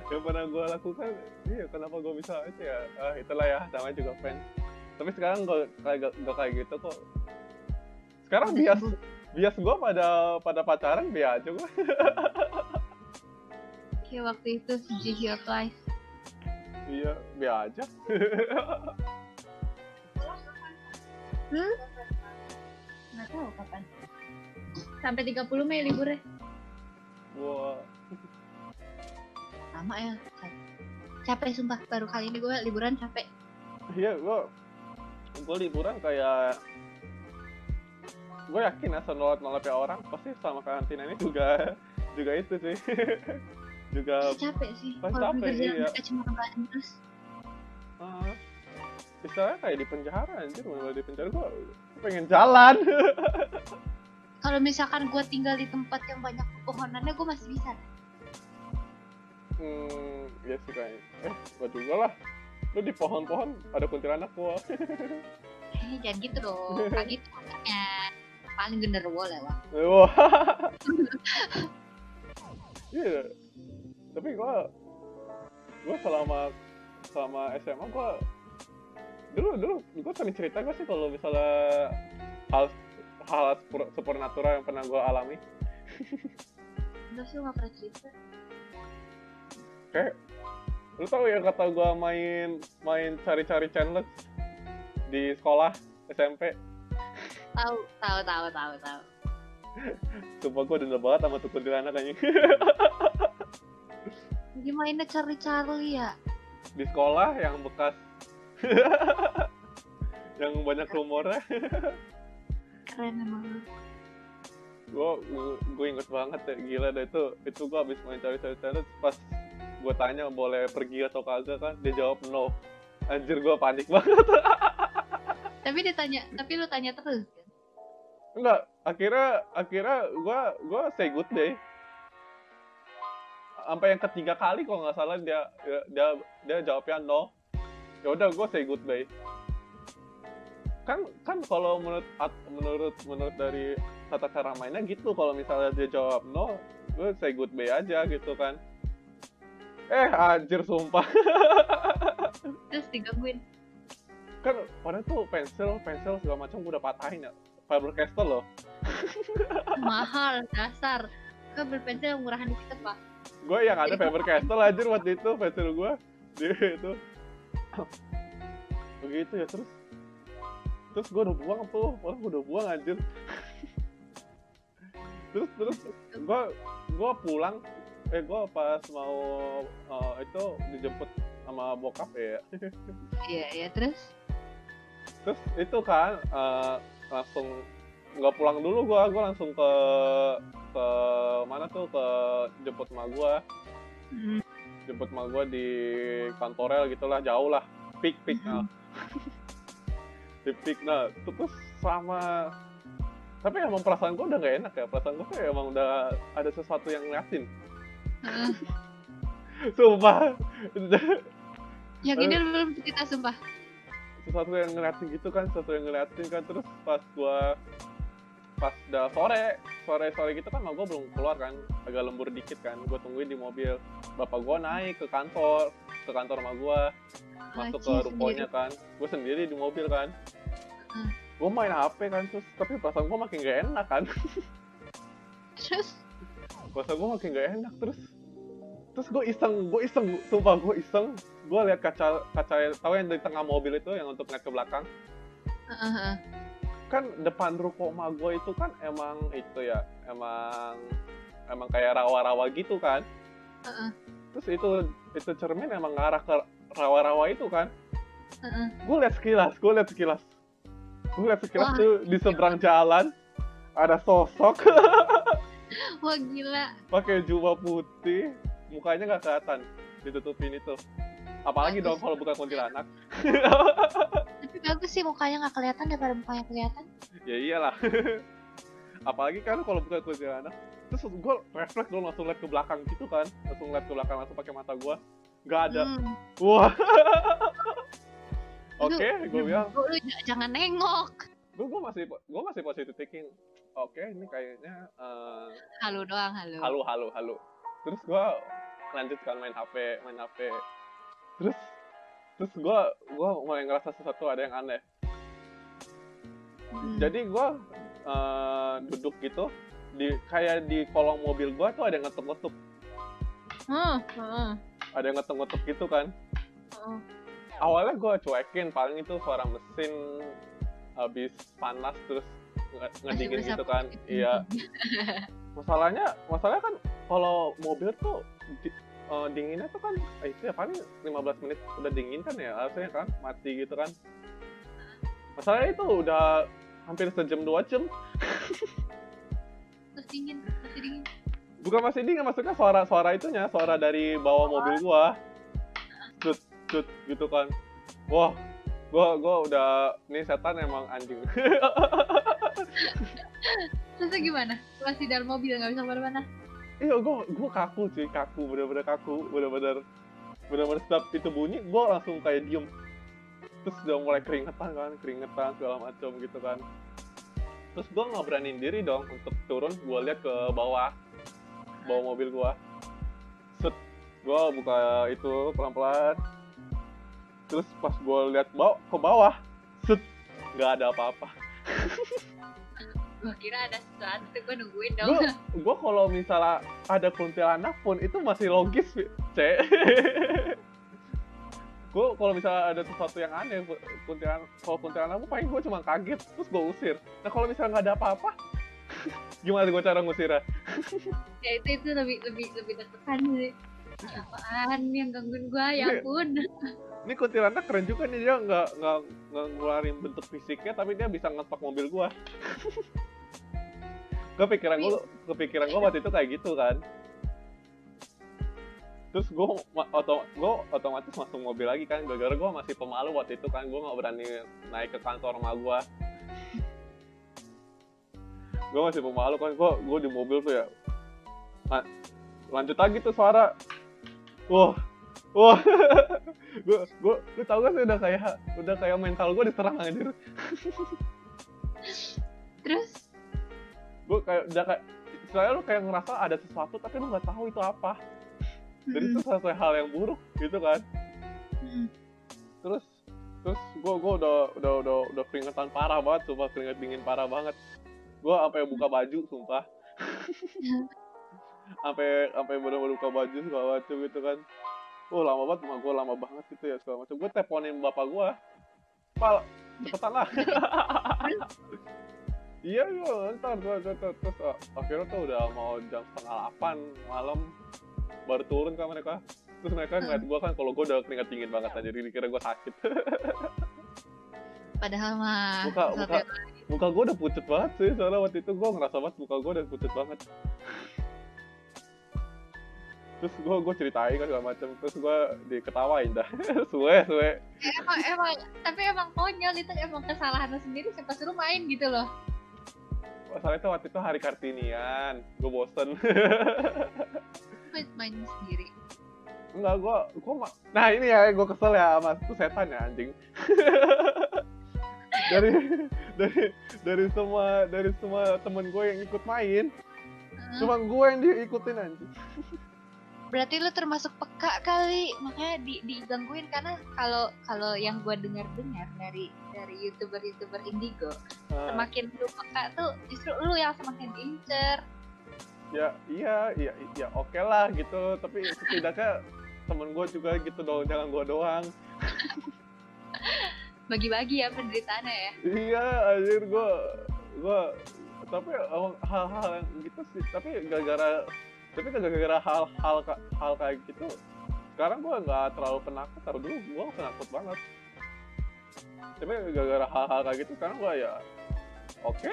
S1: yang pernah gue lakukan, iya kenapa gue bisa itu ya? Ah itulah ya, namanya juga fans. Tapi sekarang gue kayak gak kayak gitu kok. Sekarang bias bias gue pada pada pacaran biar aja gue.
S2: kayak waktu itu Gigi Twice
S1: iya biar aja.
S2: nggak tahu kapan. Sampai 30 Mei liburnya.
S1: Wah,
S2: sama ya. Capek sumpah. Baru kali ini gue liburan capek.
S1: Iya gue gue liburan kayak gue yakin asal nolak nolaknya orang pasti sama karantina ini juga juga itu sih. Juga
S2: Pasti capek sih.
S1: Pasti
S2: kalau
S1: capek, iya.
S2: cuma rebahan terus
S1: istilahnya kayak di penjara anjir. Kalau di penjara gue pengen jalan.
S2: Kalau misalkan gue tinggal di tempat yang banyak pepohonannya gue masih bisa.
S1: Hmm ya sih kayaknya eh gue juga lah. Lu di pohon-pohon ada kuntilanak gua.
S2: Eh jangan gitu dong. Kayak gitu makanya paling genderuwo lewat.
S1: Wah iya. Tapi gua gua selama selama SMA gua dulu dulu gua sering cerita gak sih kalau misalnya hal hal super- supernatural yang pernah gua alami?
S2: Enggak sih gak pernah cerita.
S1: Kayak lu tahu ya kata gua main main cari-cari challenge di sekolah SMP
S2: tahu tahu tahu tahu tahu
S1: Sumpah gue dendam banget sama tuh kuntilanak kayaknya.
S2: Gimana cari-cari ya?
S1: Di sekolah yang bekas yang banyak rumornya.
S2: Keren lu
S1: gue gue inget banget ya gila deh itu itu gue habis main cari-cari challenge pas gue tanya boleh pergi atau kagak kan dia jawab no. Anjir gue panik banget.
S2: Tapi dia tanya tapi lu tanya terus kan?
S1: Enggak akhirnya akhirnya gue gue say good day sampai yang ketiga kali kalau nggak salah dia dia, dia jawabnya no ya udah gue say good day kan kan kalau menurut menurut menurut dari tata cara mainnya gitu kalau misalnya dia jawab no gue say good day aja gitu kan. Eh anjir sumpah.
S2: Terus digangguin.
S1: Kan padahal tuh pensil pensil segala macam gue udah patahin ya. Faber Castell loh.
S2: Mahal dasar. Kan yang murahan dikit pak.
S1: Gue yang ada Faber Castell anjir waktu itu pensil gue dia itu begitu ya terus? Terus gue udah buang tuh orang gue udah buang anjir. Terus terus gue gue pulang. Eh gue pas mau eh, itu dijemput sama bokap ya.
S2: Iya iya terus?
S1: Terus itu kan eh, langsung nggak pulang dulu gua. Gua langsung ke ke mana tuh? Ke jemput emak gua.
S2: Hmm.
S1: Jemput emak gua di kantorel gitulah jauh lah. Pik pik nah. di pik nah. Terus sama. Tapi emang perasaan gua udah gak enak ya. Perasaan gua kayak emang udah ada sesuatu yang ngeliatin. Sumpah.
S2: Yang ini belum cerita sumpah.
S1: Sesuatu yang ngeliatin gitu kan sesuatu yang ngeliatin kan. Terus pas gua pas udah sore sore sore gitu kan gue belum keluar kan agak lembur dikit kan. Gue tungguin di mobil. Bapak gua naik ke kantor ke kantor sama gua. Masuk ke rukonya kan. Gue sendiri di mobil kan.
S2: Hmm.
S1: gue main hp kan terus tapi perasaan gue makin gak enak kan.
S2: Terus?
S1: Perasaan gue makin gak enak terus. Terus gue iseng gue iseng sumpah gue iseng. Gue lihat kaca kaca tahu yang di tengah mobil itu yang untuk ngeliat ke belakang?
S2: Heeh.
S1: kan depan ruko emak gue itu kan emang itu ya emang emang kayak rawa-rawa gitu kan.
S2: Heeh.
S1: terus itu itu cermin emang ngarah ke rawa-rawa itu kan.
S2: Heeh.
S1: gue liat sekilas gue liat sekilas. Gue liat sekilas
S2: Wah,
S1: tuh di seberang jalan ada sosok.
S2: Wah gila.
S1: Pakai jubah putih mukanya nggak kelihatan ditutupin itu. Apalagi dong kalau bukan kuntilanak.
S2: Tapi bagus sih mukanya nggak kelihatan daripada mukanya kelihatan.
S1: Ya iyalah. Apalagi kan kalau bukan kuntilanak terus gue refleks dong langsung liat ke belakang gitu kan. Langsung liat ke belakang langsung pakai mata gue nggak ada.
S2: Hmm.
S1: wah. Oke gue bilang.
S2: lu, jangan nengok.
S1: Gue gue masih gue masih positive thinking. Oke ini kayaknya eh,
S2: halu doang halu
S1: halu halu halu terus gue lanjutkan main hp main hp terus terus gue gue mulai ngerasa sesuatu ada yang aneh.
S2: Hmm.
S1: jadi gue eh, duduk gitu di kayak di kolong mobil gue tuh ada yang ngetuk-ngetuk.
S2: Hmm, hmm,
S1: ada yang ngetuk-ngetuk gitu kan.
S2: Hmm.
S1: awalnya gue cuekin paling itu suara mesin habis panas terus nge- ngedingin gitu kan. iya. masalahnya masalahnya kan kalau mobil tuh di- eh, dinginnya tuh kan eh, itu ya paling 15 menit udah dingin kan ya harusnya kan mati gitu kan. Masalahnya itu udah hampir sejam dua jam
S2: dingin masih dingin.
S1: Bukan masih dingin maksudnya suara suara itunya suara dari bawah mobil gua. Cut cut gitu kan. Wah gua gua udah nih setan emang anjing.
S2: Terus gimana? Masih dalam mobil nggak bisa ke mana-mana?
S1: Iya gua gua kaku cuy kaku bener-bener kaku bener-bener bener-bener setiap itu bunyi gua langsung kayak diem. Terus udah mulai keringetan kan keringetan segala macam gitu kan terus gua nggak beraniin diri dong untuk turun gua lihat ke bawah bawah mobil gua. Set gua buka itu pelan-pelan. Terus pas gua lihat bawah ke bawah set nggak ada apa-apa.
S2: Gua kira ada sesuatu gua nungguin dong.
S1: Gua kalau misalnya ada kuntilanak pun itu masih logis c gua kalau misalnya ada sesuatu yang aneh kuntilanak kalau kuntilanak gua paling gua cuma kaget terus gua usir. Nah kalau misalnya nggak ada apa-apa gimana gua cara ngusirnya?
S2: Ya itu itu lebih lebih lebih tertekan sih. Apaan yang gangguin gua? Ya ampun.
S1: ini kuntilanak keren juga nih dia nggak nggak ngeluarin bentuk fisiknya tapi dia bisa ngetok mobil gua. Kepikiran gua kepikiran gua waktu itu kayak gitu kan terus gua ma- oto gua otomatis masuk mobil lagi kan gara-gara gua masih pemalu waktu itu kan gua nggak berani naik ke kantor rumah gua. Gua masih pemalu kan gua gua di mobil tuh ya. La- lanjut lagi tuh suara. Wah wah. Gue gue lu tau gak sih udah kayak udah kayak mental gue diserang anjir.
S2: Terus?
S1: Gue kayak udah kayak istilahnya lu kayak ngerasa ada sesuatu tapi lu nggak tahu itu apa jadi itu sesuatu hal yang buruk gitu kan.
S2: Hmm.
S1: terus terus gue gue udah udah udah udah keringetan parah banget sumpah keringet dingin parah banget. Gue sampai buka baju sumpah. Sampai sampai bener-bener buka baju segala macam gitu kan. Oh lama banget rumah gue lama banget gitu ya segala macam gue teleponin bapak gue pal cepetan lah. Iya iya ntar terus terus terus, uh, akhirnya tuh udah mau jam setengah delapan malam baru turun kan mereka. Terus mereka ngeliat gue kan kalau gue udah keringat dingin banget aja jadi dikira gue sakit.
S2: Padahal mah
S1: buka.
S2: yang-
S1: muka gue udah pucet banget sih soalnya waktu itu gue ngerasa banget muka gue udah pucet banget. Terus gue gue ceritain kan segala macam terus gue diketawain dah. Suwe suwe.
S2: Emang emang tapi emang konyol itu emang kesalahan sendiri siapa suruh main gitu loh
S1: soalnya itu waktu itu hari kartinian. Gue bosen.
S2: Main, sendiri?
S1: Enggak gue gue ma- nah ini ya gue kesel ya sama itu setan ya anjing. Dari dari dari semua dari semua temen gue yang ikut main
S2: Heeh.
S1: cuma gue yang diikutin anjing
S2: berarti lu termasuk peka kali makanya di digangguin. Karena kalau kalau yang gue dengar dengar dari dari youtuber youtuber indigo
S1: Nah,
S2: semakin lu peka tuh justru lu yang semakin diincer
S1: ya iya iya iya oke lah gitu. Tapi setidaknya temen gue juga gitu dong jangan gue doang.
S2: Bagi-bagi ya penderitaannya ya.
S1: Iya anjir gue gue tapi hal-hal yang gitu sih. Tapi gara-gara tapi gara-gara hal-hal hal kayak gitu sekarang gue nggak terlalu penakut taruh dulu gue penakut banget. Tapi gara-gara hal-hal kayak gitu sekarang gue ya oke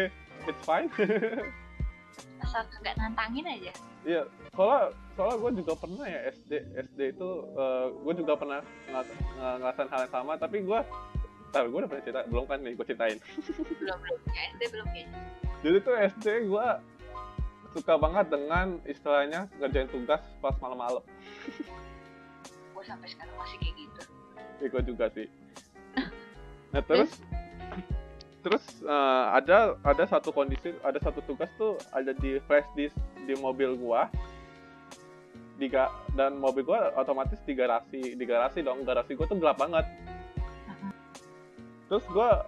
S1: it's fine.
S2: Asal kagak nantangin aja.
S1: Iya, soalnya soalnya gue juga pernah ya SD SD itu gue juga pernah ngeras- nge- ngerasain hal yang sama tapi gue Ntar gue udah pernah cerita belum kan nih gue ceritain.
S2: Belum belum ya SD belum kayaknya
S1: jadi tuh SD gue suka banget dengan istilahnya ngerjain tugas pas malam-malam.
S2: Gue sampai sekarang masih kayak gitu.
S1: Ya gue juga sih. Nah terus? Terus eh, ada ada satu kondisi ada satu tugas tuh ada di flash disk di mobil gua. Di dan mobil gua otomatis di garasi di garasi dong. Garasi gua tuh gelap banget. Terus gua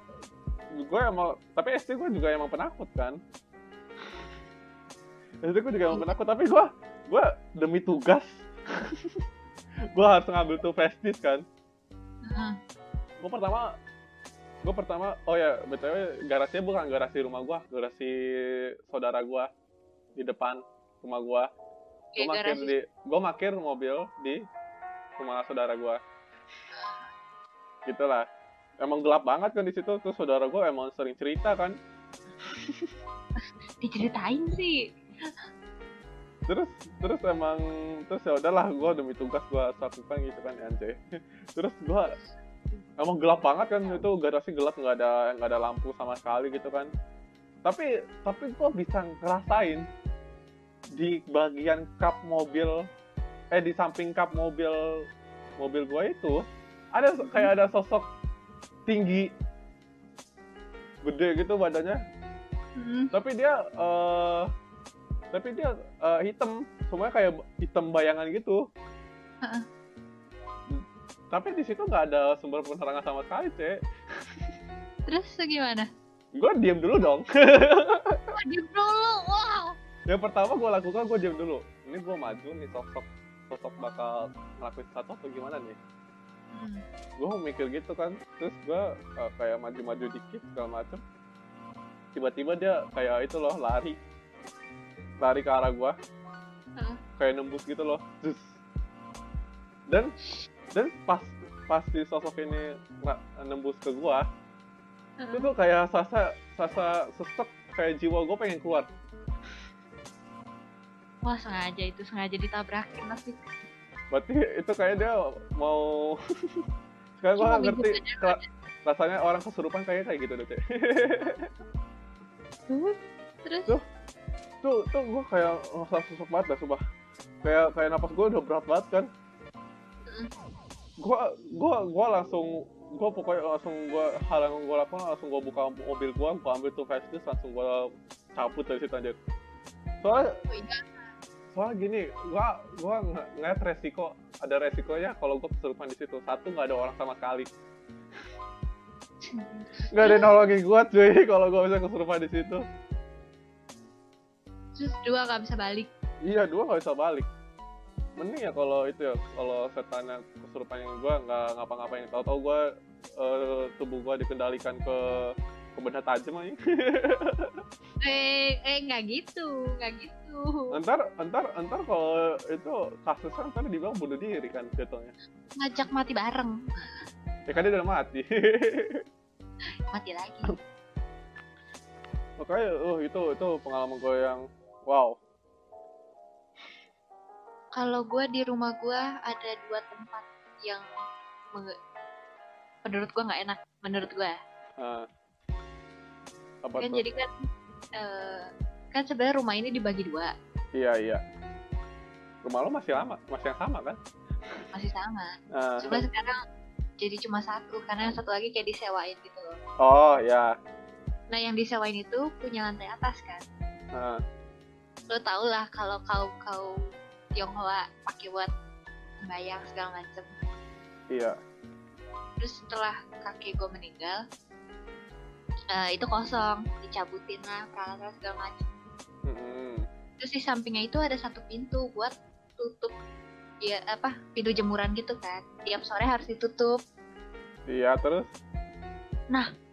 S1: gua emang tapi SD gua juga emang penakut kan SD gua juga emang penakut tapi gua gua demi tugas gua harus ngambil tuh disk kan
S2: Heeh.
S1: gue pertama gue pertama oh ya btw garasinya bukan garasi rumah gue garasi saudara gue di depan rumah gue gue
S2: garasi.
S1: di gue makin mobil di rumah saudara gue gitulah emang gelap banget kan di situ terus saudara gue emang sering cerita kan
S2: Diceritain sih.
S1: Terus terus emang terus ya udahlah gue demi tugas gue lakukan gitu kan anjay terus gue emang gelap banget kan itu garasi gelap nggak ada nggak ada lampu sama sekali gitu kan. Tapi tapi gue bisa ngerasain di bagian kap mobil eh di samping kap mobil mobil gue itu ada kayak ada sosok tinggi gede gitu badannya.
S2: Hmm.
S1: tapi dia eh tapi dia eh, hitam semuanya kayak hitam bayangan gitu
S2: Heeh.
S1: tapi di situ nggak ada sumber penerangan sama sekali cek
S2: Terus gimana?
S1: gue diem dulu dong
S2: Oh, diem dulu. Wow.
S1: yang pertama gue lakukan gue diem dulu ini gue maju nih sosok sosok bakal ngelakuin sesuatu atau gimana nih
S2: Hmm.
S1: gue mikir gitu kan terus gue eh, kayak maju-maju dikit segala macem tiba-tiba dia kayak itu loh lari lari ke arah gue
S2: Heeh.
S1: kayak nembus gitu loh Zus. dan dan pas pas si sosok ini nembus ke gua itu
S2: Heeh.
S1: tuh kayak sasa sasa sesek kayak jiwa gua pengen keluar
S2: Wah sengaja itu sengaja ditabrakin pasti.
S1: berarti itu kayak dia mau sekarang gua nggak ngerti rasanya orang kesurupan kayak kayak gitu deh.
S2: Terus
S1: Tuh. Tuh tuh gua kayak rasa susuk banget dah sumpah. Kayak kayak napas gua udah berat banget kan? Gua gua gua langsung gua pokoknya langsung gua hal yang gua lakukan langsung gua buka mobil gua gua ambil tuh flash disk langsung gua cabut dari situ aja soalnya
S2: oh iya.
S1: soalnya gini gua gua ng- ngeliat resiko ada resikonya kalau gua kesurupan di situ. Satu nggak ada orang sama sekali. Nggak ada yang nolongin gua cuy kalau gua bisa kesurupan di situ
S2: Terus dua nggak bisa balik.
S1: iya dua nggak bisa balik mending ya kalau itu ya kalau setannya kesurupan yang gua nggak ngapa-ngapain tahu-tahu gua eh, tubuh gua dikendalikan ke ke benda tajam aja
S2: Eh eh nggak gitu nggak gitu.
S1: ntar ntar ntar kalau itu kasusnya ntar dibilang bunuh diri kan jatuhnya
S2: Ngajak mati bareng.
S1: ya kan dia udah mati
S2: Mati lagi.
S1: makanya uh, itu itu pengalaman gue yang wow
S2: Kalau gue di rumah gue ada dua tempat yang menurut gue nggak enak menurut gue.
S1: Nah, apa
S2: Kan
S1: tuh?
S2: jadi kan eh, kan sebenarnya rumah ini dibagi dua
S1: iya iya rumah lo masih lama masih yang sama kan
S2: masih sama.
S1: Nah,
S2: Cuma sekarang jadi cuma satu karena yang satu lagi kayak disewain gitu loh.
S1: oh ya
S2: Nah yang disewain itu punya lantai atas kan.
S1: Nah,
S2: Lo tau lah kalau kaum kaum Tionghoa pakai buat bayang segala macem.
S1: iya
S2: Terus setelah kakek gue meninggal, eh, itu kosong, dicabutin lah peralatan segala macem.
S1: Mm-mm.
S2: Terus di sampingnya itu ada satu pintu buat tutup ya apa pintu jemuran gitu kan. Tiap sore harus ditutup.
S1: iya terus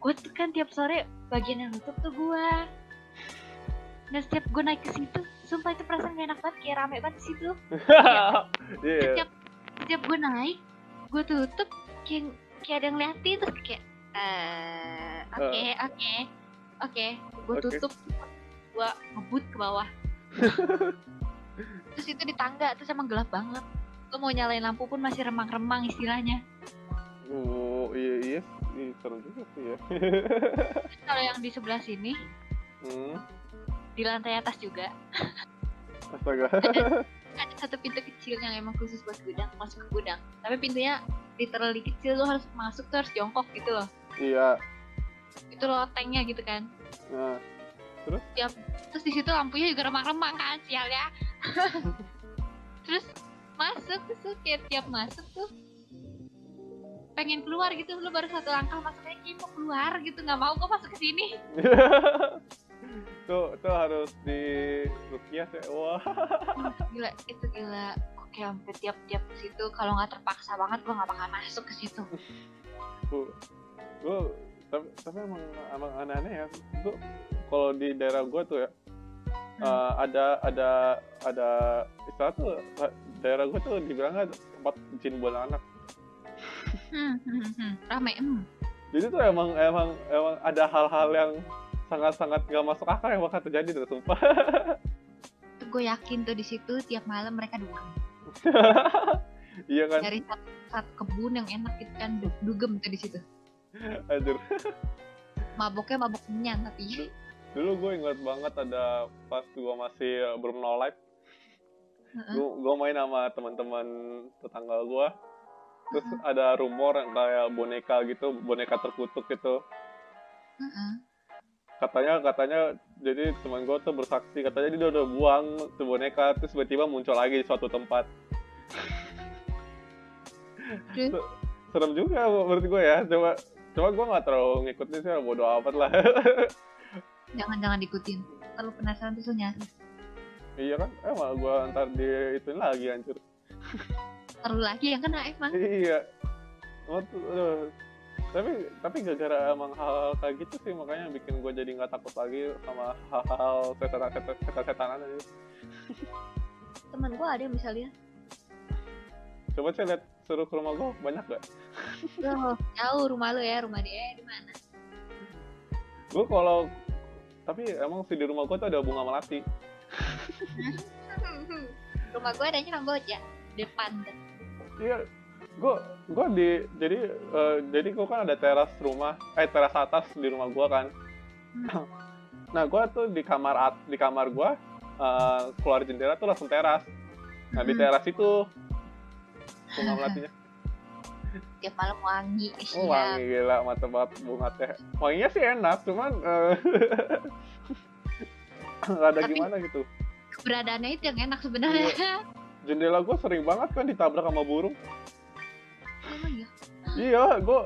S2: Gue tuh kan tiap sore bagian yang tutup tuh gue. Nah setiap gue naik ke situ, sumpah itu perasaan gak enak banget, kayak rame banget di situ.
S1: iya
S2: Setiap setiap gue naik, gue tutup, kayak kayak ada yang ngeliatin terus kayak eh oke oke oke, gue tutup, gue ngebut ke bawah. terus itu di tangga, terus emang gelap banget. Lo mau nyalain lampu pun masih remang-remang istilahnya.
S1: oh iya iya seru juga sih ya
S2: kalau yang di sebelah sini,
S1: hmm.
S2: Di lantai atas juga,
S1: astaga.
S2: Ada satu pintu kecil yang emang khusus buat gudang, masuk ke gudang. Tapi pintunya literally kecil, lo harus masuk tuh harus jongkok gitu loh.
S1: iya.
S2: Itu lotengnya gitu kan.
S1: nah
S2: terus? Di situ lampunya juga remang-remang kan sial ya. Terus masuk terus tuh kayak tiap masuk tuh pengen keluar gitu. Lu baru satu langkah masuknya kayak mau keluar? gitu. Nggak mau kok masuk ke sini
S1: tuh tuh harus di rukiah sih wah
S2: gila itu gila kayak sampai tiap-tiap ke situ kalau nggak terpaksa banget gua nggak bakal masuk ke situ
S1: gue gue tapi, tapi emang emang aneh-aneh ya gue kalau di daerah gue tuh ya
S2: Hmm.
S1: eh, ada ada ada istilah tuh daerah gue tuh dibilangnya tempat jin bola anak
S2: Hmm, hmm, hmm. Rame. Hmm.
S1: jadi tuh emang emang emang ada hal-hal yang sangat-sangat gak masuk akal yang bakal terjadi tuh sumpah
S2: Tuh gue yakin tuh di situ tiap malam mereka dugem.
S1: iya kan
S2: Dari satu, satu kebun yang enak gitu kan du- dugem tuh di situ.
S1: Anjir.
S2: Maboknya mabok menyan tapi.
S1: dulu gue ingat banget ada pas gue masih belum no life gue gue main sama teman-teman tetangga gue terus
S2: Heeh.
S1: ada rumor yang kayak boneka gitu boneka terkutuk gitu
S2: Heeh.
S1: Katanya katanya jadi teman gue tuh bersaksi katanya dia udah buang tuh boneka terus tiba-tiba muncul lagi di suatu tempat serem juga menurut gue ya coba coba gue nggak terlalu ngikutin sih bodo amat lah
S2: Jangan-jangan diikutin. Kalau penasaran tuh nyari.
S1: iya kan emang gue ntar di ituin lagi hancur
S2: Terus lagi yang kena emang.
S1: iya aduh. Tapi tapi gara-gara emang hal, kayak gitu sih makanya bikin gue jadi nggak takut lagi sama hal-hal setan setan setan setanan aja
S2: Temen gue ada yang misalnya.
S1: coba saya lihat suruh ke rumah gue banyak gak
S2: Loh, jauh rumah lu ya, rumah dia di mana?
S1: gue kalau tapi emang sih di rumah gue tuh ada bunga melati
S2: rumah gue adanya Kamboja depan
S1: iya gue gue di jadi eh, jadi gue kan ada teras rumah eh teras atas di rumah gue kan. Nah gue tuh di kamar at di kamar gue eh, keluar jendela tuh langsung teras. Nah di
S2: Hmm.
S1: teras itu bunga melatinya
S2: tiap malam wangi
S1: oh wangi gila mantep banget bunga teh. Wanginya sih enak cuman nggak ada
S2: Tapi-
S1: gimana gitu.
S2: keberadaannya itu yang enak sebenarnya.
S1: Jendela gue sering banget kan ditabrak sama burung
S2: emang ya
S1: Iya, gue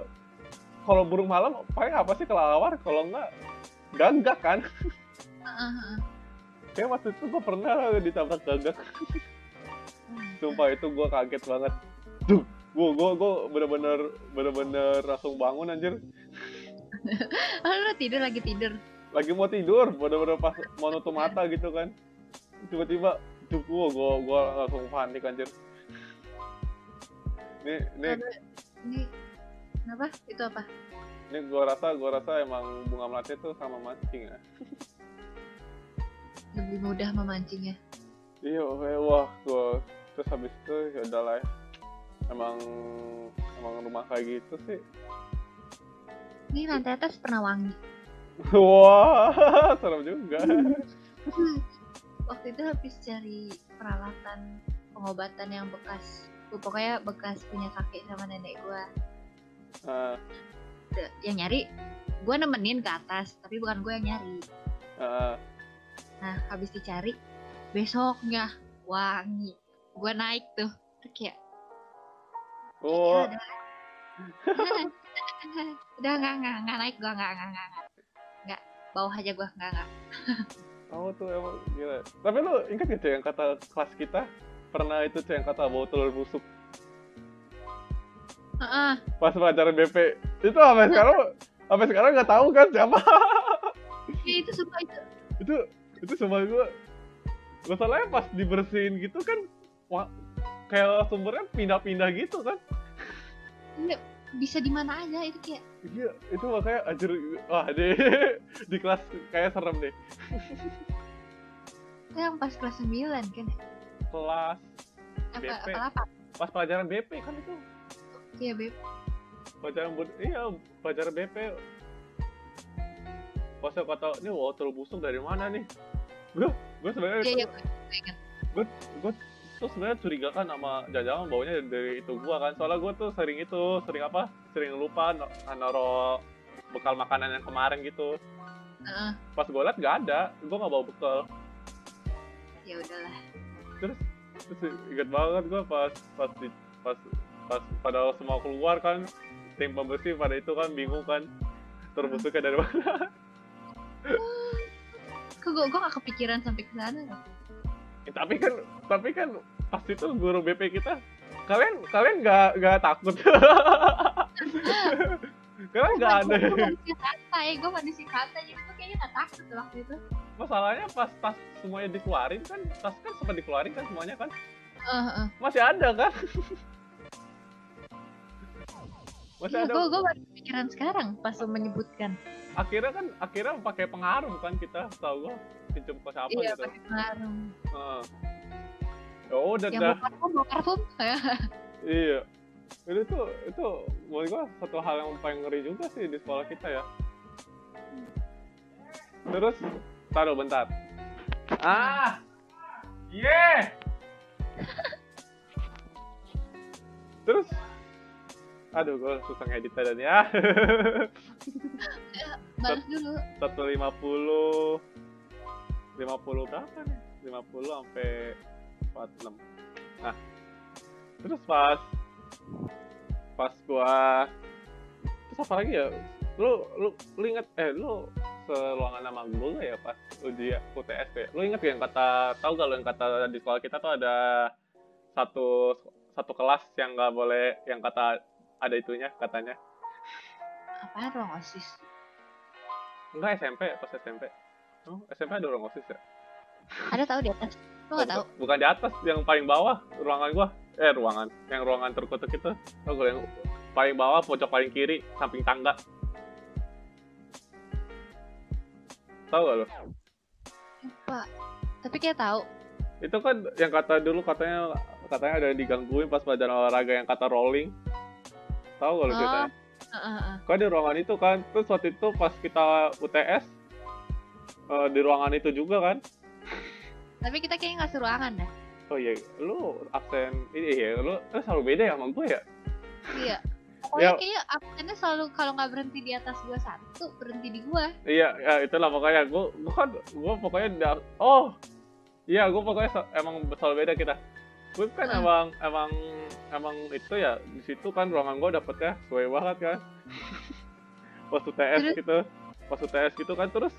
S1: kalau burung malam paling apa sih kelawar kalau enggak gagak kan?
S2: Heeh.
S1: Kayak waktu itu gue pernah ditabrak gagak. Sumpah itu gue kaget banget. Duh, gue gue gue bener-bener bener-bener langsung bangun anjir.
S2: oh, lu tidur lagi tidur
S1: Lagi mau tidur, bener-bener pas mau nutup mata gitu kan. Tiba-tiba, duh gue gue gue langsung panik anjir. Nih,
S2: Aduh, ini kenapa itu apa
S1: nih gue rasa gue rasa emang bunga melati tuh sama mancing ya.
S2: lebih mudah memancingnya
S1: Iya, wah, gua terus habis itu ya udahlah ya. Emang emang rumah kayak gitu sih.
S2: ini lantai atas pernah wangi
S1: Wah, serem juga.
S2: waktu itu habis cari peralatan pengobatan yang bekas pokoknya bekas punya kakek sama nenek gua.
S1: Nah,
S2: Udah, yang nyari gua nemenin ke atas tapi bukan gua yang nyari.
S1: Nah,
S2: Nah, habis dicari, besoknya wangi. Gua naik tuh, tuh kayak,
S1: oh,
S2: "Ya udah, udah nggak nggak nggak naik gua nggak nggak nggak nggak. Bawah aja gua nggak nggak.
S1: kamu tuh emang gila. Tapi lu ingat gak Cek, yang kata kelas kita pernah itu yang kata bawa telur busuk.
S2: Heeh,
S1: pas pelajaran BP itu sampai sekarang sampai sekarang nggak tahu kan siapa.
S2: Ya itu semua itu.
S1: itu itu sama gua masalahnya pas dibersihin gitu kan wah, kayak sumbernya pindah-pindah gitu kan.
S2: Nggak, bisa di mana aja itu kayak
S1: Iya, itu makanya anjir wah di di kelas kayak serem deh.
S2: itu yang pas kelas 9 kan ya?
S1: Kelas
S2: Apa
S1: BP.
S2: apa apa?
S1: pas pelajaran BP kan itu.
S2: Iya beb.
S1: Pelajaran bud- iya, pelajaran BP. Pas saya kata, ini water busuk dari mana nih? Gue, gue sebenarnya
S2: Iya
S1: itu,
S2: iya gue gue ingat.
S1: gue tuh sebenarnya curiga kan sama jajanan baunya dari itu gua kan. Soalnya gue tuh sering itu, sering apa? Sering lupa naro bekal makanan yang kemarin gitu.
S2: Heeh,
S1: Pas gue liat gak ada, gue gak bawa bekal.
S2: ya udahlah.
S1: Terus inget banget gue pas pas di, pas pas pada semua keluar kan tim pembersih pada itu kan bingung kan terbusuknya dari mana
S2: Kok gue gue gak kepikiran sampai ke sana.
S1: Ya, tapi kan tapi kan pas itu guru BP kita kalian kalian nggak nggak takut kalian nggak ada
S2: Gue manusia santai, gue manusia santai jadi gue kayaknya gak takut waktu itu.
S1: Masalahnya pas tas semuanya dikeluarin kan tas kan sempat dikeluarin kan semuanya kan
S2: Eh, eh.
S1: masih ada kan masih
S2: Iya,
S1: ada
S2: gue gue baru pikiran sekarang pas lo menyebutkan.
S1: akhirnya kan akhirnya pakai pengaruh kan kita tahu gua pinjam ke siapa
S2: iya,
S1: gitu
S2: pakai pengaruh.
S1: Heeh. ya udah
S2: Yang
S1: dah
S2: mau parfum, mau parfum.
S1: iya itu tuh itu menurut gua satu hal yang paling ngeri juga sih di sekolah kita ya terus taruh bentar. Ah! Yeah terus? Aduh gua susah ngedit dan ya.
S2: Balas dulu.
S1: satu lima puluh. lima puluh berapa nih? lima puluh sampai empat enam. Nah terus pas pas gua terus apa lagi ya? Lu lu lu inget eh lu seruangan sama nggak ya pas ujian UTS ya lu inget gak yang kata tahu gak lu yang kata di sekolah kita tuh ada satu satu kelas yang nggak boleh yang kata ada itunya katanya?
S2: Apaan ruang osis?
S1: enggak SMP pas SMP oh, SMP ada ruang osis ya?
S2: Ada tahu di atas? Lo nggak tahu?
S1: bukan di atas yang paling bawah ruangan gua. Eh ruangan. Yang ruangan terkutuk itu. Tau gak yang paling bawah pojok paling kiri samping tangga tahu gak lo
S2: Lupa. Tapi kayak tahu.
S1: itu kan yang kata dulu katanya katanya ada yang digangguin pas pelajaran olahraga yang kata rolling tahu gak lo
S2: Oh.
S1: ceritanya
S2: Heeh, heeh.
S1: kan di ruangan itu kan terus waktu itu pas kita UTS eh, di ruangan itu juga kan
S2: Tapi kita kayaknya nggak seruangan dah.
S1: oh iya lu absen ini ya lu eh, selalu beda ya sama gue ya
S2: Iya. Pokoknya
S1: Ya.
S2: kayaknya absennya selalu kalau nggak berhenti di atas gua satu, berhenti di gua.
S1: Iya, ya itulah pokoknya gue gue kan gue pokoknya da- oh iya gue pokoknya sa- emang selalu beda kita. Gue kan
S2: Hmm.
S1: emang emang emang itu ya di situ kan ruangan gue dapetnya sesuai banget kan. pas UTS
S2: Terus?
S1: gitu, pas UTS gitu kan terus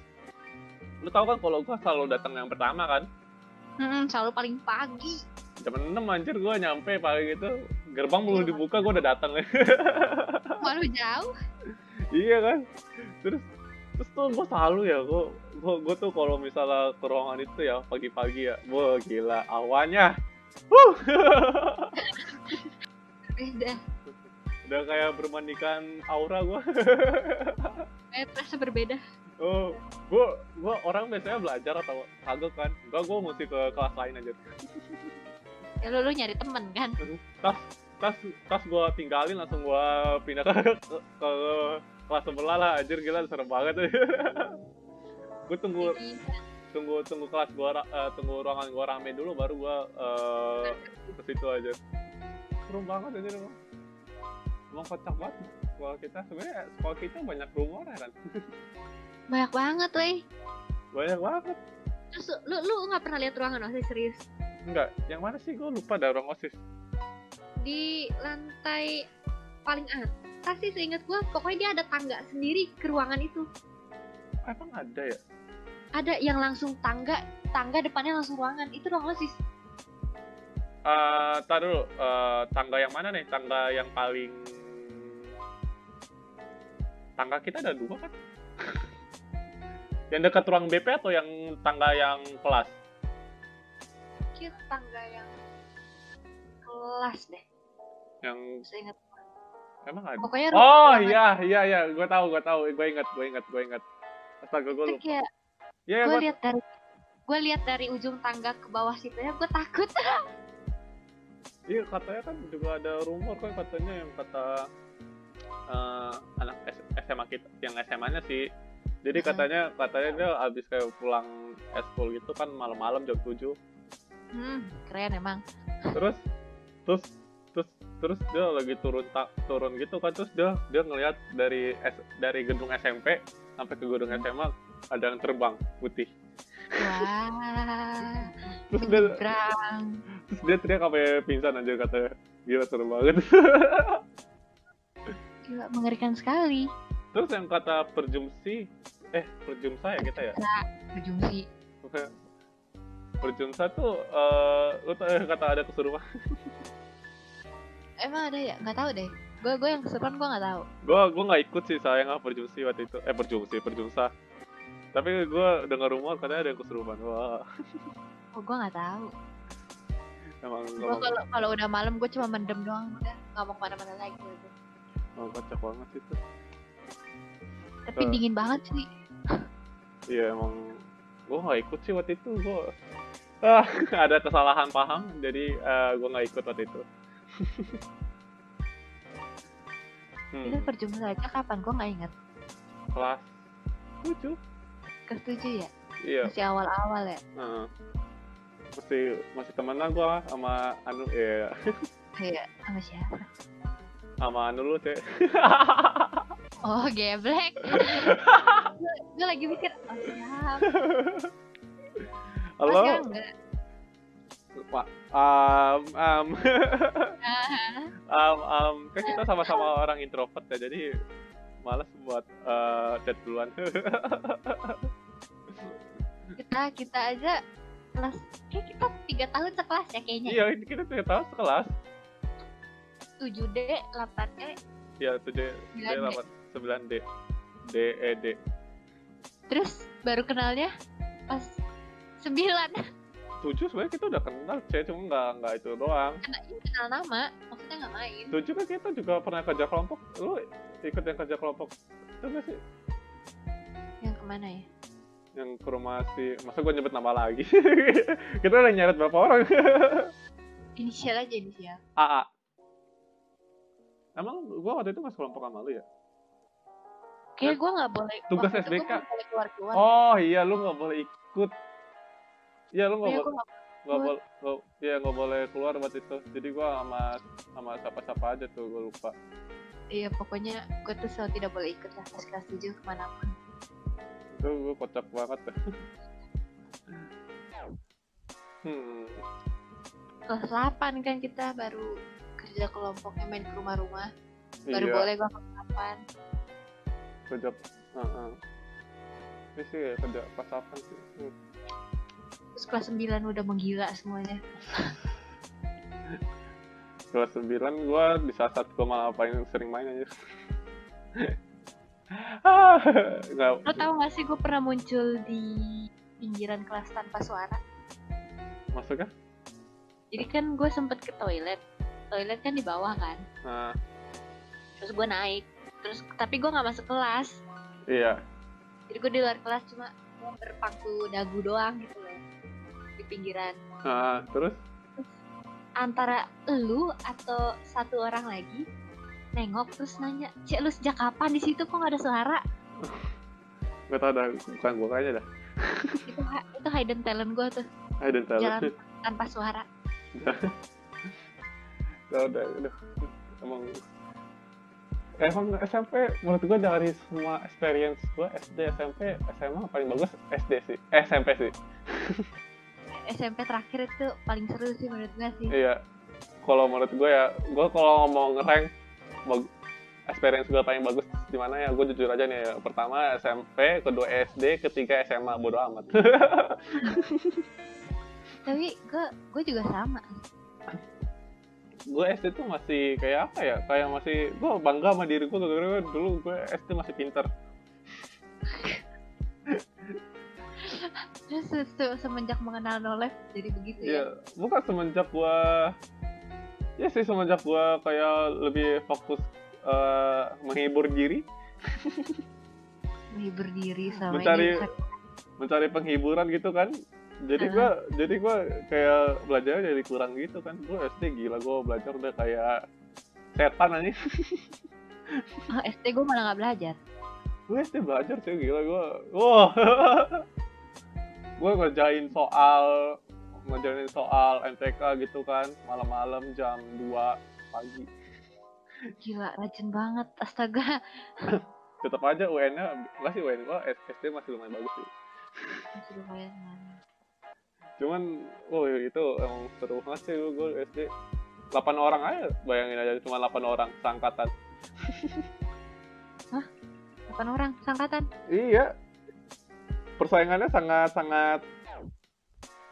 S1: lu tau kan kalau gue selalu datang yang pertama kan
S2: Hmm, selalu paling pagi.
S1: jam 6 anjir gue nyampe paling gitu gerbang belum
S2: Iya.
S1: dibuka gue udah datang
S2: Waduh jauh.
S1: iya kan terus terus tuh gue selalu ya gue gue, gue tuh kalau misalnya ke ruangan itu ya pagi-pagi ya wah gila awannya Wuh.
S2: Beda.
S1: udah kayak bermandikan aura gue
S2: Eh, terasa berbeda.
S1: oh gue gue orang biasanya belajar atau kagak kan enggak gue mesti ke kelas lain aja
S2: Ya lu, lu nyari temen kan?
S1: tas tas tas gue tinggalin langsung gue pindah ke, ke, ke kelas sebelah lah. Anjir gila serem banget. Gue tunggu tunggu tunggu kelas gua eh, tunggu ruangan gua rame dulu baru gua eh, ke situ aja. Seru banget aja emang. Emang kocak banget. Sekolah kita sebenarnya sekolah kita banyak rumor ya kan?
S2: Banyak banget, weh.
S1: banyak banget.
S2: Terus lu lu nggak pernah lihat ruangan osis serius?
S1: Enggak yang mana sih? Gua lupa ada ruang osis
S2: Di lantai paling atas sih seingat gua, pokoknya dia ada tangga sendiri ke ruangan itu.
S1: Emang ada ya?
S2: Ada yang langsung tangga, tangga depannya langsung ruangan. Itu ruang osis.
S1: Eh, tar dulu. Eh, tangga yang mana nih? Tangga yang paling tangga kita ada dua kan? Yang dekat ruang BP atau yang tangga yang kelas
S2: Mungkin tangga yang kelas deh,
S1: yang
S2: seingat.
S1: emang ada
S2: Pokoknya
S1: Oh
S2: ruangan-
S1: iya iya iya, gue tahu gue tahu, gue ingat gue ingat gue ingat. Astaga gue lupa. Iya
S2: gue lihat dari gue lihat dari ujung tangga ke bawah situ ya gue takut
S1: iya katanya kan juga ada rumor kan katanya yang kata eh, anak SMA kita yang SMA-nya sih. Jadi katanya katanya dia abis kayak pulang eskul gitu kan malam-malam jam 7
S2: hmm, keren emang.
S1: Terus terus terus terus dia lagi turun tak turun gitu kan terus dia dia ngelihat dari S- dari gedung SMP sampai ke gedung SMA ada yang terbang putih.
S2: Wah
S1: terus dia terus dia teriak sampai pingsan anjir katanya gila seru banget.
S2: Gila mengerikan sekali.
S1: Terus yang kata perjumsi eh perjumsa ya kita ya?
S2: Berjumsi
S1: perjumsa tuh eh lu tau yang kata ada kesurupan
S2: emang ada ya nggak tahu deh gue gue yang kesurupan gue nggak tahu
S1: gua gua nggak ikut sih sayang ah perjumsi waktu itu eh perjumsi perjumsa Tapi gue dengar rumor katanya ada yang kesurupan. Wah,
S2: Oh, gue nggak tahu.
S1: emang
S2: Gue kalau kalau udah malam gue cuma mendem doang udah nggak mau ke mana-mana lagi. udah.
S1: emang kocak banget itu.
S2: Tapi
S1: Eh.
S2: dingin banget sih.
S1: Iya emang gue nggak ikut sih waktu itu gue ah ada kesalahan paham jadi gue nggak ikut waktu itu.
S2: Itu
S1: hmm,
S2: perjumlah aja kapan? Gue nggak inget.
S1: kelas tujuh
S2: Kesetuju ya?
S1: iya
S2: Masih awal-awal ya?
S1: heeh. masih masih temenan gue sama anu ya
S2: Iya. Sama siapa?
S1: sama anu lu cek
S2: Oh, geblek. gue lagi mikir, oh siapa?
S1: Halo?
S2: Enggak.
S1: pak um, um, um, um, kan kita sama-sama orang introvert ya jadi malas buat eh, chat duluan.
S2: Kita kita aja kelas kayak kita tiga tahun sekelas ya kayaknya
S1: iya ini kita tuh tahu sekelas.
S2: 7 D 8 E.
S1: Ya tujuh D
S2: 9 D.
S1: delapan sembilan D. D E D.
S2: Terus baru kenalnya pas 9
S1: tujuh sebenarnya kita udah kenal cek. Cuma nggak nggak itu doang.
S2: Kena ini kenal nama maksudnya nggak main.
S1: Tujuh kan kita juga pernah kerja kelompok. Lu ikut yang kerja kelompok itu nggak sih?
S2: Yang ke mana ya?
S1: Yang ke rumah si masa gue nyebut nama lagi? Kita udah nyeret berapa orang?
S2: Inisial aja inisial.
S1: AA emang gue waktu itu masih kelompok sama lu ya?
S2: Kayak gue nggak boleh
S1: Tugas SBK.
S2: boleh keluar keluar
S1: oh iya lu nggak boleh ikut iya lu nggak
S2: Iya,
S1: boleh
S2: gua nggak-
S1: boleh iya nggak boleh keluar buat itu. Jadi gue sama sama siapa-siapa aja tuh gue lupa.
S2: Iya pokoknya gue tuh selalu tidak boleh ikut lah pas kelas 7 ke mana pun.
S1: Itu gue kocak banget. Hmm.
S2: Kelas 8 kan kita baru kerja kelompoknya main ke rumah-rumah. Baru
S1: iya.
S2: boleh gue kelas 8
S1: kerja Heeh. ini sih ya, kerja pas apa sih. Hmm.
S2: Terus kelas 9 udah menggila semuanya
S1: kelas 9 gue di saat saat gue malah paling sering main aja ah
S2: Lo tau gak sih gue pernah muncul di pinggiran kelas tanpa suara?
S1: maksudnya
S2: Jadi kan gue sempet ke toilet. Toilet kan di bawah kan.
S1: nah
S2: Terus gue naik. Terus tapi gue nggak masuk kelas.
S1: iya
S2: Jadi gue di luar kelas cuma mau berpaku dagu doang gitu. Di pinggiran.
S1: nah terus?
S2: Antara lu atau satu orang lagi nengok terus nanya, Cek lu sejak kapan di situ? Kok gak ada suara?
S1: nggak tau dah bukan gue kayaknya dah.
S2: Itu itu hidden talent gue tuh.
S1: Don't tell
S2: jalan tanpa suara.
S1: udah udah udah. Emang. Emang SMP menurut gue dari semua experience gue SD SMP SMA paling bagus SD sih. Eh, SMP sih
S2: SMP terakhir itu paling seru sih menurut gue sih.
S1: iya kalau menurut gue ya gue kalau ngomong bag- experience gue paling bagus di mana ya gue jujur aja nih ya. pertama SMP kedua SD ketiga SMA bodo amat
S2: Tapi gue gue juga sama.
S1: gue SD tuh masih kayak apa ya kayak masih gue bangga sama diri gue gara-gara dulu gue SD masih pinter
S2: Terus se- se- semenjak mengenal Nolef jadi begitu
S1: Iya,
S2: ya.
S1: bukan semenjak gua ya sih semenjak gua kayak lebih fokus eh, menghibur diri,
S2: Menghibur diri sama
S1: Mencari-
S2: ini.
S1: mencari penghiburan gitu kan. Jadi
S2: Aha.
S1: gua jadi gua kayak belajar jadi kurang gitu kan. Gua SD gila gua belajar udah kayak setan aja.
S2: Oh, SD gue malah gak belajar.
S1: Gue SD belajar sih gila gua. Wah. gua ngerjain soal ngerjain soal MTK gitu kan malam-malam jam 2 pagi.
S2: Gila, rajin banget. Astaga.
S1: tetap aja UN-nya nggak sih UN gua SD masih lumayan bagus sih
S2: Masih lumayan. man.
S1: cuman oh itu emang seru banget sih gue SD 8 orang aja bayangin aja cuma 8 orang seangkatan
S2: 8 orang, sangkatan.
S1: iya persaingannya sangat-sangat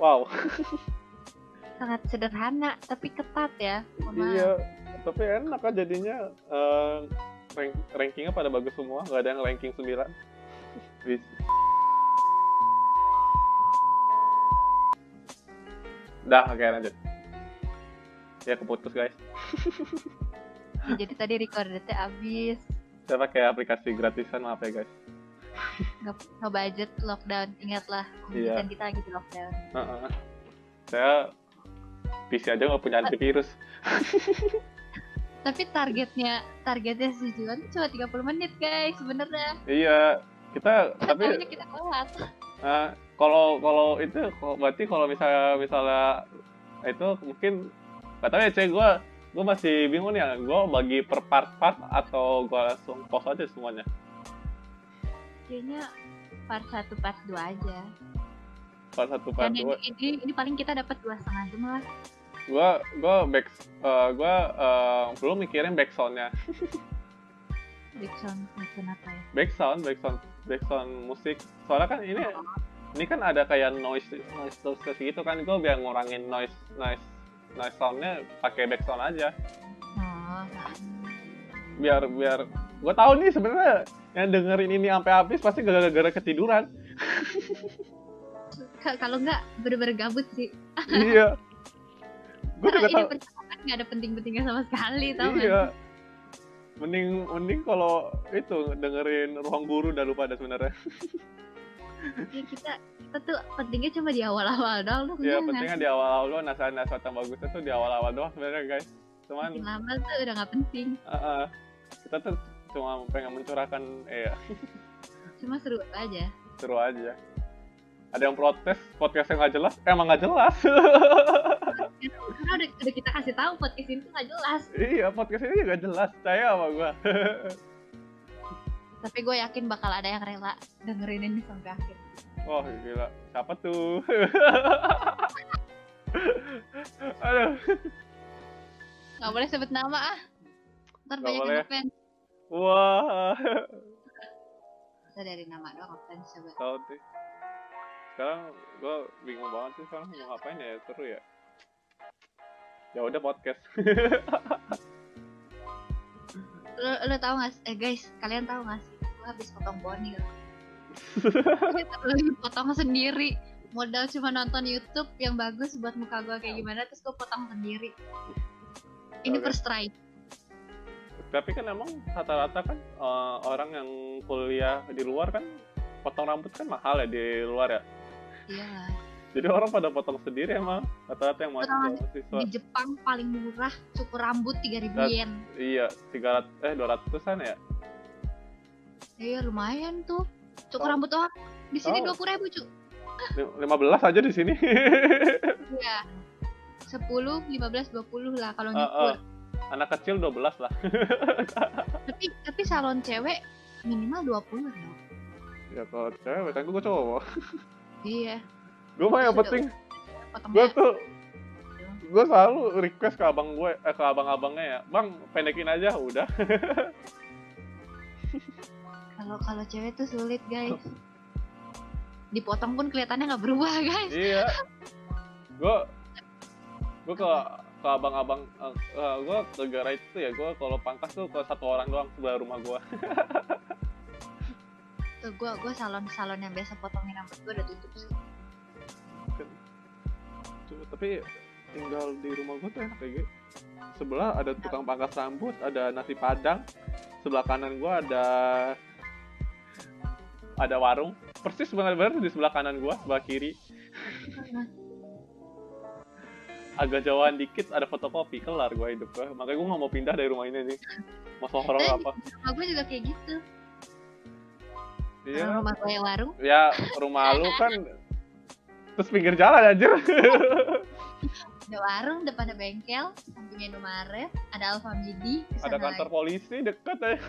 S1: wow.
S2: sangat sederhana tapi ketat ya.
S1: Iya, tapi enak kan jadinya uh, rank rankingnya pada bagus semua, nggak ada yang ranking 9. Dah, oke okay, lanjut. Ya keputus guys.
S2: Jadi tadi recordernya habis.
S1: Saya pakai aplikasi gratisan maaf ya guys.
S2: Nggak, nggak budget lockdown. Ingatlah,
S1: Iya.
S2: kan kita lagi di lockdown.
S1: Heeh. Saya PC aja nggak punya antivirus.
S2: Tapi targetnya targetnya si Juan cuma 30 menit guys sebenarnya.
S1: Iya, kita tapi
S2: kita kelas.
S1: eh, kalau kalau itu berarti kalau misalnya misalnya itu mungkin nggak tahu ya cek gue gue masih bingung ya gue bagi per part-part atau gue langsung post aja semuanya
S2: Kayaknya part 1 part 2 aja.
S1: part satu part
S2: Dan ini,
S1: dua.
S2: ini, ini paling kita dapat dua setengah jam lah.
S1: gue gue back eh, gue eh, belum mikirin back soundnya.
S2: Backsound, backsound apa ya?
S1: back sound back sound back sound musik. Soalnya kan ini ini kan ada kayak noise noise terus gitu kan. Gue biar ngurangin noise noise noise soundnya pakai back sound aja.
S2: Oh,
S1: biar biar gue tahu nih sebenarnya yang dengerin ini sampai habis pasti gara-gara ketiduran.
S2: Ka- kalau nggak bener-bener gabut sih.
S1: iya. Gue juga tahu
S2: nggak ada penting-pentingnya sama sekali, tau
S1: iya. Mending mending kalau itu dengerin ruang guru udah lupa ada sebenarnya.
S2: Ya, kita kita tuh pentingnya cuma di awal-awal doang loh.
S1: ya
S2: nggak
S1: pentingnya di awal-awal doang nasihat-nasihat yang bagusnya tuh di awal-awal doang sebenarnya guys. Cuman
S2: Makin lama tuh udah nggak penting.
S1: uh, uh, kita tuh cuma pengen mencurahkan eh ya
S2: Cuma seru aja.
S1: seru aja ada yang protes podcast yang nggak jelas emang nggak jelas
S2: Karena udah, udah kita kasih tahu podcast ini tuh nggak jelas.
S1: iya podcast ini juga jelas saya sama gua
S2: Tapi gue yakin bakal ada yang rela dengerin ini sampai akhir.
S1: Wah gila, siapa tuh? Aduh,
S2: Nggak boleh sebut nama ah. Ntar
S1: Nggak
S2: banyak
S1: boleh.
S2: yang.
S1: Wah,
S2: Kita dari nama doang ngefans coba.
S1: tahu sih. Sekarang gue bingung banget sih sekarang mau ngapain ya seru ya. Ya udah podcast.
S2: Lo, lo tau gak sih? Eh guys, kalian tau gak sih? Gue habis potong boni. Lagi potong sendiri. Modal cuma nonton YouTube yang bagus buat muka gue kayak gimana, terus gue potong sendiri. Ini
S1: Oke.
S2: first try.
S1: Tapi kan emang rata-rata kan eh, orang yang kuliah di luar kan potong rambut kan mahal ya di luar ya.
S2: Iya.
S1: Jadi orang pada potong sendiri emang rata-rata yang mahasiswa.
S2: Di Jepang paling murah cukur rambut 3000
S1: Dan-
S2: yen.
S1: Iya, 300 eh 200-an ya.
S2: Iya lumayan tuh. Cukur
S1: Tahu.
S2: rambut doang. Di sini
S1: Tahu.
S2: dua puluh ribu cu.
S1: Lim- 15 aja di sini.
S2: Iya. 10, 15, 20 lah kalau nyukur.
S1: eh, anak kecil 12 lah.
S2: Tapi tapi salon cewek minimal 20 dong.
S1: ya kalau cewek kan gue cowok.
S2: Iya.
S1: Gue mah yang penting gue tuh gue selalu request ke abang gue eh, ke abang-abangnya ya bang pendekin aja udah
S2: kalau kalau cewek tuh sulit guys. Dipotong pun kelihatannya nggak berubah guys.
S1: iya gue gue ke ke abang-abang eh, gue ke negara itu ya gue kalau pangkas tuh ke satu orang doang sebelah rumah gue
S2: Tuh gua gua salon salon yang biasa potongin rambut gua udah tutup sih.
S1: Cuma, tapi tinggal di rumah gue tuh enak kayak gitu sebelah ada tukang pangkas rambut ada nasi padang sebelah kanan gue ada ada warung. Persis benar-benar di sebelah kanan gue sebelah kiri agak jauhan dikit ada fotokopi kelar gue hidup gue makanya gue nggak mau pindah dari rumah ini nih mau horor
S2: Eh,
S1: apa
S2: Rumah gua juga kayak gitu.
S1: iya
S2: Orang rumah gua yang warung.
S1: ya rumah lu kan terus pinggir jalan anjir
S2: Ada warung, depan ada bengkel, sampingnya Indomaret, ada Alfamidi,
S1: ada kantor polisi deket aja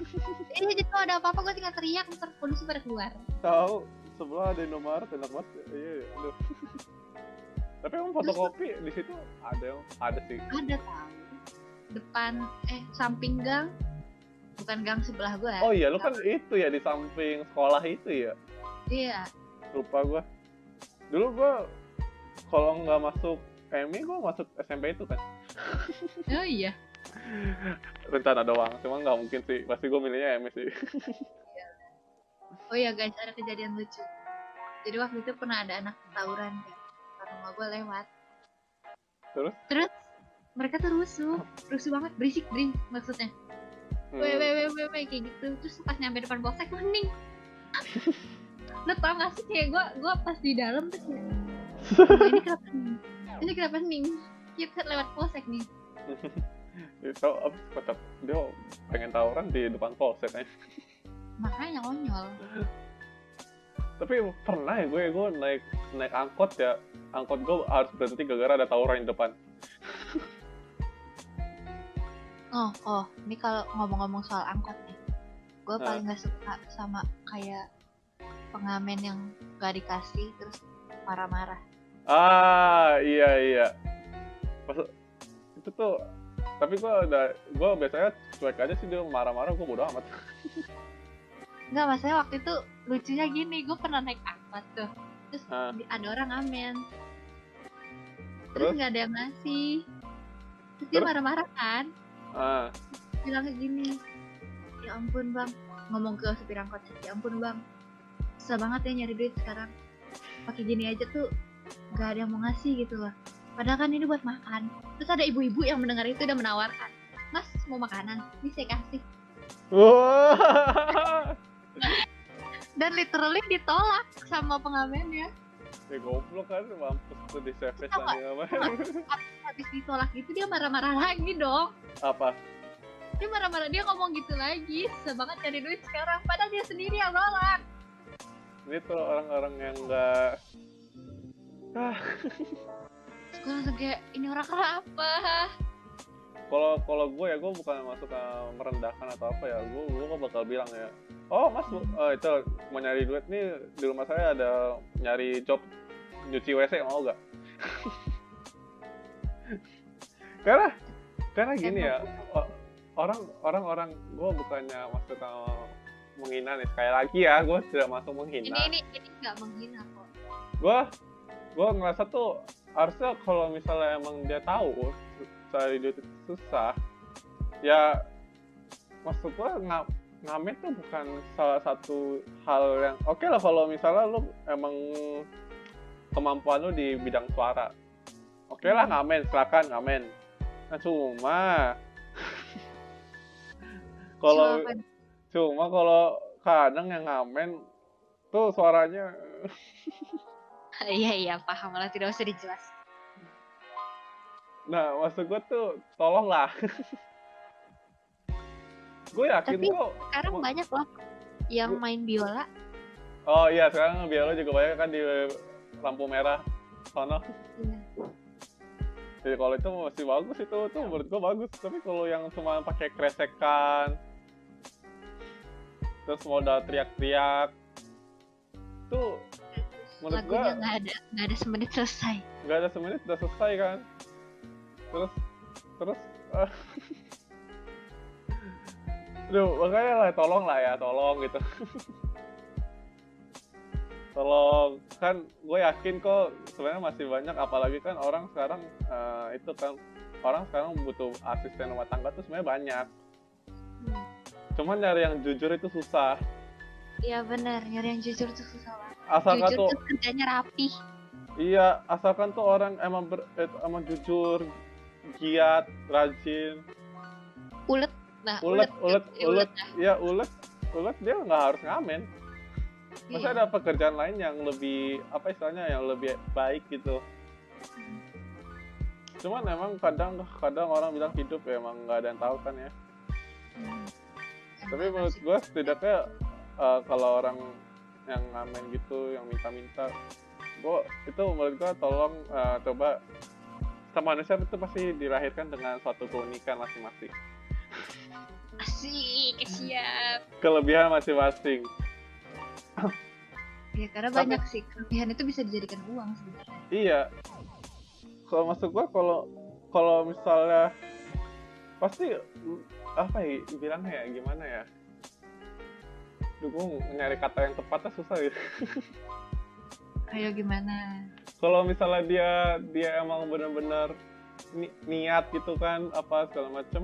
S2: Eh, jadi kalau ada apa-apa gue tinggal teriak, ntar polisi pada keluar.
S1: tahu sebelah ada Indomaret enak banget iya iya aduh. Tapi emang fotokopi di situ ada yang ada sih
S2: Ada tahu. Depan, eh samping gang, bukan gang sebelah gue.
S1: oh iya lu kan itu ya di samping sekolah itu ya
S2: Iya.
S1: lupa gua dulu gua kalau nggak masuk MI gua masuk SMP itu kan
S2: Oh iya.
S1: rencana doang cuma nggak mungkin sih pasti gua milihnya MI sih
S2: Oh iya guys, ada kejadian lucu. Jadi waktu itu pernah ada anak tawuran kan. Rumah gue lewat.
S1: Terus?
S2: Terus mereka tuh rusuh, rusuh banget, berisik berisik maksudnya.
S1: Hmm.
S2: Weh, weh, weh, weh, weh, kayak gitu. Terus pas nyampe depan polsek hening. Lo tau gak sih kayak gue gue pas di dalam tuh kayak "Wah, ini kenapa hening? Ini kenapa hening? Kita lewat polsek nih.
S1: Itu abis kocak dia pengen tawuran di depan polsek kan.
S2: Makanya konyol.
S1: Tapi pernah ya gue gue naik naik angkot ya angkot gue harus berhenti gara-gara ada tawuran di depan.
S2: Oh, oh, ini kalau ngomong-ngomong soal angkot nih, gue
S1: Nah.
S2: paling gak suka sama kayak pengamen yang gak dikasih terus marah-marah.
S1: Ah iya iya. Pas itu tuh tapi gue udah gue biasanya cuek aja sih dia marah-marah gue bodo amat.
S2: Enggak, maksudnya waktu itu lucunya gini, gue pernah naik angkot tuh, terus di- ada orang ngamen,
S1: Terus?
S2: nggak ada yang ngasih, terus dia
S1: Terus?
S2: marah-marah kan,
S1: Ah.
S2: Bilang kayak gini, ya ampun bang, ngomong ke supir angkot, ya ampun bang, susah banget ya nyari duit sekarang, pakai gini aja tuh nggak ada yang mau ngasih gitu loh, padahal kan ini buat makan, terus ada ibu-ibu yang mendengar itu udah menawarkan, mas mau makanan, ini saya kasih. dan literally ditolak sama pengamennya.
S1: ya goblok kan mampus tuh di service apa?
S2: Habis ditolak gitu dia marah-marah lagi dong.
S1: Apa?
S2: Dia marah-marah dia ngomong gitu lagi. Susah banget cari duit sekarang padahal dia sendiri yang nolak.
S1: Ini tuh orang-orang yang enggak
S2: terus gue langsung kayak ini orang kenapa
S1: kalau kalau gue ya gue bukan masuk ke merendahkan atau apa ya. Gue gue bakal bilang ya oh mas eh, itu mau nyari duit nih di rumah saya ada nyari job nyuci wc mau gak karena karena gini ya orang orang orang gue bukannya masuk ke menghina nih. Sekali lagi ya gue tidak masuk
S2: ini
S1: menghina.
S2: Ini ini nggak menghina kok.
S1: Gue gue ngerasa tuh harusnya kalau misalnya emang dia tahu cari duit itu susah. Ya maksud gue nga, ngamen tuh bukan salah satu hal yang oke lah kalau misalnya lu emang kemampuan lu di bidang suara. Oke lah ngamen silakan ngamen. Nah cuma kalau
S2: Cuma
S1: kalau kadang yang ngamen tuh suaranya
S2: iya iya paham lah tidak usah dijelas
S1: Nah, maksud gue tuh, tolonglah. gue yakin
S2: Tapi-
S1: kok.
S2: sekarang
S1: Wah.
S2: banyak loh yang
S1: Gua-
S2: main biola
S1: Oh iya, sekarang biolo juga banyak kan di lampu merah sono.
S2: Iya.
S1: Jadi kalau itu masih bagus itu, tuh menurut gue bagus. Tapi kalau yang cuma pakai kresekan, terus modal teriak-teriak, tuh menurut gue
S2: nggak ada nggak ada semenit selesai
S1: nggak ada semenit udah selesai kan. Terus, terus, eh, Duh, makanya lah, tolong lah ya, tolong gitu. tolong, kan gue yakin kok sebenarnya masih banyak, apalagi kan orang sekarang eh, itu kan orang sekarang butuh asisten rumah tangga tuh sebenarnya banyak.
S2: Hmm.
S1: Cuman nyari yang jujur itu susah.
S2: Iya benar nyari yang jujur tuh susah banget
S1: Asalkan
S2: jujur
S1: tuh,
S2: tuh kerjanya rapi
S1: iya, asalkan tuh orang emang ber, eh, emang jujur, giat, rajin,
S2: ulet nah
S1: ulet, ulet,
S2: eh,
S1: ulet,
S2: lah.
S1: ya ulet, ulet dia nggak harus ngamen. Masa
S2: Iya.
S1: ada pekerjaan lain yang lebih apa istilahnya yang lebih baik gitu. Cuman emang kadang kadang orang bilang hidup ya emang nggak ada yang tahu kan ya.
S2: Hmm.
S1: Tapi menurut gue setidaknya eh, kalau orang yang ngamen gitu, yang minta-minta, gue itu menurut gue tolong eh, coba setiap manusia itu pasti dilahirkan dengan suatu keunikan masing-masing,
S2: asik siap
S1: kelebihan masing-masing.
S2: ya karena
S1: Tapi-
S2: banyak sih kelebihan itu bisa dijadikan uang sebenarnya
S1: Iya. Kalau masuk gua kalau kalau misalnya pasti apa ya bilangnya ya gimana ya? Duh, gua nyari kata yang tepatnya susah gitu.
S2: kayak gimana?
S1: Kalau misalnya dia dia emang bener-bener ni- niat gitu kan apa segala macem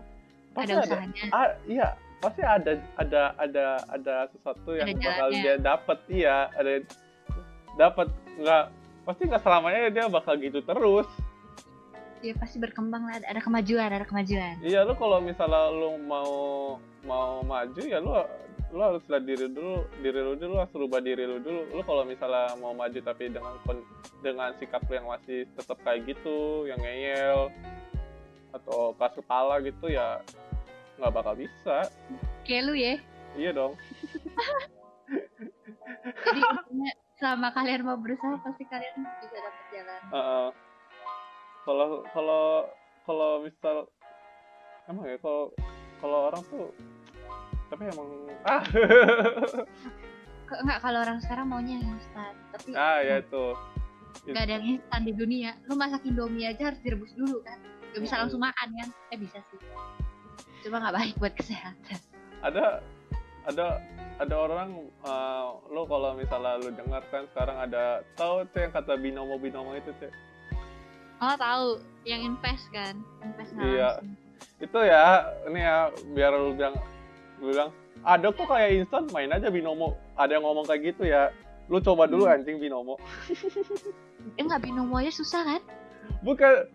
S1: pasti
S2: ada.
S1: ada,
S2: usahanya?
S1: Ah, iya pasti ada ada ada ada sesuatu yang
S2: Ada
S1: bakal
S2: jalannya.
S1: dia dapat iya ada dapat nggak pasti nggak selamanya dia bakal gitu terus.
S2: Ya pasti berkembang lah ada, ada kemajuan ada kemajuan.
S1: Iya lu kalau misalnya lu mau mau maju ya lu lu harus lihat diri dulu diri lu dulu harus rubah diri lu dulu. Lu kalau misalnya mau maju tapi dengan kon- dengan sikap lu yang masih tetap kayak gitu yang ngeyel atau keras kepala gitu ya nggak bakal bisa.
S2: Kayak lu ya?
S1: Iya dong.
S2: Jadi intinya selama kalian mau berusaha pasti kalian bisa dapat jalan.
S1: Kalau kalau kalau misal emang ya kalau kalau orang tuh tapi emang ah.
S2: Enggak kalau orang sekarang maunya yang instan tapi
S1: ah ya itu.
S2: nggak ada yang instan di dunia. Lu masak indomie aja harus direbus dulu kan? Gak bisa
S1: Mm-mm.
S2: langsung makan kan? Eh bisa sih. Cuma nggak baik buat kesehatan.
S1: Ada ada ada orang eh, lo kalau misalnya lu dengar kan sekarang ada tahu tuh yang kata binomo binomo itu tuh
S2: oh tahu. Yang invest kan? Invest
S1: Iya.
S2: langsung.
S1: itu ya ini ya biar lu bilang lu bilang ada kok kayak instan main aja binomo. Ada yang ngomong kayak gitu ya. Lu coba dulu
S2: Hmm.
S1: anjing binomo.
S2: Eh nggak binomo aja susah kan?
S1: Bukan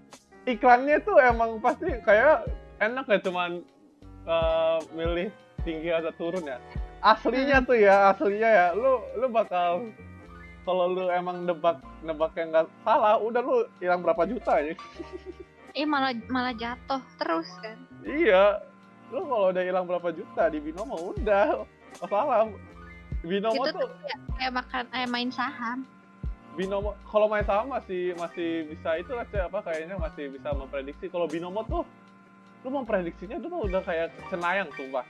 S1: iklannya tuh emang pasti kayak enak ya cuman eh, milih tinggi atau turun ya. Aslinya tuh ya aslinya ya. Lu lu bakal kalau lu emang nebak nebak yang nggak salah udah lu hilang berapa juta ya
S2: eh malah malah jatuh terus kan?
S1: Iya lu kalau udah hilang berapa juta di binomo udah. Salah binomo
S2: itu
S1: tuh
S2: tuh kayak, kayak makan eh main saham.
S1: Binomo kalau main saham masih masih bisa itu lah apa kayaknya masih bisa memprediksi. Kalau binomo tuh lu memprediksinya tuh udah kayak cenayang sumpah.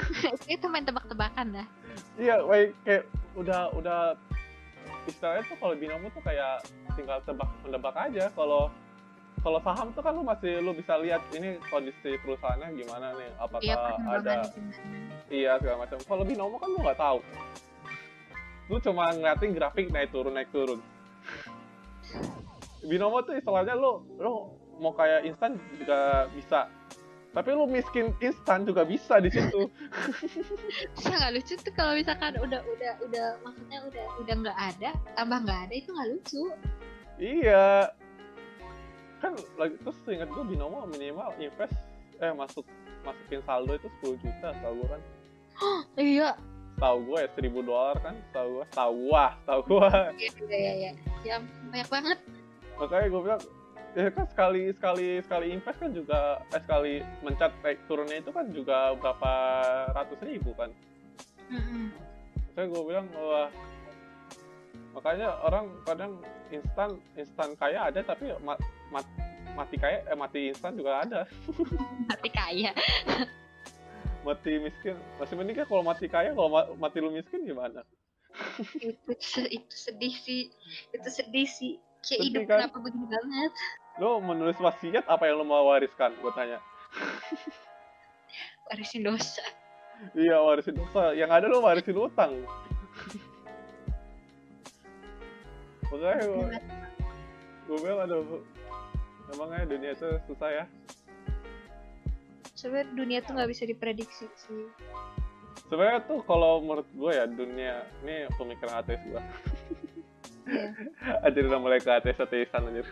S2: Itu main tebak-tebakan dah.
S1: Iya kayak kayak udah udah istilahnya tuh kalau binomo tuh kayak tinggal tebak mendebak aja. Kalau kalau saham tuh kan lu masih lu bisa lihat ini kondisi perusahaannya gimana nih. Apakah
S2: iya
S1: ada iya segala macam. Kalau binomo kan lu nggak tahu. Lu cuma ngeliatin grafik naik turun naik turun. Binomo tuh istilahnya lu lu mau kayak instan juga bisa. Tapi lu miskin instan juga bisa di situ.
S2: Bisa nggak lucu tuh kalau misalkan udah udah udah maksudnya udah udah nggak ada tambah nggak ada itu nggak lucu.
S1: Iya kan lagi terus ingat gue binomo minimal invest eh masuk masukin saldo itu 10 juta tau gue kan.
S2: Iya.
S1: Tahu gue ya 1000 dolar kan tahu gue tahu gua tahu gua.
S2: Iya iya iya ya. ya banyak banget.
S1: Makanya gue bilang ya kan sekali sekali sekali invest kan juga eh sekali mencat naik turunnya itu kan juga berapa ratus ribu kan.
S2: Mm-mm.
S1: makanya gue bilang wah makanya orang kadang instan instan kaya ada tapi ma- ma- mati kaya eh mati instan juga ada.
S2: Mati kaya.
S1: Mati miskin. Masih mending kan kalau mati kaya kalau ma- mati lu miskin gimana?
S2: Itu itu sedih sih. Itu sedih sih. Kayak hidup
S1: kan?
S2: kenapa begini banget?
S1: Lu menulis wasiat apa yang lu mau wariskan? Gue tanya.
S2: Warisin dosa.
S1: Iya warisin dosa. Yang ada lu warisin utang. Makanya gue gue bilang aduh emangnya dunia itu susah ya?
S2: Sebenarnya dunia tuh nggak bisa diprediksi sih.
S1: Sebenarnya tuh kalau menurut gue ya dunia ini pemikiran ateis gue
S2: Iya.
S1: anjir udah mulai ke ateis ateisan anjir.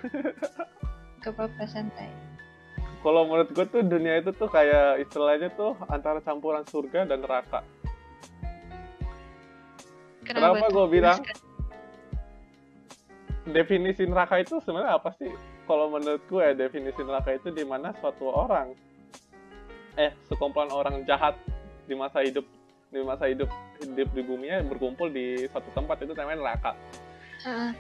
S2: Gak apa-apa santai.
S1: Kalau menurut gue tuh dunia itu tuh kayak istilahnya tuh antara campuran surga dan neraka. Kenapa
S2: tuh?
S1: gua bilang? Definisi neraka itu sebenarnya apa sih kalau menurut gue ya, definisi neraka itu di mana suatu orang eh sekumpulan orang jahat di masa hidup di masa hidup hidup di buminya berkumpul di suatu tempat itu namanya neraka.
S2: Heeh.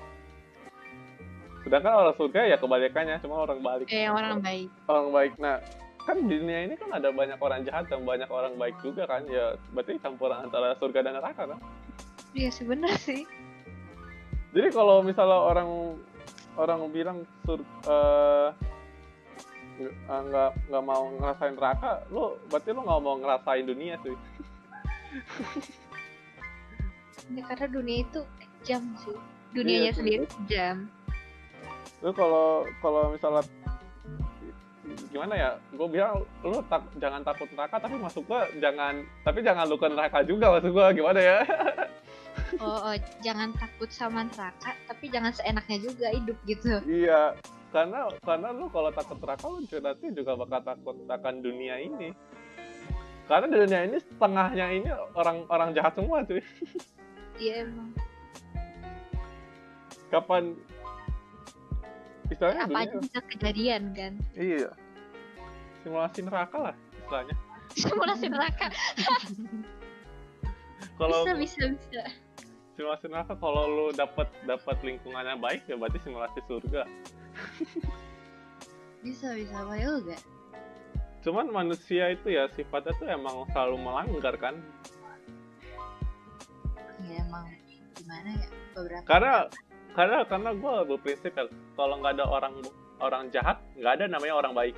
S1: sedangkan orang surga ya kebalikannya cuma orang balik.
S2: Kayak orang baik.
S1: Orang baik. Nah kan di dunia ini kan ada banyak orang jahat dan banyak orang baik juga kan ya berarti campuran antara surga dan neraka kan?
S2: Iya sebenarnya sih.
S1: Jadi kalau misalnya orang orang bilang sur eh, nggak nggak nggak mau ngerasain neraka lu berarti lu nggak mau ngerasain dunia sih.
S2: Ya, karena dunia itu kejam sih. Dunianya
S1: Iya
S2: sendiri kejam
S1: lu kalau kalau misalnya gimana ya gue bilang lu tak, jangan takut neraka tapi masuk gua jangan tapi jangan lu ke neraka juga masuk gua gimana ya?
S2: Oh, oh, jangan takut sama neraka tapi jangan seenaknya juga hidup gitu.
S1: Iya karena karena lu kalau takut neraka lu nanti juga bakal takut akan dunia ini. Karena di dunia ini setengahnya ini orang orang jahat semua cuy.
S2: Iya emang.
S1: Kapan? Istilahnya
S2: apa aja bisa kejadian kan?
S1: Iya. Simulasi neraka lah istilahnya.
S2: Simulasi neraka.
S1: Kalau
S2: bisa bisa bisa
S1: simulasi neraka kalau lu dapat dapat lingkungannya baik ya berarti simulasi surga.
S2: Bisa bisa boleh juga?
S1: Cuman manusia itu ya sifatnya tuh emang selalu melanggar kan?
S2: Ya emang. Gimana ya? Beberapa
S1: karena karena karena gue berprinsip ya kalau nggak ada orang orang jahat nggak ada namanya orang baik.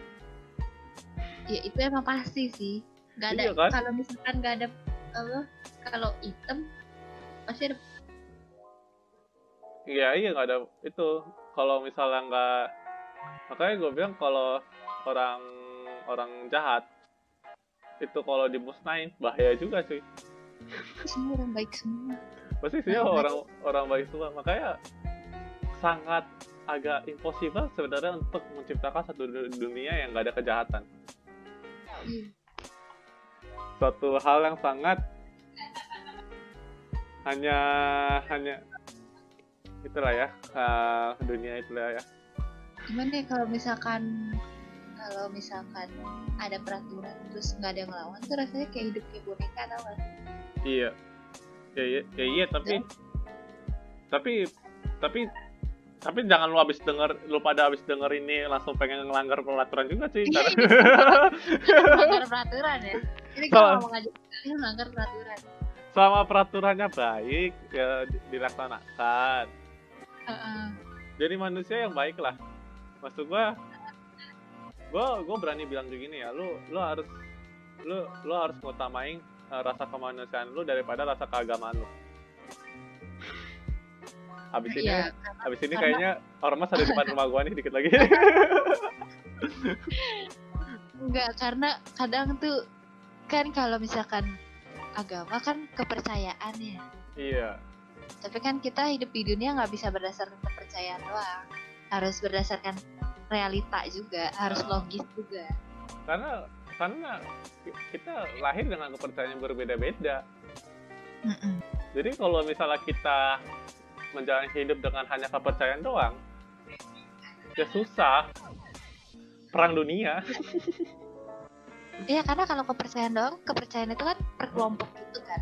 S2: Ya itu emang pasti sih. Nggak ada
S1: Iya kan?
S2: kalau misalkan nggak ada apa kalau item pasti ada
S1: iya iya nggak ada itu. Kalau misalnya nggak makanya gue bilang kalau orang orang jahat itu kalau dimusnahin bahaya juga cuy
S2: semua orang baik semua.
S1: Pasti sih
S2: Baik, baik.
S1: orang orang baik semua. Makanya sangat agak impossible sebenarnya untuk menciptakan satu du- dunia yang nggak ada kejahatan.
S2: Iya.
S1: suatu hal yang sangat hanya hanya itulah ya eh, dunia itulah ya.
S2: Gimana ya kalau misalkan kalau misalkan ada peraturan terus nggak ada yang ngelawan tuh rasanya kayak hidup kayak boneka tau gak
S1: iya. Ya, iya ya, iya tapi tapi tapi tapi jangan lu habis denger lu pada habis denger ini langsung pengen ngelanggar peraturan juga sih
S2: Iya,
S1: karena
S2: melanggar peraturan ya. Ini
S1: So-
S2: kalau ngomong aja kalian melanggar peraturan
S1: selama peraturannya baik ya di- dilaksanakan.
S2: Heeh.
S1: jadi manusia yang baik lah. Maksud gua gua gua berani bilang begini ya lu lu harus lu lu harus ngutamain eh, rasa kemanusiaan lu daripada rasa keagamaan lu. Habis ini habis ini
S2: karena-
S1: kayaknya ormas ada di depan rumah gua nih dikit lagi.
S2: Enggak karena kadang tuh kan kalau misalkan agama kan kepercayaan ya.
S1: Iya.
S2: Tapi kan kita hidup di dunia nggak bisa berdasarkan kepercayaan doang. Harus berdasarkan realita juga harus
S1: Ah.
S2: logis juga.
S1: Karena karena kita lahir dengan kepercayaan yang berbeda-beda. Jadi kalau misalnya kita menjalani hidup dengan hanya kepercayaan doang ya susah. Perang dunia
S2: Iya karena kalau kepercayaan doang kepercayaan itu kan per kelompok gitu kan.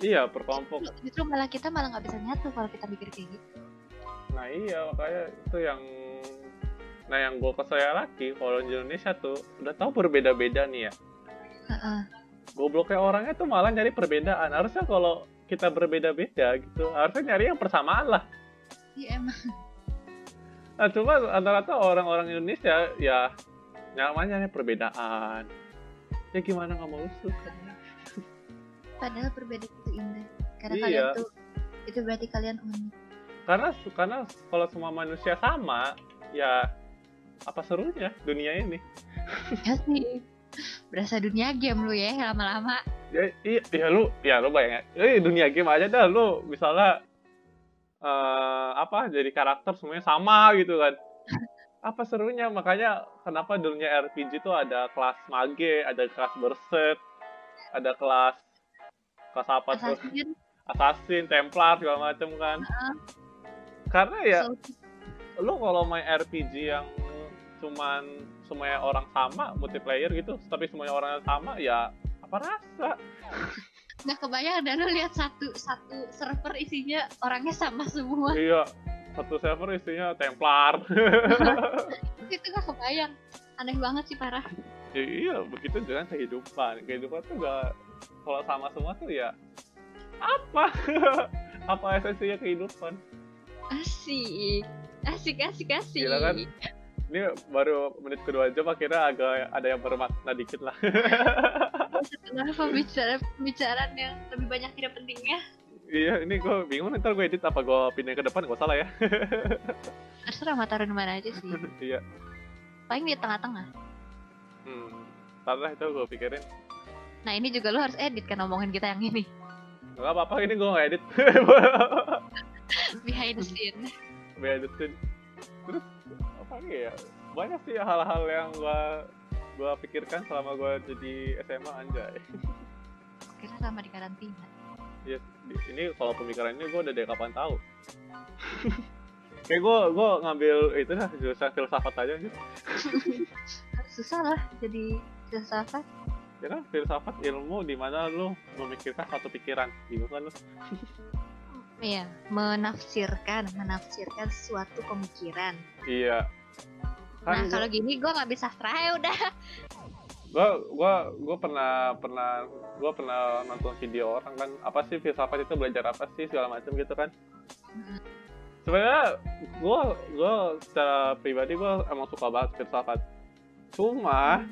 S1: Iya perkelompok
S2: justru malah kita malah nggak bisa nyatu kalau kita mikir kayak gitu.
S1: Nah iya makanya itu yang nah yang gue kesel lagi kalau di Indonesia tuh udah tahu berbeda-beda nih ya.
S2: Heeh.
S1: gobloknya orangnya tuh malah nyari perbedaan. Harusnya kalau kita berbeda-beda gitu harusnya nyari yang persamaan lah.
S2: Iya emang.
S1: Nah cuma rata-rata orang-orang Indonesia ya nyamannya perbedaan ya gimana nggak mau rusuh
S2: padahal perbedaan itu indah. Karena
S1: Iya.
S2: kalian tuh itu berarti kalian unik.
S1: Karena karena kalau semua manusia sama ya apa serunya dunia ini?
S2: Ya sih. Berasa dunia game lu ya lama-lama.
S1: Ya iya ya lu ya lu bayangin. Eh dunia game aja dah lu misalnya eh apa jadi karakter semuanya sama gitu kan apa serunya? Makanya kenapa dunia RPG itu ada kelas mage ada kelas berset ada kelas kelas apa tuh?
S2: Assassin.
S1: Assassin templar segala macam kan. Karena ya
S2: so-
S1: lu kalau main RPG yang cuman semuanya orang sama multiplayer gitu tapi semuanya orang sama ya apa rasa?
S2: Nggak kebayang dan lu lihat satu satu server isinya orangnya sama semua.
S1: Iya satu server isinya templar.
S2: Itu nggak kebayang. Aneh banget sih parah.
S1: Ya, iya begitu dengan kehidupan. Kehidupan tuh gak kalau sama semua tuh ya apa? Apa esensinya kehidupan?
S2: Asik. Asik asik asik.
S1: Gila kan? ini baru menit kedua jam akhirnya agak ada yang bermakna dikit lah.
S2: Setelah pembicaraan pembicaraan yang lebih banyak tidak pentingnya
S1: iya ini gue bingung ntar gue edit apa gue pindah ke depan gue salah ya.
S2: Terserah mau taruh di mana aja sih.
S1: Iya.
S2: Paling di tengah-tengah.
S1: Hmm ntar lah itu gue pikirin.
S2: Nah ini juga lu harus edit kan ngomongin kita yang ini.
S1: Gak apa-apa ini gue gak edit.
S2: Behind the scene.
S1: Gue editin Terus apalagi ya? Banyak sih hal-hal yang gua gua pikirkan selama gua jadi SMA anjay.
S2: Kira sama di karantina.
S1: Ya ini kalau pemikiran ini gua udah dari kapan tahu kayak gua gua ngambil itu dah jurusan filsafat aja gitu
S2: Susah lah jadi filsafat.
S1: ya kan filsafat ilmu di mana lu memikirkan satu pikiran gitu kan lu
S2: Iya, menafsirkan, menafsirkan suatu pemikiran.
S1: iya
S2: nah,
S1: kan
S2: kalau gini gue nggak bisa sastra ya udah.
S1: Gua gua gua pernah pernah gua pernah nonton video orang kan apa sih filsafat itu belajar apa sih segala macam gitu kan sebenarnya gua gua secara pribadi gua emang suka banget filsafat cuma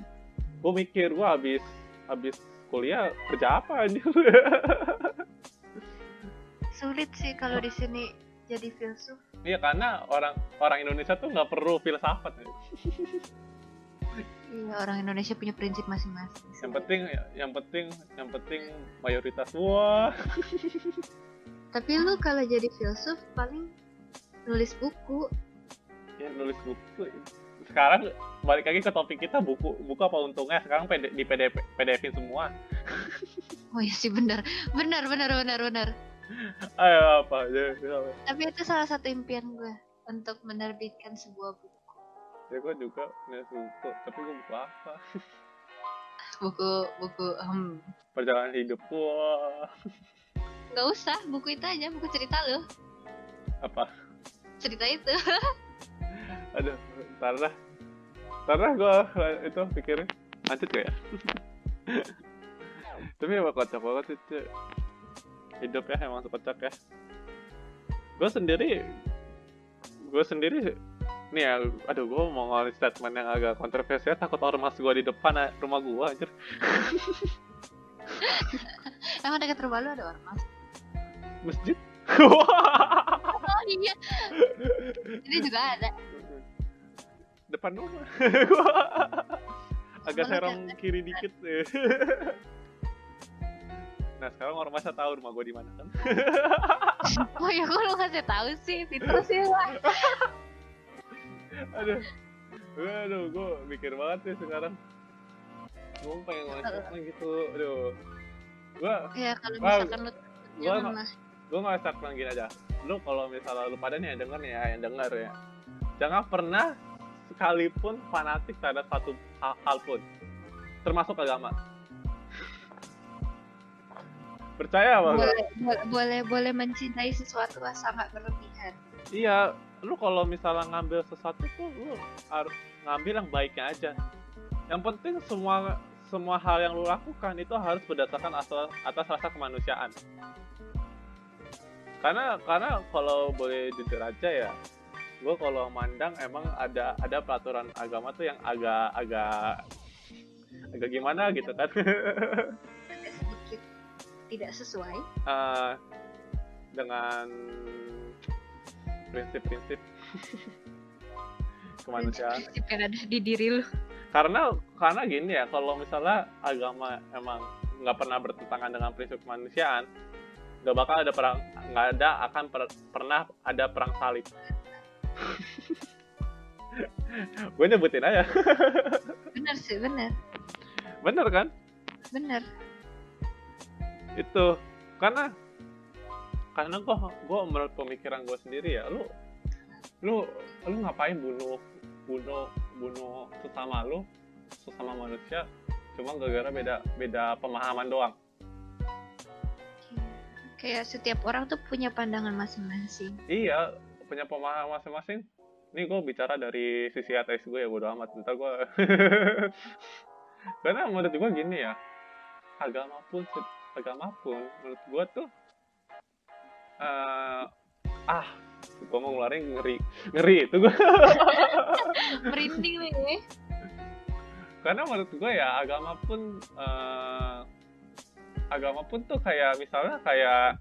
S1: gua mikir gua habis habis kuliah kerja apa anjir
S2: Sulit sih kalau di sini jadi filsuf.
S1: iya karena orang orang Indonesia tuh nggak perlu filsafat ya.
S2: Iya, orang Indonesia punya prinsip masing-masing.
S1: yang penting yang penting yang penting mayoritas. Wah.
S2: Tapi lu kalau jadi filsuf paling nulis buku.
S1: ya nulis buku. Sekarang balik lagi ke topik kita buku. Buku apa untungnya? Sekarang PD, di PDF PDF semua.
S2: Oh iya sih benar, benar, benar, benar, benar.
S1: ayo apa?
S2: Tapi itu salah satu impian gue untuk menerbitkan sebuah buku.
S1: Ya gue juga nulis buku tapi gue buku apa
S2: Buku, buku, hmm.
S1: perjalanan hidup wah
S2: Gak usah, buku itu aja, buku cerita lo.
S1: apa
S2: Cerita itu.
S1: aduh ntar dah gue itu pikirin lanjut gak ya tapi emang kocak banget sih Cek. hidup ya emang kocak ya gue sendiri gue sendiri nih ya aduh gue mau ngeluarin statement yang agak kontroversial takut ormas gue di depan eh, rumah gue anjir
S2: Emang dekat rumah lu ada ormas?
S1: masjid
S2: Oh iya. Ini juga ada.
S1: depan rumah Gua agak serong kiri dikit nah sekarang ormasnya tahu rumah gue di mana kan
S2: Oh ya, kok lu kasih tahu sih? Pinter sih lah.
S1: Aduh. Aduh gue mikir banget sih sekarang. Gue pengen statement gitu aduh. Gue
S2: Ya kalau misalkan lu lah.
S1: gue nggak gini aja. Lu kalau misalnya lu pada nih yang denger nih ya yang denger ya. Jangan pernah sekalipun fanatik terhadap satu hal, hal pun. Termasuk agama. Percaya apa
S2: boleh, boleh, boleh mencintai sesuatu asal nggak berlebihan.
S1: Iya, lu kalau misalnya ngambil sesuatu tuh lu harus ngambil yang baiknya aja. Yang penting semua semua hal yang lu lakukan itu harus berdasarkan asal, atas rasa kemanusiaan. Karena karena kalau boleh jujur aja ya, gue kalau mandang emang ada ada peraturan agama tuh yang agak agak agak gimana gitu kan.
S2: Agak sedikit tidak sesuai.
S1: Eh, dengan prinsip-prinsip kemanusiaan.
S2: Prinsip yang ada di diri lu.
S1: karena karena gini ya kalau misalnya agama emang nggak pernah bertentangan dengan prinsip kemanusiaan nggak bakal ada perang nggak ada akan per- pernah ada perang salib gue nyebutin aja
S2: Bener sih, bener.
S1: bener kan
S2: Bener.
S1: itu karena karena gue gue menurut pemikiran gue sendiri ya lu lu lu ngapain bunuh bunuh bunuh sesama lu sesama manusia cuma gara-gara beda beda pemahaman doang
S2: Kayak setiap orang tuh punya pandangan masing-masing.
S1: iya punya pemahaman masing-masing ini gue bicara dari sisi ateis gue ya bodo amat ntar gue karena menurut gue gini ya agama pun agama pun menurut gue tuh eh ah gue mau ngeluarin ngeri ngeri itu gue
S2: Merinding nih.
S1: karena menurut gue ya agama pun eh, agama pun tuh kayak misalnya kayak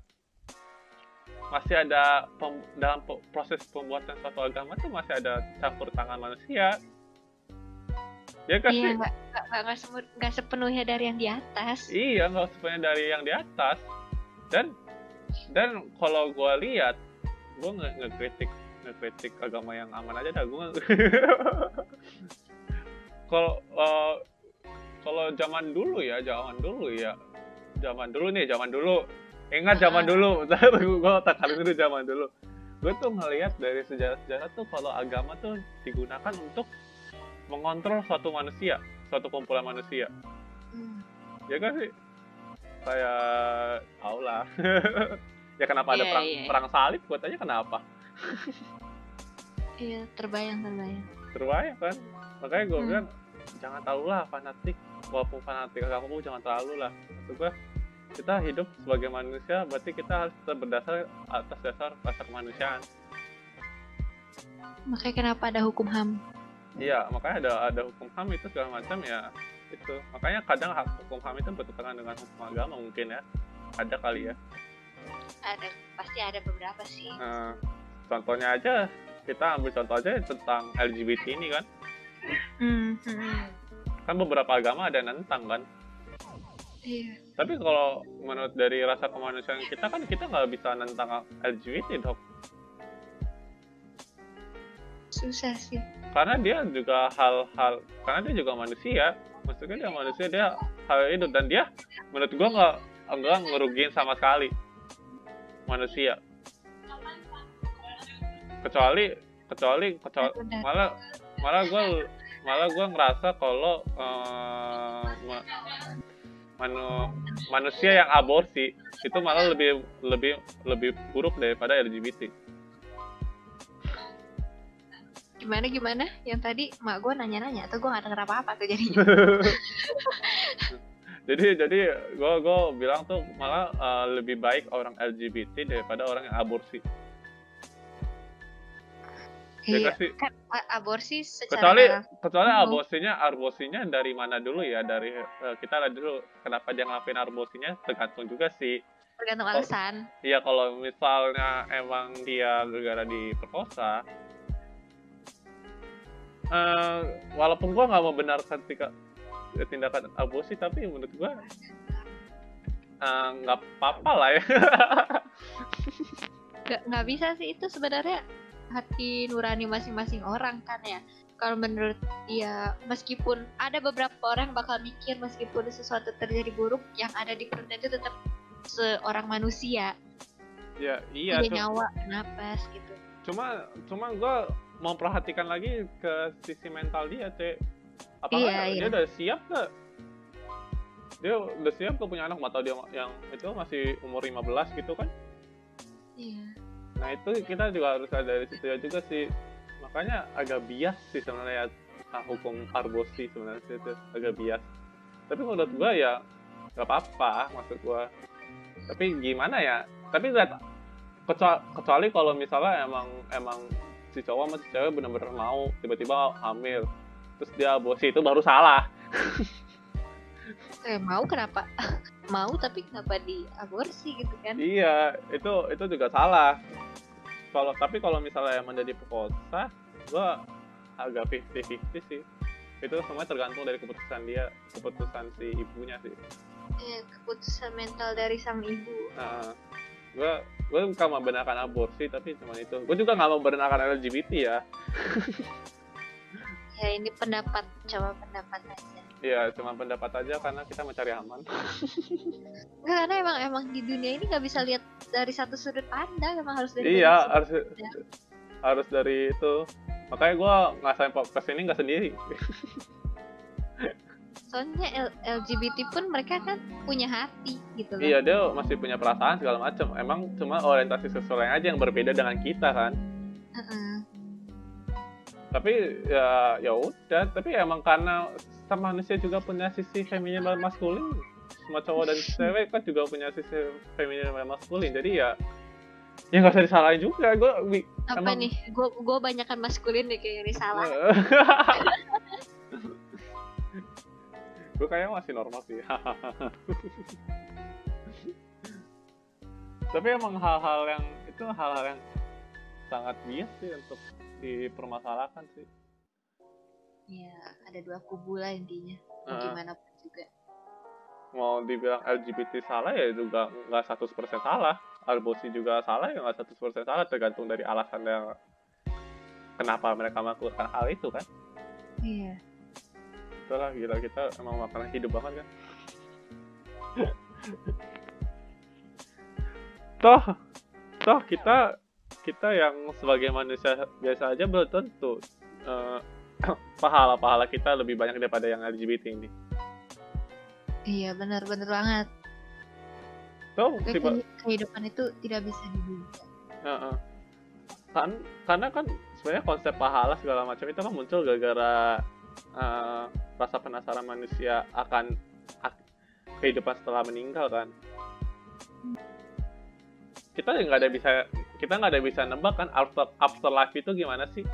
S1: masih ada pem- dalam proses pembuatan suatu agama tuh masih ada campur tangan manusia ya kan
S2: Iya,
S1: sih
S2: nggak nggak sepenuhnya dari yang di atas.
S1: iya nggak sepenuhnya dari yang di atas dan dan kalau gue lihat gue nge ngekritik ngekritik agama yang aman aja dah gue kalau uh, kalau zaman dulu ya zaman dulu ya zaman dulu nih zaman dulu. Ingat zaman dulu. Gue tak kali itu zaman dulu. Gue tuh ngelihat dari sejarah-sejarah tuh kalau agama tuh digunakan untuk mengontrol suatu manusia suatu kumpulan manusia.
S2: Hmm.
S1: ya kan sih saya tau lah ya kenapa ada
S2: Iya,
S1: perang
S2: iya.
S1: perang salib buat aja kenapa
S2: Iya, terbayang terbayang.
S1: terbayang kan makanya gue
S2: Hmm.
S1: bilang jangan terlalu lah fanatik walaupun fanatik pun jangan terlalu lah maksud gue kita hidup sebagai manusia berarti kita harus berdasar atas dasar rasa kemanusiaan
S2: Makanya kenapa ada hukum HAM?
S1: iya makanya ada ada hukum ham itu segala macam ya itu makanya kadang hukum ham itu bertentangan dengan hukum agama mungkin ya ada kali ya
S2: Ada pasti ada beberapa sih.
S1: Nah, contohnya aja kita ambil contoh aja tentang LGBT ini kan
S2: Hmm. hmm.
S1: kan beberapa agama ada yang nentang kan
S2: Iya.
S1: Tapi kalau menurut dari rasa kemanusiaan kita kan kita nggak bisa nentang LGBT dok,
S2: Susah sih.
S1: karena dia juga hal-hal, karena dia juga manusia, maksudnya dia manusia dia hal itu dan dia menurut gua nggak nggak ngerugiin sama sekali manusia, kecuali kecuali kecuali malah malah gua malah gua ngerasa kalau ma- manu- manusia yang aborsi itu malah lebih lebih lebih buruk daripada LGBT.
S2: Gimana gimana? Yang tadi mak gue nanya-nanya atau gue gak denger apa-apa tuh jadinya.
S1: jadi jadi gue gue bilang tuh malah eh, lebih baik orang LGBT daripada orang yang aborsi. Ya
S2: iya.
S1: kan?
S2: Kan aborsi secara
S1: Kecuali kecuali aborsinya aborsinya dari mana dulu ya dari eh, kita lihat dulu kenapa dia ngelakuin aborsinya tergantung juga sih.
S2: tergantung alasan.
S1: Iya kalau misalnya emang dia gara-gara diperkosa, eh, walaupun gua nggak membenarkan tindakan aborsi, tapi menurut gua eh, nggak apa-apa lah ya.
S2: Gak, nggak bisa sih itu sebenarnya hati nurani masing-masing orang kan ya. Kalau menurut dia meskipun ada beberapa orang yang bakal mikir meskipun sesuatu terjadi buruk yang ada di perutnya itu tetap seorang manusia
S1: ya iya,
S2: punya nyawa napas gitu.
S1: cuma cuma gua mau perhatikan lagi ke sisi mental dia, cek. Apakah
S2: Iya,
S1: dia
S2: iya.
S1: udah siap gak? Dia udah siap gak punya anak? Atau dia yang itu masih umur 15 gitu kan?
S2: Iya.
S1: Nah itu kita juga harus ada dari situ ya juga sih. Makanya agak bias sih sebenarnya ah, hukum aborsi sebenarnya sih itu agak bias. Tapi menurut gua ya nggak apa-apa maksud gua. Tapi gimana ya? Tapi lihat kecuali, kecuali kalau misalnya emang emang si cowok sama si cewek bener-bener mau tiba-tiba hamil terus dia aborsi itu baru salah.
S2: Eh, mau kenapa? mau tapi kenapa di aborsi gitu kan?
S1: Iya, itu itu juga salah. Kalau tapi kalau misalnya emang jadi perkosa, gua agak 50-50 sih. Itu semua tergantung dari keputusan dia, keputusan si ibunya sih.
S2: Eh, keputusan mental dari sang ibu.
S1: Nah, gua gua bukan membenarkan aborsi tapi cuma itu. Gua juga nggak membenarkan LGBT ya.
S2: Ya ini pendapat, coba pendapat aja.
S1: Iya, cuma pendapat aja karena kita mencari aman.
S2: Nggak, karena emang emang di dunia ini nggak bisa lihat dari satu sudut pandang, emang harus dari
S1: iya, harus
S2: pandang.
S1: harus dari itu. Makanya gua ngasain podcast ini nggak sendiri.
S2: Soalnya L- LGBT pun mereka kan punya hati gitu loh.
S1: Iya dia masih punya perasaan segala macam. Emang cuma orientasi seksualnya aja yang berbeda dengan kita kan.
S2: Heeh.
S1: Tapi ya ya udah. Tapi emang karena sama manusia juga punya sisi feminin dan maskulin. Semua cowok dan cewek kan juga punya sisi feminin dan maskulin. Jadi ya ya nggak usah disalahin juga. Gue
S2: Apa
S1: Emang-
S2: nih? Gue gue banyakan maskulin deh kayak ini salah.
S1: gue kayaknya masih normal sih. Tapi emang hal-hal yang itu hal-hal yang sangat bias sih untuk dipermasalahkan sih.
S2: Iya, ada dua kubu lah intinya.
S1: Heeh.
S2: Gimana pun juga.
S1: mau dibilang LGBT salah ya juga nggak 100% salah aborsi juga salah ya nggak 100% salah tergantung dari alasan yang kenapa mereka melakukan hal itu kan
S2: iya
S1: itulah gila kita emang makanan hidup banget kan? Toh toh kita kita yang sebagai manusia biasa aja belum tentu eh, pahala-pahala kita lebih banyak daripada yang LGBT ini.
S2: Iya benar-benar banget.
S1: Toh
S2: Kayak
S1: tiba
S2: kehi- kehidupan itu tidak bisa diduga
S1: Heeh. kan karena kan sebenarnya konsep pahala segala macam itu kan muncul gara-gara eh, rasa penasaran manusia akan ak- kehidupan setelah meninggal kan? Kita nggak ada bisa kita nggak ada bisa nebak kan? After afterlife itu gimana sih?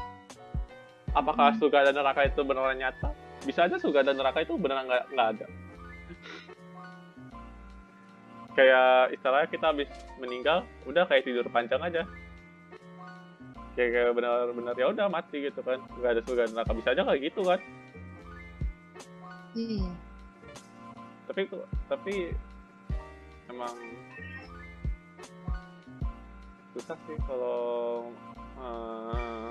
S1: Apakah
S2: Hmm.
S1: surga dan neraka itu beneran nyata? Bisa aja surga dan neraka itu beneran nggak nggak ada. Kayak istilahnya kita habis meninggal udah kayak tidur panjang aja kayak, kayak benar-benar ya udah mati gitu kan. Nggak ada surga neraka. Bisa aja kayak gitu kan.
S2: Iya.
S1: Tapi tapi emang susah sih kalau eh,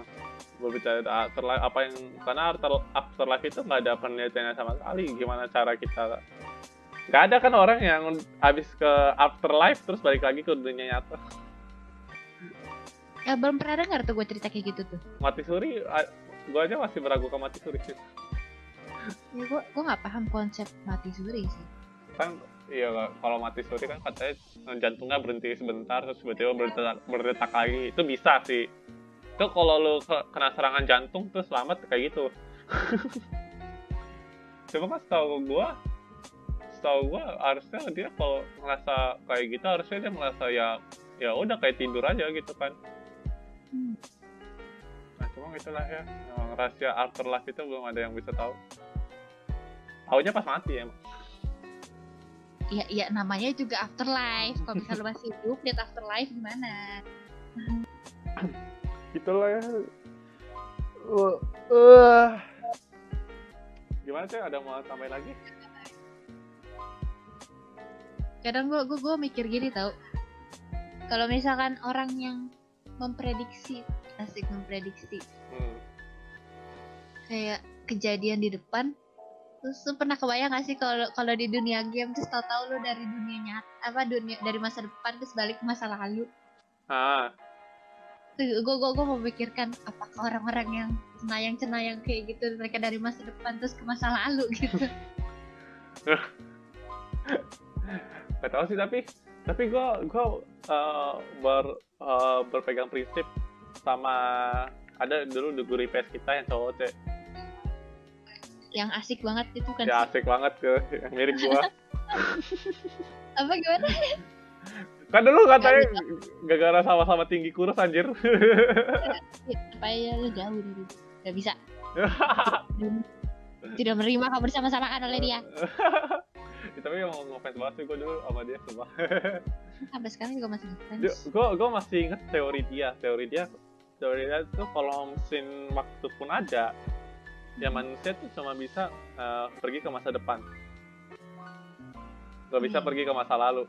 S1: berbicara afterlife apa yang karena after- afterlife itu nggak ada penelitiannya sama sekali gimana cara kita. Nggak ada kan orang yang habis ke afterlife terus balik lagi ke dunia nyata
S2: ya belum pernah dengar tuh gue cerita kayak gitu tuh.
S1: Mati suri gua aja masih meragukan mati suri sih.
S2: Ya gue gue nggak paham konsep mati suri sih.
S1: Kan iya kalau mati suri kan katanya jantungnya berhenti sebentar terus tiba-tiba berdetak, berdetak lagi. Itu bisa sih. Itu kalau lu ke- kena serangan jantung terus selamat kayak gitu. Cuma kan setahu gua setahu gua harusnya dia kalau ngerasa kayak gitu harusnya dia merasa ya ya udah kayak tidur aja gitu kan
S2: Hmm.
S1: nah cuma itulah ya. Emang rahasia afterlife itu belum ada yang bisa tahu. Taunya pas mati emang.
S2: Ya ya namanya juga afterlife kalau misalnya lu masih hidup lihat afterlife gimana?
S1: Gitulah ya. Uh, uh. gimana sih? Ada mau tambahin lagi?
S2: Kadang gue gue gue mikir gini tau. Kalau misalkan orang yang memprediksi asik memprediksi.
S1: Hmm.
S2: kayak kejadian di depan terus lu pernah kebayang gak sih kalau kalau di dunia game terus tahu-tahu lu dari dunia nyata apa dunia dari masa depan terus balik ke masa lalu?
S1: Ah.
S2: Gue gue gue memikirkan apakah orang-orang yang cenayang cenayang kayak gitu mereka dari masa depan terus ke masa lalu gitu.
S1: Gak tau sih tapi tapi gue gue uh, ber uh, berpegang prinsip sama ada dulu di guru IPS kita yang cowok cek.
S2: Yang asik banget itu kan
S1: ya asik banget ke yang mirip gua.
S2: Apa gimana?
S1: Kan dulu katanya gara-gara sama-sama tinggi kurus anjir.
S2: Supaya ya, lu jauh dari itu gak bisa. Tidak menerima kamu bersama-samakan oleh dia
S1: tapi yang ngefans banget sih gue dulu sama dia sumpah.
S2: Sampai sekarang juga masih
S1: gue
S2: ngefans
S1: gue masih inget teori dia. Teori dia teori dia tuh kalau mesin waktu pun ada ya manusia tuh cuma bisa uh, pergi ke masa depan. Nggak bisa
S2: Hmm.
S1: pergi ke masa lalu.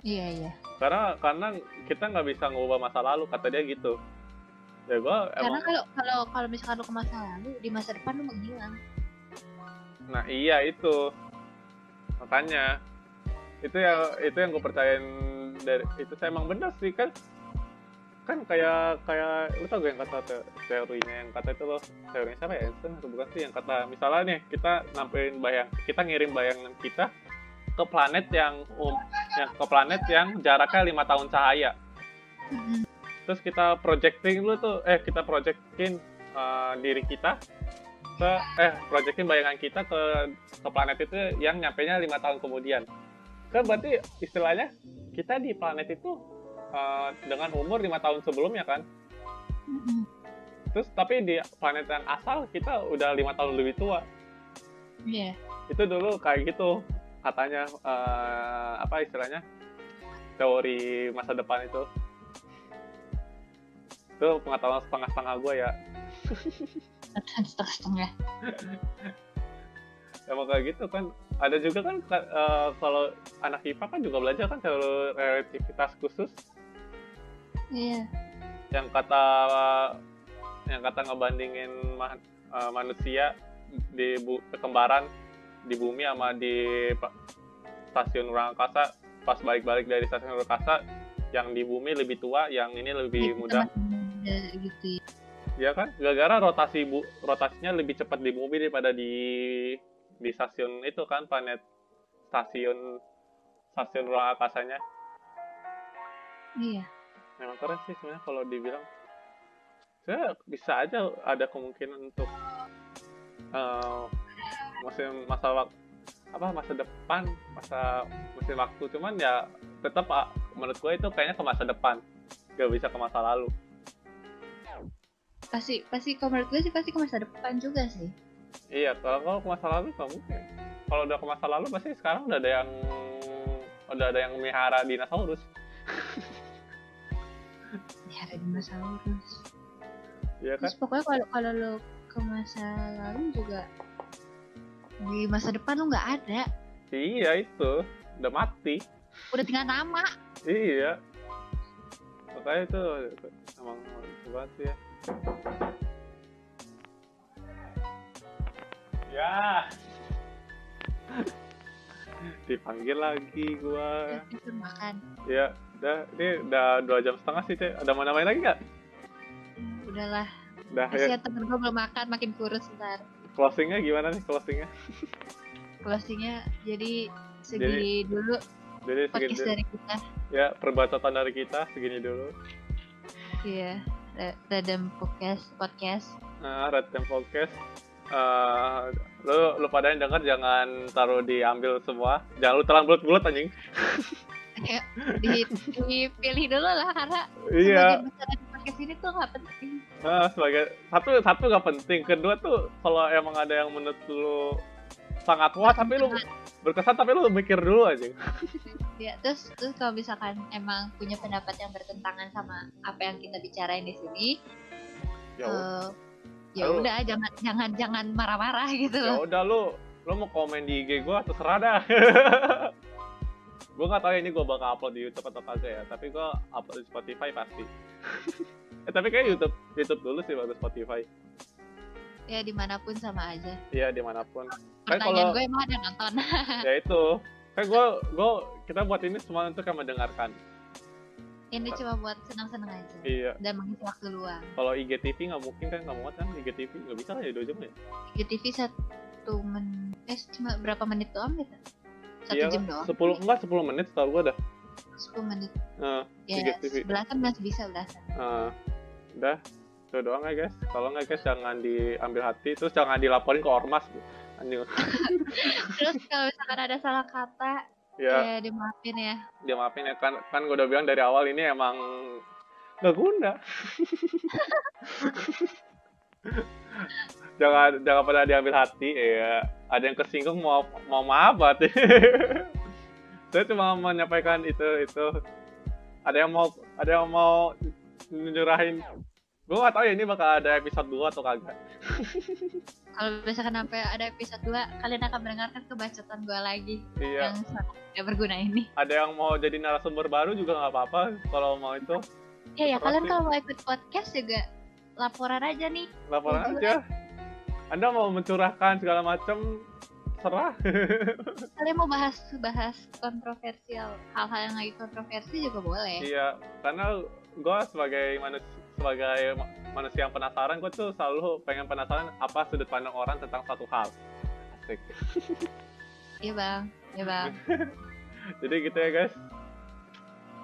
S2: Iya iya.
S1: Karena karena kita nggak bisa ngubah masa lalu kata dia gitu. Ya gue
S2: karena
S1: emang
S2: kalau kalau kalau misalkan lu ke masa lalu di masa depan lu menghilang.
S1: Nah iya itu makanya itu yang itu yang gue percayain dari itu saya emang bener sih kan. Kan kayak kayak lu tau gak yang kata te- teorinya yang kata itu loh teorinya siapa ya? Einstein atau bukan sih yang kata misalnya nih kita nampilin bayang kita ngirim bayangan kita ke planet yang um, yang ke planet yang jaraknya lima tahun cahaya. Terus kita projecting dulu tuh eh kita projectin uh, diri kita ke eh projectin bayangan kita ke ke planet itu yang nyampe nya lima tahun kemudian. Kan berarti istilahnya kita di planet itu uh, dengan umur lima tahun sebelumnya kan? Terus tapi di planet yang asal kita udah lima tahun lebih tua.
S2: Iya.
S1: Itu dulu kayak gitu katanya eh, apa istilahnya teori masa depan itu. Itu pengetahuan setengah-setengah gue ya
S2: setengah-setengah.
S1: Emang kayak gitu kan. Ada juga kan ka- eh, kalau anak IPA kan juga belajar kan teori relativitas khusus.
S2: Iya.
S1: Yang kata yang kata ngebandingin ma- eh, manusia di bu- kekembaran di bumi sama di stasiun ruang angkasa pas balik-balik dari stasiun ruang angkasa yang di bumi lebih tua yang ini lebih
S2: masih muda gitu ya.
S1: Ya kan? Gara-gara rotasi bu rotasinya lebih cepat di bumi daripada di di stasiun itu kan planet stasiun stasiun ruang angkasanya
S2: iya.
S1: Memang keren sih sebenarnya kalau dibilang. Saya bisa aja ada kemungkinan untuk eh musim masa wak- apa masa depan masa musim waktu. Cuman ya tetap ah, menurut gue itu kayaknya ke masa depan. Gak bisa ke masa lalu
S2: pasti pasti kalau menurut gue sih pasti ke masa depan juga sih.
S1: Iya kalau kalau ke masa lalu nggak mungkin. Kalau udah ke masa lalu pasti sekarang udah ada yang udah ada yang melihara dinosaurus.
S2: Ada dinosaurus.
S1: Iya kan?
S2: Terus pokoknya kalau kalau lo ke masa lalu juga di masa depan lo nggak ada.
S1: Iya itu. Udah mati.
S2: Udah tinggal nama.
S1: Iya. Makanya itu emang sih ya. Ya. Dipanggil lagi gua.
S2: Makan
S1: Ya, udah ini udah dua jam setengah sih, Cek. Ada mau namain lagi nggak?
S2: udahlah
S1: Udah ya.
S2: kasihan temen gue belum makan makin kurus ntar
S1: Closingnya gimana nih closingnya?
S2: closingnya jadi segini dulu
S1: Jadi
S2: podcast
S1: segini
S2: dari kita
S1: ya perbatasan dari kita segini dulu.
S2: iya Ra- Radam podcast podcast
S1: Nah, Red Temple Podcast. Eh, lu lu pada yang denger jangan taruh diambil semua. Jangan lu telan bulat-bulat anjing.
S2: di dipilih dulu lah karena
S1: Iya.
S2: podcast ini tuh nggak penting
S1: Nah, sebagai satu satu gak penting. Kedua tuh kalau emang ada yang menurut lu sangat wah tapi lu berkesan tapi lu mikir dulu aja.
S2: ya terus terus kalau misalkan emang punya pendapat yang bertentangan sama apa yang kita bicarain di sini
S1: Ya udah.
S2: eh, ya udah jangan jangan jangan marah-marah gitu
S1: ya udah lu lu mau komen di IG gua terserah dah. gua nggak tahu ya ini gua bakal upload di YouTube atau kagak ya, tapi gua upload di Spotify pasti. eh tapi kayak YouTube YouTube dulu sih baru Spotify.
S2: Ya di mana pun sama aja.
S1: Iya di mana pun. Kan
S2: pertanyaan
S1: kalau
S2: gue emang ada nonton.
S1: Ya itu. Kan gue gue kita buat ini semua untuk yang mendengarkan.
S2: Ini cuma buat senang-senang aja.
S1: Iya.
S2: Dan mengisi waktu luang.
S1: Kalau IGTV nggak mungkin kan nggak muat kan IGTV? Nggak bisa lah ya dua jam ya?
S2: IGTV satu menit eh cuma berapa menit doang gitu? Satu
S1: iya
S2: jam
S1: kan?
S2: doang.
S1: sepuluh enggak sepuluh menit setahu gue dah.
S2: 10 menit.
S1: Nah,
S2: ya
S1: IGTV.
S2: belasan masih bisa belasan.
S1: Nah, udah itu doang ya guys. Kalau nggak guys jangan diambil hati. Terus jangan dilaporin ke ormas anjing.
S2: Terus kalau misalkan ada salah kata
S1: ya.
S2: ya dimaafin ya.
S1: Dia maafin ya. Kan kan gue udah bilang dari awal ini emang nggak guna. Jangan jangan pernah diambil hati ya. Ada yang kesinggung mau mau maaf saya cuma menyampaikan itu itu. Ada yang mau ada yang mau nyerahin gue gak tahu ya ini bakal ada episode 2 atau kagak.
S2: Kalau misalkan sampai ada episode 2 kalian akan mendengarkan kebacotan gue lagi
S1: iya.
S2: yang sangat tidak berguna ini.
S1: Ada yang mau jadi narasumber baru juga nggak apa-apa kalau mau itu.
S2: Ya ya kalian kalau mau ikut podcast juga laporan aja nih.
S1: Laporan
S2: Jujur
S1: aja. Anda mau mencurahkan segala macam serah.
S2: Kalian mau bahas bahas kontroversial hal-hal yang lagi kontroversi juga boleh.
S1: Iya, karena gue sebagai manusia sebagai ma- manusia yang penasaran, gue tuh selalu pengen penasaran apa sudut pandang orang tentang satu hal. Asik.
S2: iya bang iya bang
S1: Jadi gitu ya guys.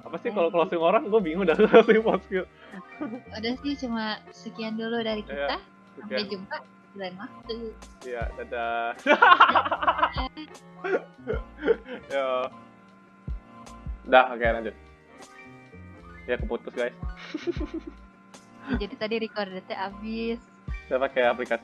S1: Apa sih kalau closing orang gue bingung dah closing podcast.
S2: udah sih cuma sekian dulu dari kita sampai
S1: Sekian.
S2: jumpa di lain waktu
S1: Iya, dadah. Yo. Dah, oke lanjut. Ya keputus guys.
S2: Jadi tadi recordednya abis
S1: Saya pakai aplikasi